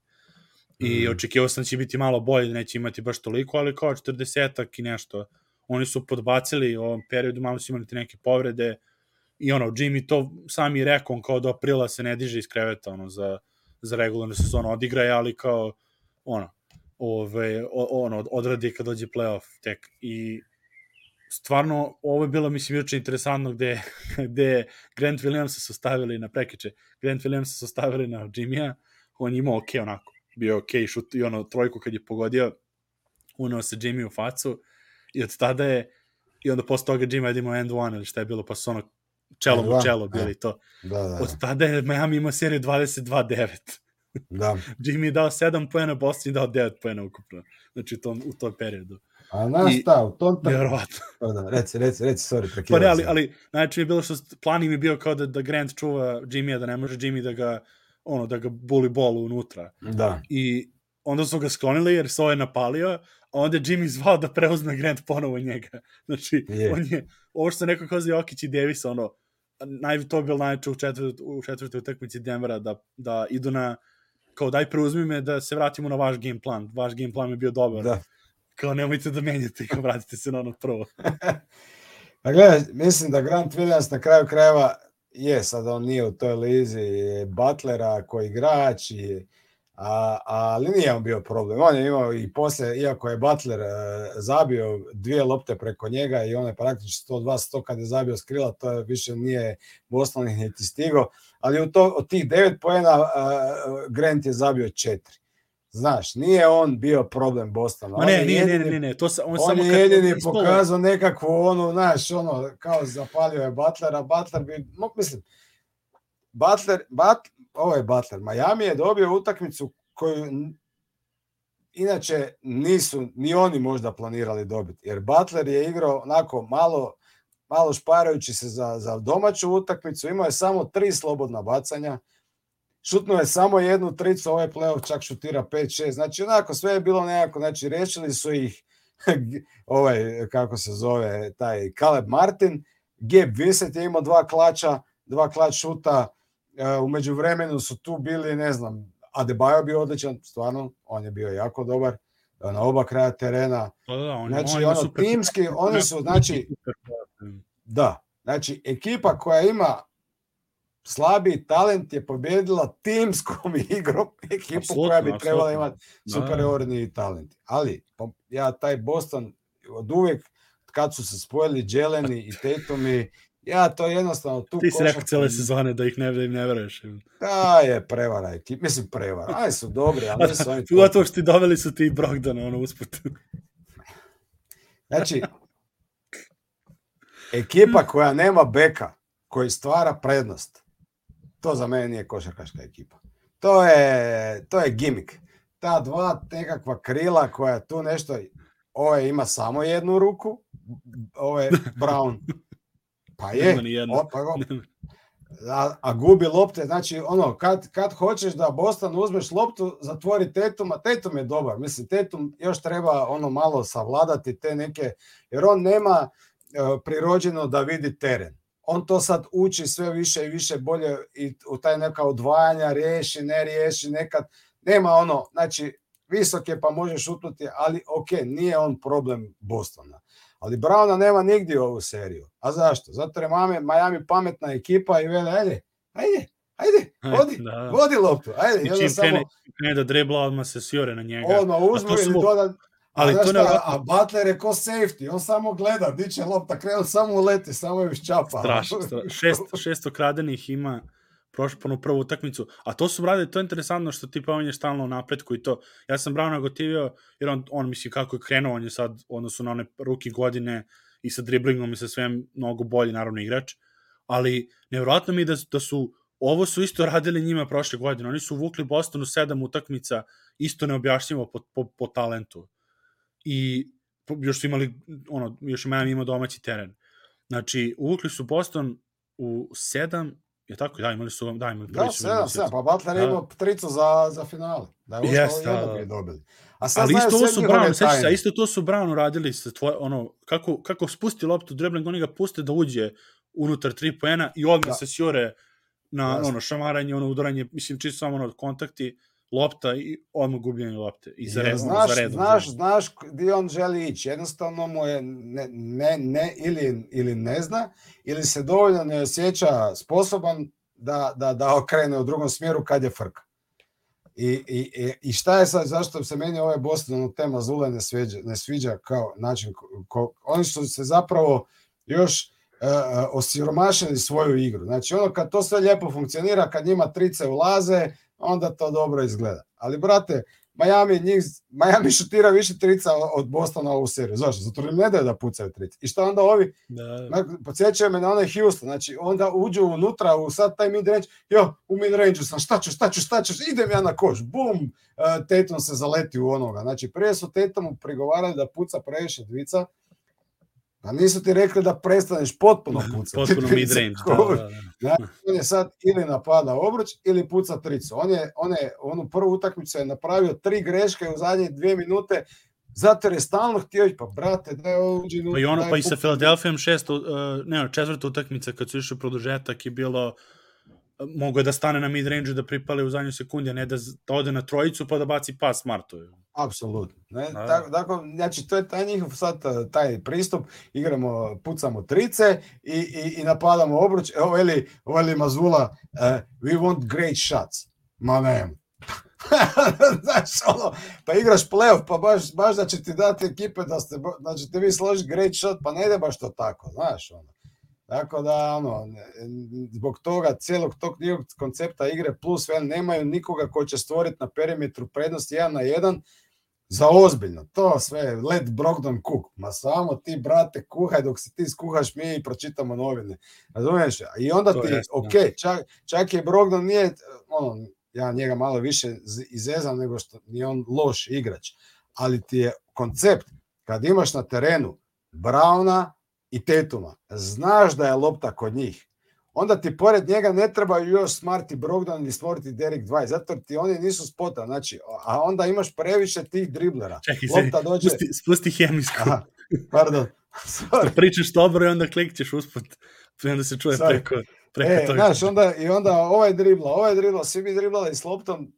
I Mm. očekivao sam da će biti malo bolje, da neće imati baš toliko, ali kao 40-ak i nešto. Oni su podbacili u ovom periodu, malo su imali te neke povrede, i ono, Jimmy to sam i rekao, on kao do aprila se ne diže iz kreveta, ono, za, za regularnu sezonu odigraje, ali kao, ono, ove, ono, odradi kad dođe playoff tek. I stvarno, ovo je bilo, mislim, juče interesantno gde, gde Grant Williams su stavili na prekiče. Grant Williams su stavili na Jimmya, on je imao ok, onako, bio ok, šut, i ono, trojku kad je pogodio, uneo se Jimmy u facu, i od tada je, i onda posle toga Jimmy je imao end one, ili šta je bilo, pa su ono, čelom End u čelo e. bili to. Da, da, Od da. tada je Miami imao seriju 22-9. Da. Jimmy je dao 7 poena, Boston je dao 9 poena ukupno. Znači, to, u tom periodu. A znaš šta, u tom tako... Vjerovatno. Da, reci, reci, reci, sorry, Pa prekidam ne, ali, ali znači je bilo što plan im je bio kao da, da Grant čuva Jimmy, da ne može Jimmy da ga ono, da ga buli bol unutra. Da, I onda su ga sklonili jer se ovaj napalio, a onda je Jimmy zvao da preuzme Grant ponovo njega. Znači, Je. on je, ovo što neko kao za Jokić i Davis, ono, naj, to je bilo najče u, četvrt, u četvrtoj utakmici Denvera, da, da idu na, kao daj preuzmi me da se vratimo na vaš game plan. Vaš game plan je bio dobar. da. Kao nemojte da menjate, kao vratite se na ono prvo. Pa gledaj, mislim da Grant Williams na kraju krajeva je, sad on nije u toj lizi je Butlera koji igrač, i, a, ali nije on bio problem. On je imao i posle, iako je Butler e, zabio dvije lopte preko njega i on je praktično 102-100 kad je zabio s krila, to je više nije Boston ih niti stigo, ali u to, od tih devet poena e, Grant je zabio četiri. Znaš, nije on bio problem Bostona. Ma On ne, je nije, ne, jedini ne, ne, to sa, on, on samo je kad- jedini ispalo- pokazao nekakvu onu, znaš, ono, kao zapalio je Butlera, Butler bi, mo- mislim, Butler, But, ovo je Butler, Miami je dobio utakmicu koju inače nisu ni oni možda planirali dobiti, jer Butler je igrao onako malo, malo šparajući se za, za domaću utakmicu, imao je samo tri slobodna bacanja, šutnuo je samo jednu tricu, ovaj playoff čak šutira 5-6, znači onako sve je bilo nekako, znači rešili su ih ovaj, kako se zove, taj Caleb Martin, Gabe Vincent je imao dva klača, dva klač šuta, umeđu vremenu su tu bili, ne znam, Adebayo bio odličan, stvarno, on je bio jako dobar, e, na oba kraja terena, Pa da, on, znači on ono, super- timski, oni su, znači, Da, znači ekipa koja ima slabi talent je pobjedila timskom igrom ekipu Apsolutno, koja bi trebala imati Da. superiorni talent. Ali po- ja taj Boston od uvek kad su se spojili Jeleni i Tatumi, ja to jednostavno tu Ti si rekao košarku- cele sezone da ih ne, da im ne veruješ. Da je prevara ekipa, mislim prevara, aj su dobri, ali nisu oni Pogotovo što ti doveli su ti i Brogdana, ono, usput. Znači, ekipa koja nema beka, koji stvara prednost, to za mene nije košarkaška ekipa. To je, to je gimik. Ta dva nekakva krila koja tu nešto, ovaj ima samo jednu ruku, ovaj Brown, pa je, o, pa a, a gubi lopte, znači ono, kad, kad hoćeš da Boston uzmeš loptu, zatvori Tetuma, Tetum je dobar, mislim, Tetum još treba ono malo savladati te neke, jer on nema e, prirođeno da vidi teren. On to sad uči sve više i više bolje i u taj neka odvajanja, riješi, ne riješi, nekad, nema ono, znači, visok je pa može šutnuti, ali ok, nije on problem Bostona. Ali Browna nema nigdje u ovu seriju. A zašto? Zato jer je Miami, Miami pametna ekipa i vele, ajde, ajde, ajde, vodi, Da, da. vodi loptu, ajde, I onda čim samo krene, krene da drebla, odmah se sjore na njega. odmah uzmu ili doda, ali a, to ne... šta, a Butler je ko safety, on samo gleda, di će lopta, krenu samo uleti, samo je ščapa. Strašno, strašno. Šest, šest okradenih ima onu prvu utakmicu, a to su radili, to je interesantno što ti pominješ stalno napretku i to. Ja sam Browna gotivio, jer on, on misli kako je krenuo, on je sad u odnosu na one ruki godine i sa driblingom i sa svem mnogo bolji, naravno, igrač, ali nevjerojatno mi da, da su ovo su isto radili njima prošle godine. Oni su vukli Bostonu sedam utakmica, isto neobjašnjivo po, po, po talentu. I još su imali, ono, još Miami imao domaći teren. Znači, uvukli su Boston u sedam, je tako? Da, imali su, da, imali Da, prvi su sedam, imali sedam, sedam. pa Butler je Da. imao tricu za, za finale. Da je Jest, uspao da, da. bi dobili. A sad Ali isto ovo su Brown, sećaš se, isto to su Brown uradili sa tvoje, ono, kako, kako spusti loptu dribbling, oni ga puste da uđe unutar tri poena i odmah Da. se sjore na Jasno. ono šamaranje, ono udaranje, mislim čisto samo ono kontakti, lopta i odmah gubljenje lopte. I za, Jer red, ono, znaš, za redom. znaš, za- znaš gdje on želi ići. Jednostavno mu je ne, ne, ne ili, ili ne zna, ili se dovoljno ne osjeća sposoban da, da, da okrene u drugom smjeru kad je frka. I, i, i- šta je sad, zašto se meni ovaj Boston tema Zule ne sviđa, ne sviđa kao način, ko, ko- oni su se zapravo još uh, osiromašili svoju igru. Znači ono kad to sve lijepo funkcionira, kad njima trice ulaze, onda to dobro izgleda. Ali brate, Miami, njih, Miami šutira više trica od Bostona ovu seriju. Zašto? Zato im ne daju da pucaju trice. I šta onda ovi? Da. Podsjećaju me na onaj Houston. Znači, onda uđu unutra u sad taj mid-range. Jo, u mid-range sam, šta ću, šta ću, šta ću, idem ja na koš. Bum! Uh, Tatum se zaleti u onoga. Znači, prije su Tatumu prigovarali da puca previše dvica, Pa nisu ti rekli da prestaneš potpuno pucati. potpuno mid-range, da, da, da. Znači, on je sad ili napada obruč ili puca tricu. On je, on je onu prvu utakmicu je napravio tri greške u zadnje dvije minute, zato je stalno htio pa brate, da je uđi... Pa i ono, pa i sa Philadelphia šest, uh, ne, četvrta utakmica kad su išli produžetak je bilo mogo je da stane na mid range da pripale u zadnju sekundi, a ne da, da ode na trojicu pa da baci pas Martu. Apsolutno. Ne? Da. Tako, tako, znači, to je taj njihov sad taj pristup, igramo, pucamo trice i, i, i napadamo obruč. Evo veli, veli Mazula, uh, we want great shots. Ma ne. znaš, ono, pa igraš playoff, pa baš, baš da će ti dati ekipe da ste, da ćete vi složiti great shot, pa ne ide baš to tako, znaš, ono. Tako da, ono, zbog toga, cijelog tog njihovog koncepta igre plus, vel, nemaju nikoga ko će stvoriti na perimetru prednost 1 na 1, za ozbiljno, to sve, let Brogdon cook, ma samo ti, brate, kuhaj, dok se ti skuhaš, mi pročitamo novine, razumiješ? I onda to ti, jest, ok, da. čak, čak je Brogdon nije, ono, ja njega malo više izezam nego što ni on loš igrač, ali ti je koncept, kad imaš na terenu Brauna, i Tetuma, znaš da je lopta kod njih, onda ti pored njega ne treba još Smarty Brogdon ili stvoriti Derek Dwight, zato ti oni nisu spota, znači, a onda imaš previše tih driblera. Čekaj, lopta dođe... spusti, spusti hemijsku. Aha, pardon. Pričaš dobro i onda klikćeš usput, i onda se čuje Sorry. preko, preko e, toga. Znaš, onda, i onda ovaj dribla, ovaj dribla, svi bi driblali s loptom,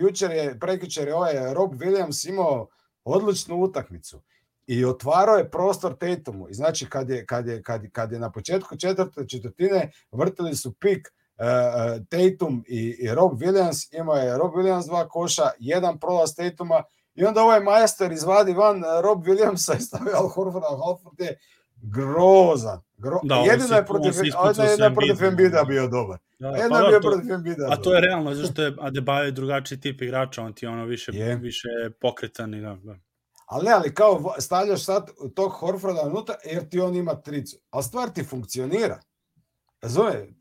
jučer je, prekjučer je ovaj Rob Williams imao odličnu utakmicu i otvarao je prostor Tatumu. I znači kad je, kad je, kad, kad je na početku četvrte četvrtine vrtili su pik uh, Tatum i, i Rob Williams, imao je Rob Williams dva koša, jedan prolaz Tatuma i onda ovaj majstor izvadi van Rob Williamsa i stavio Al Horford, Al Horford je grozan. Gro... Da, jedino je protiv, jedino je protiv Embida bio dobar. Da, jedino pa je bio protiv Embida. A to je realno, zašto je Adebayo drugačiji tip igrača, on ti ono više, je. više pokretan i da, da. Ali ne, ali kao stavljaš sad tog Horforda unutra jer ti on ima tricu. Ali stvar ti funkcionira. Razumije,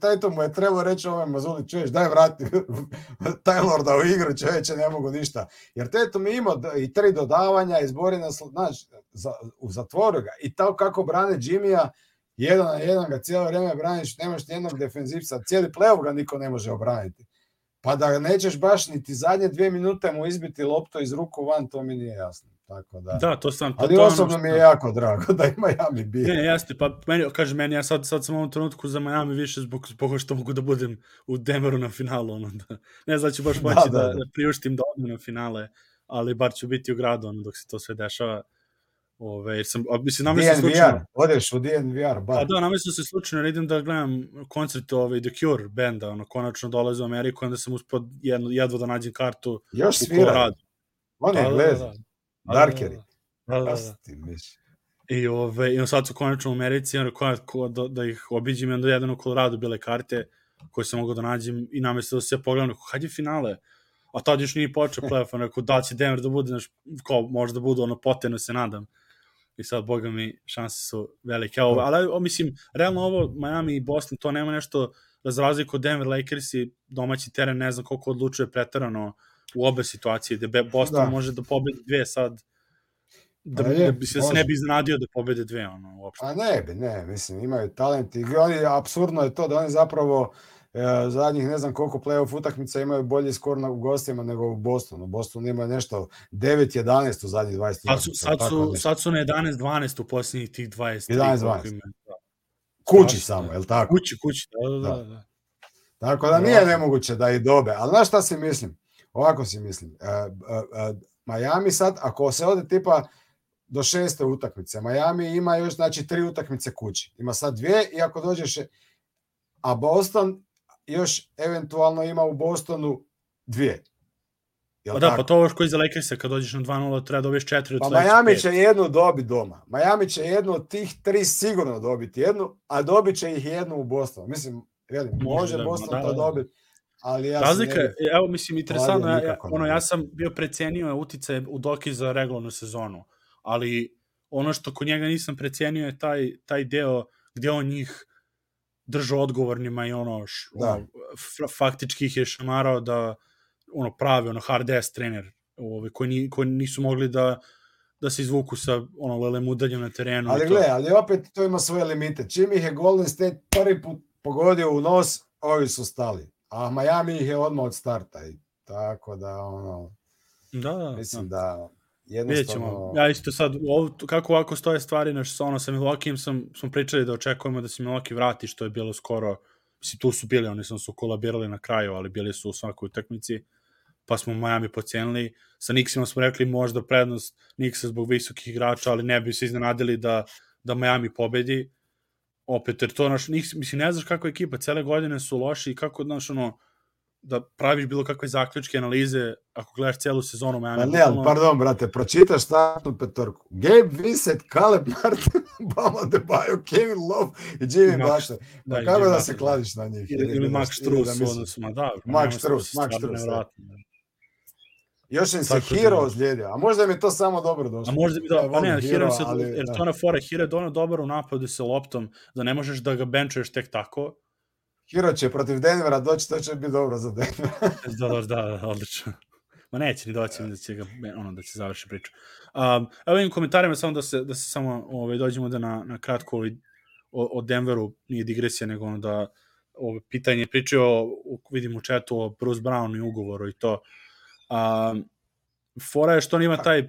taj to mu je trebao reći ovoj Mazuli, čuješ, daj vrati Taylorda u igru, čovječe, ne mogu ništa. Jer Teto mi ima i tri dodavanja, izbori nas, znaš, za, u zatvoru ga. I tako kako brane Jimmya, jedan na jedan ga cijelo vrijeme braniš, nemaš nijednog defenzivca, cijeli playoff ga niko ne može obraniti. Pa da nećeš baš niti zadnje dvije minute mu izbiti lopto iz ruku van, to mi nije jasno. Tako da. Da, to sam to, Ali to osobno ono mi je jako drago da i Miami bije. Ne, jeste, pa meni kaže meni ja sad sad sam u ovom trenutku za Miami više zbog zbog što mogu da budem u Denveru na finalu ono da. Ne znači ću baš da, moći da, da, da, da priuštim da odem na finale, ali bar ću biti u gradu ono dok se to sve dešava. Ove, sam, a, mislim, se slučajno... odeš u DNVR, bar. A da, nam se slučajno, idem da gledam koncert ovaj, The Cure benda, ono, konačno dolaze u Ameriku, onda sam uspod jedno, jedva da nađem kartu Još u svira. On je, da, da, da. Darkeri. Da, da, da. da. I, ove, I sad su konačno u Americi, ja rekao da, da ih obiđim, onda jedan u Colorado bile karte koje sam mogao da nađem i namestio da se pogledam, rekao, kad je finale? A tad još nije počeo playoff, rekao, da će Denver da bude, znaš, kao, možda budu ono poteno se nadam. I sad, boga mi, šanse su velike. Ovo, ali, o, mislim, realno ovo, Miami i Boston, to nema nešto, za razliku od Denver Lakers i domaći teren, ne znam koliko odlučuje pretarano u obe situacije, gde Boston da. može da pobedi dve sad, da, je, da bi se, se ne bi iznadio da pobede dve, ono, uopšte. A ne bi, ne, mislim, imaju talent i oni, absurdno je to da oni zapravo e, zadnjih ne znam koliko play-off utakmica imaju bolji skor na, gostima nego u Bostonu. Boston ima nešto 9-11 u zadnjih 20 sad su, sad su, sad su na 11-12 u posljednjih tih 20. 11-12. Kući samo, je li tako? Kući, kući, da, da, da. da. Tako da nije nemoguće da i dobe, ali znaš šta si mislim? Ovako si mislim. Uh, uh, uh, Miami sad, ako se ode tipa do šeste utakmice, Miami ima još znači tri utakmice kući. Ima sad dvije i ako dođeš, a Boston još eventualno ima u Bostonu dvije. Jel pa da, pa tako? pa to još koji za Lakersa, kad dođeš na 2-0, treba da dobiješ 4 Pa Miami će jednu dobiti doma. Miami će jednu od tih tri sigurno dobiti jednu, a dobit će ih jednu u Bostonu. Mislim, jeli, može, može da, Boston da, to da, dobiti ali ja Razlika ne je, evo mislim, interesantno, ja, ja, ono, ja sam bio precenio utice u Doki za regularnu sezonu, ali ono što kod njega nisam precenio je taj, taj deo gde on njih držao odgovornima i ono, š, Da. ono faktički ih je šamarao da ono pravi ono hard ass trener ovaj, koji, ni, koji nisu mogli da da se izvuku sa ono lelem udaljem na terenu. Ali gle, ali opet to ima svoje limite. Čim ih je Golden State prvi put pogodio u nos, ovi su stali. A Miami ih je odmah od starta. I tako da, ono, Da, da, mislim da. da Vidjet ćemo. jednostavno... Ja isto sad, ovo, kako ovako stoje stvari, naš, ono sa Milwaukee sam, smo pričali da očekujemo da se Milwaukee vrati, što je bilo skoro, mislim, tu su bili, oni sam su kolabirali na kraju, ali bili su u svakoj utakmici, pa smo Miami pocenili. Sa Knicksima smo rekli možda prednost Knicksa zbog visokih igrača, ali ne bi se iznenadili da, da Miami pobedi. Opet, jer to naš, Knicks, mislim, ne znaš kako je ekipa, cele godine su loši i kako, znaš, ono, da praviš bilo kakve zaključke, analize, ako gledaš celu sezonu Miami. Pa ne, ali bukvalno- pardon, brate, pročitaš startnu petorku. Gabe Vincent, Caleb Martin, Bama Debajo, Kevin Love i Jimmy Max- Butler. Pa i kako da Butler, se kladiš na njih? Ili, ili Max Ili da Strus, misliš- odnosno, ma da. pa Max Strus, smisla, Max da. nevjerovatno. Još im se Hero ozlijedio, a možda mi to samo dobro došlo. A možda da, Ja pa ne, Hero se, ali, jer da. to na fora, Hero je dono dobar u napadu sa loptom, da ne možeš da ga benčuješ tek tako. Hero će protiv Denvera doći, to će biti dobro za Denver. Da, da, da, odlično. Ma neće ni doći da će ga, ono, da će završi priču. Um, evo im komentarima samo da se, da se samo ovaj, dođemo da na, na kratko ovaj, o, o Denveru, nije digresija, nego ono da ovo pitanje pričao, vidim u četu o Bruce Brown i ugovoru i to. Um, fora je što on ima taj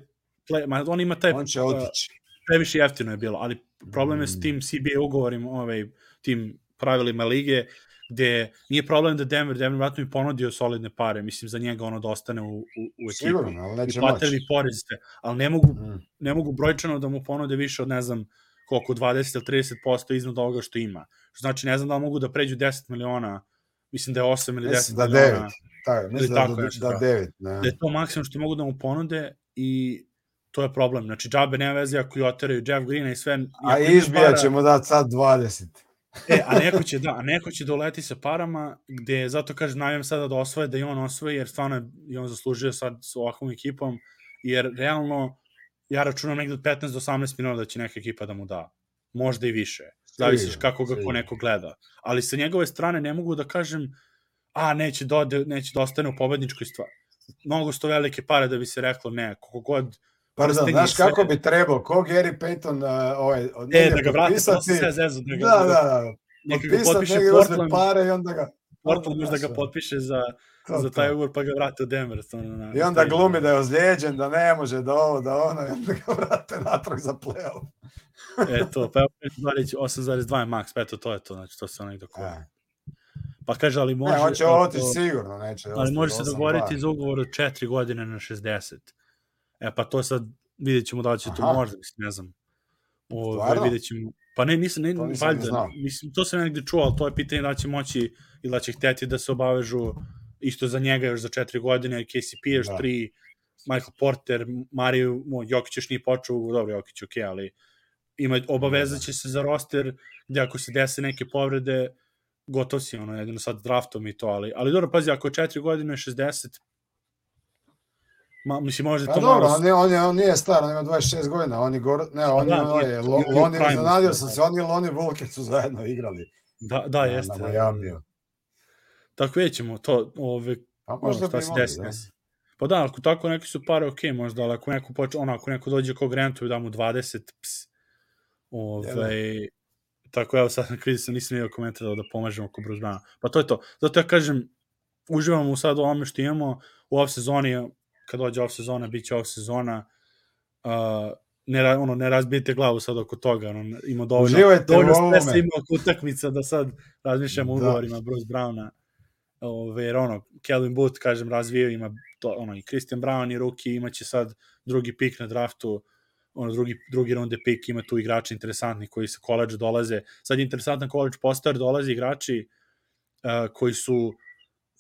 play, ma, on ima taj On će otići. previše jeftino je bilo, ali problem je s Mm. tim CBA ugovorima, ovaj, tim pravilima lige, gde nije problem da Denver, Denver vratno mi ponudio solidne pare, mislim za njega ono da ostane u, u, u ekipu. Sigurno, ali I neće moći. porezite, ali ne mogu, Mm. ne mogu brojčano da mu ponude više od ne znam koliko, 20 ili 30% iznad ovoga što ima. Znači, ne znam da mogu da pređu 10 miliona, mislim da je 8 ili 10 Mislim da miliona. devet. Tako, mislim da, tako da, nešto, da, da. devet. Ne. Da je to maksimum što mogu da mu ponude i to je problem. Znači, džabe nema veze ako i oteraju Jeff Greena i sve. A izbija para- ćemo dati sad 20. E, a neko će, da, a neko će doleti sa parama, gde zato kaže, navijem sada da osvoje, da i on osvoji, jer stvarno je i on zaslužio sad s ovakvom ekipom, jer realno, ja računam negde od 15 do 18 minuta da će neka ekipa da mu da. Možda i više. Zavisiš kako ga ko neko gleda. Ali sa njegove strane ne mogu da kažem, a, neće da, ode, neće da ostane u pobedničkoj stvari. Mnogo sto velike pare da bi se reklo ne, koliko god Pardon, prstenje znaš sve. kako bi trebao, ko Gary Payton, uh, ovaj, od E, da ga vrati, to potpisati- sve zezu, da ga, Da, da, da. neka ga Potpisati, potpiše Portland, pare i onda ga... Portland možda ga potpiše za, to, za to. taj ugovor pa ga vrate u Denver. stvarno, Na, I onda glumi da je ozlijeđen, da ne može, da ovo, da ono, i onda ga vrate natrag za play-off. Eto, pa evo, Zvarić 8,2 je max, pa eto, to je to, znači to se onaj dok... E. Pa kaže, ali može... Ne, on će otići sigurno, neće. Ali može se 8-2. dogovoriti za ugovor od 4 godine na 60. E, pa to sad vidjet ćemo da li će to možda, mislim, ne znam. Ove, Stvarno? vidjet ćemo. Pa ne, nisam, ne, To nisam ni valjda, znao. mislim, to sam negde čuo, ali to je pitanje da će moći ili da će hteti da se obavežu isto za njega još za 4 godine, KCP još Da. 3, Michael Porter, Mario, mo, Jokić još nije počeo, dobro, Jokić ok, ali ima, obavezat će se za roster gde ako se dese neke povrede, gotov si, ono, jedino sad draftom i to, ali, ali dobro, pazi, ako je 4 godine 60, ma, mislim, možda Pa to dobro, malo... on, je, on, je, on nije star, on ima 26 godina, on je gor, ne, on Da, je, on je, Lo- Loni, primu, iznenadio sam da. se, on i Loni Volker su zajedno igrali Da, da, na, jeste. na Majamiju. Tako vidjet ćemo to, ove, Pa možda bi mogli, da. Pa da, ako tako neki su pare, ok, možda, ali ako neko, poč, ono, ako neko dođe kog rentu i da mu 20, ps, ove, tako evo sad na krizi sam nisam imao komentar da pomažemo oko Bruce Browna. Pa to je to. Zato ja kažem, uživamo sad u ovome što imamo u off sezoni, kad dođe off sezona, bit će off sezona, uh, ne, ono, ne razbijete glavu sad oko toga, ono, ima dovoljno, Uživajte dovoljno stresa ima oko utakmica da sad razmišljamo Da. ugovorima Bruce Browna. Ove, jer ono, Kelvin Booth, kažem, razvijao ima to, ono, i Christian Brown i Ruki, imaće sad drugi pik na draftu, ono, drugi, drugi runde pik, ima tu igrači interesantni koji sa koleđa dolaze. Sad je interesantan koleđ poster, dolaze igrači uh, koji su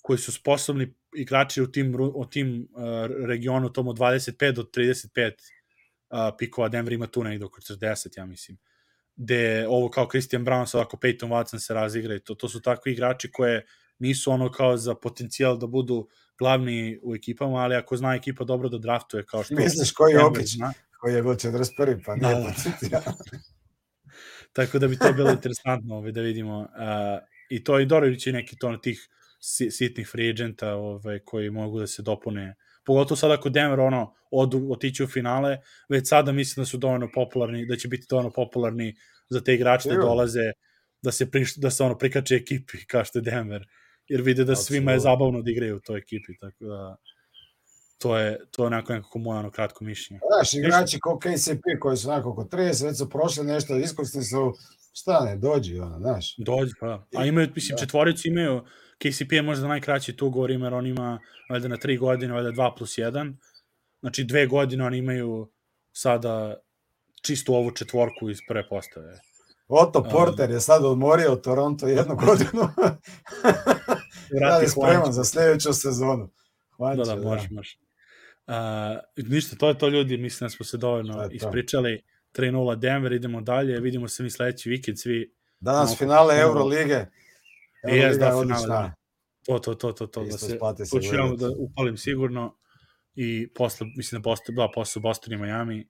koji su sposobni igrači u tim, u tim uh, regionu, tom od 25 do 35 uh, pikova, Denver ima tu negde oko 40, ja mislim gde ovo kao Christian Brown, sad ako Peyton Watson se razigra i to, to su takvi igrači koje nisu ono kao za potencijal da budu glavni u ekipama, ali ako zna ekipa dobro da draftuje kao što... Misliš koji je Okić, koji je bio 41. pa nije da, potencijal. Tako da bi to bilo interesantno ovaj, da vidimo. Uh, I to i Dorović je neki to na tih sitnih free agenta ovaj, koji mogu da se dopune pogotovo sada ako Denver ono odu, otići u finale, već sada mislim da su dovoljno popularni, da će biti dovoljno popularni za te igrače da dolaze, da se, priš, da se ono prikače ekipi kao što je Denver, jer vide da svima je zabavno da igraju u toj ekipi, tako da to je, to je onako nekako moje ono kratko mišljenje. Znaš, igrači kao KCP koji su onako oko 30, već su prošli nešto, iskusni su, šta ne, dođi, ono, znaš. Dođi, pa. A imaju, mislim, da. četvoricu imaju, KCP je možda najkraći tu ugovor, jer on ima valjda na tri godine, valjda 2 plus 1. Znači dve godine oni imaju sada čistu ovu četvorku iz prve postave. Otto Porter um, je sad odmorio Toronto jednu godinu. da je spreman za sledeću sezonu. Hvala da, da, može, da. može. Uh, ništa, to je to ljudi, mislim da smo se dovoljno ispričali. 3-0 Denver, idemo dalje, vidimo se mi sledeći vikend, svi... Danas finale Eurolige. I jes da finale. Da. To, to, to, to, to. da se, ja da upalim sigurno. I posle, mislim da Boston, da, posle Boston i Miami,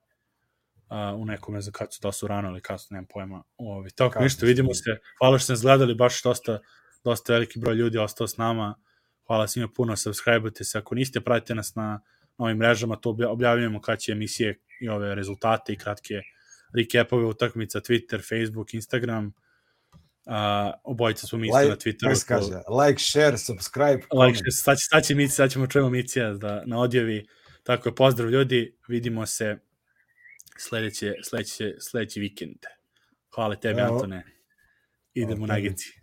uh, u nekome za kad su, da su rano ili kasno, nemam pojma. Ovi, tako, ništa, vidimo se. Hvala što ste nas gledali, baš dosta, dosta veliki broj ljudi ostao s nama. Hvala svima puno, subscribe se. Ako niste, pratite nas na novim mrežama, to objavljujemo kad će emisije i ove rezultate i kratke recapove utakmica, Twitter, Facebook, Instagram Uh, obojica smo mi like, na Twitteru. Kaže, like, share, subscribe, like, share, sad, sad, će Mici, sad ćemo čujemo Micija da, na odjavi. Tako je, pozdrav ljudi, vidimo se sledeće, sledeće, sledeći vikend. Hvala tebi, Evo. Antone. Idemo okay. na Gici.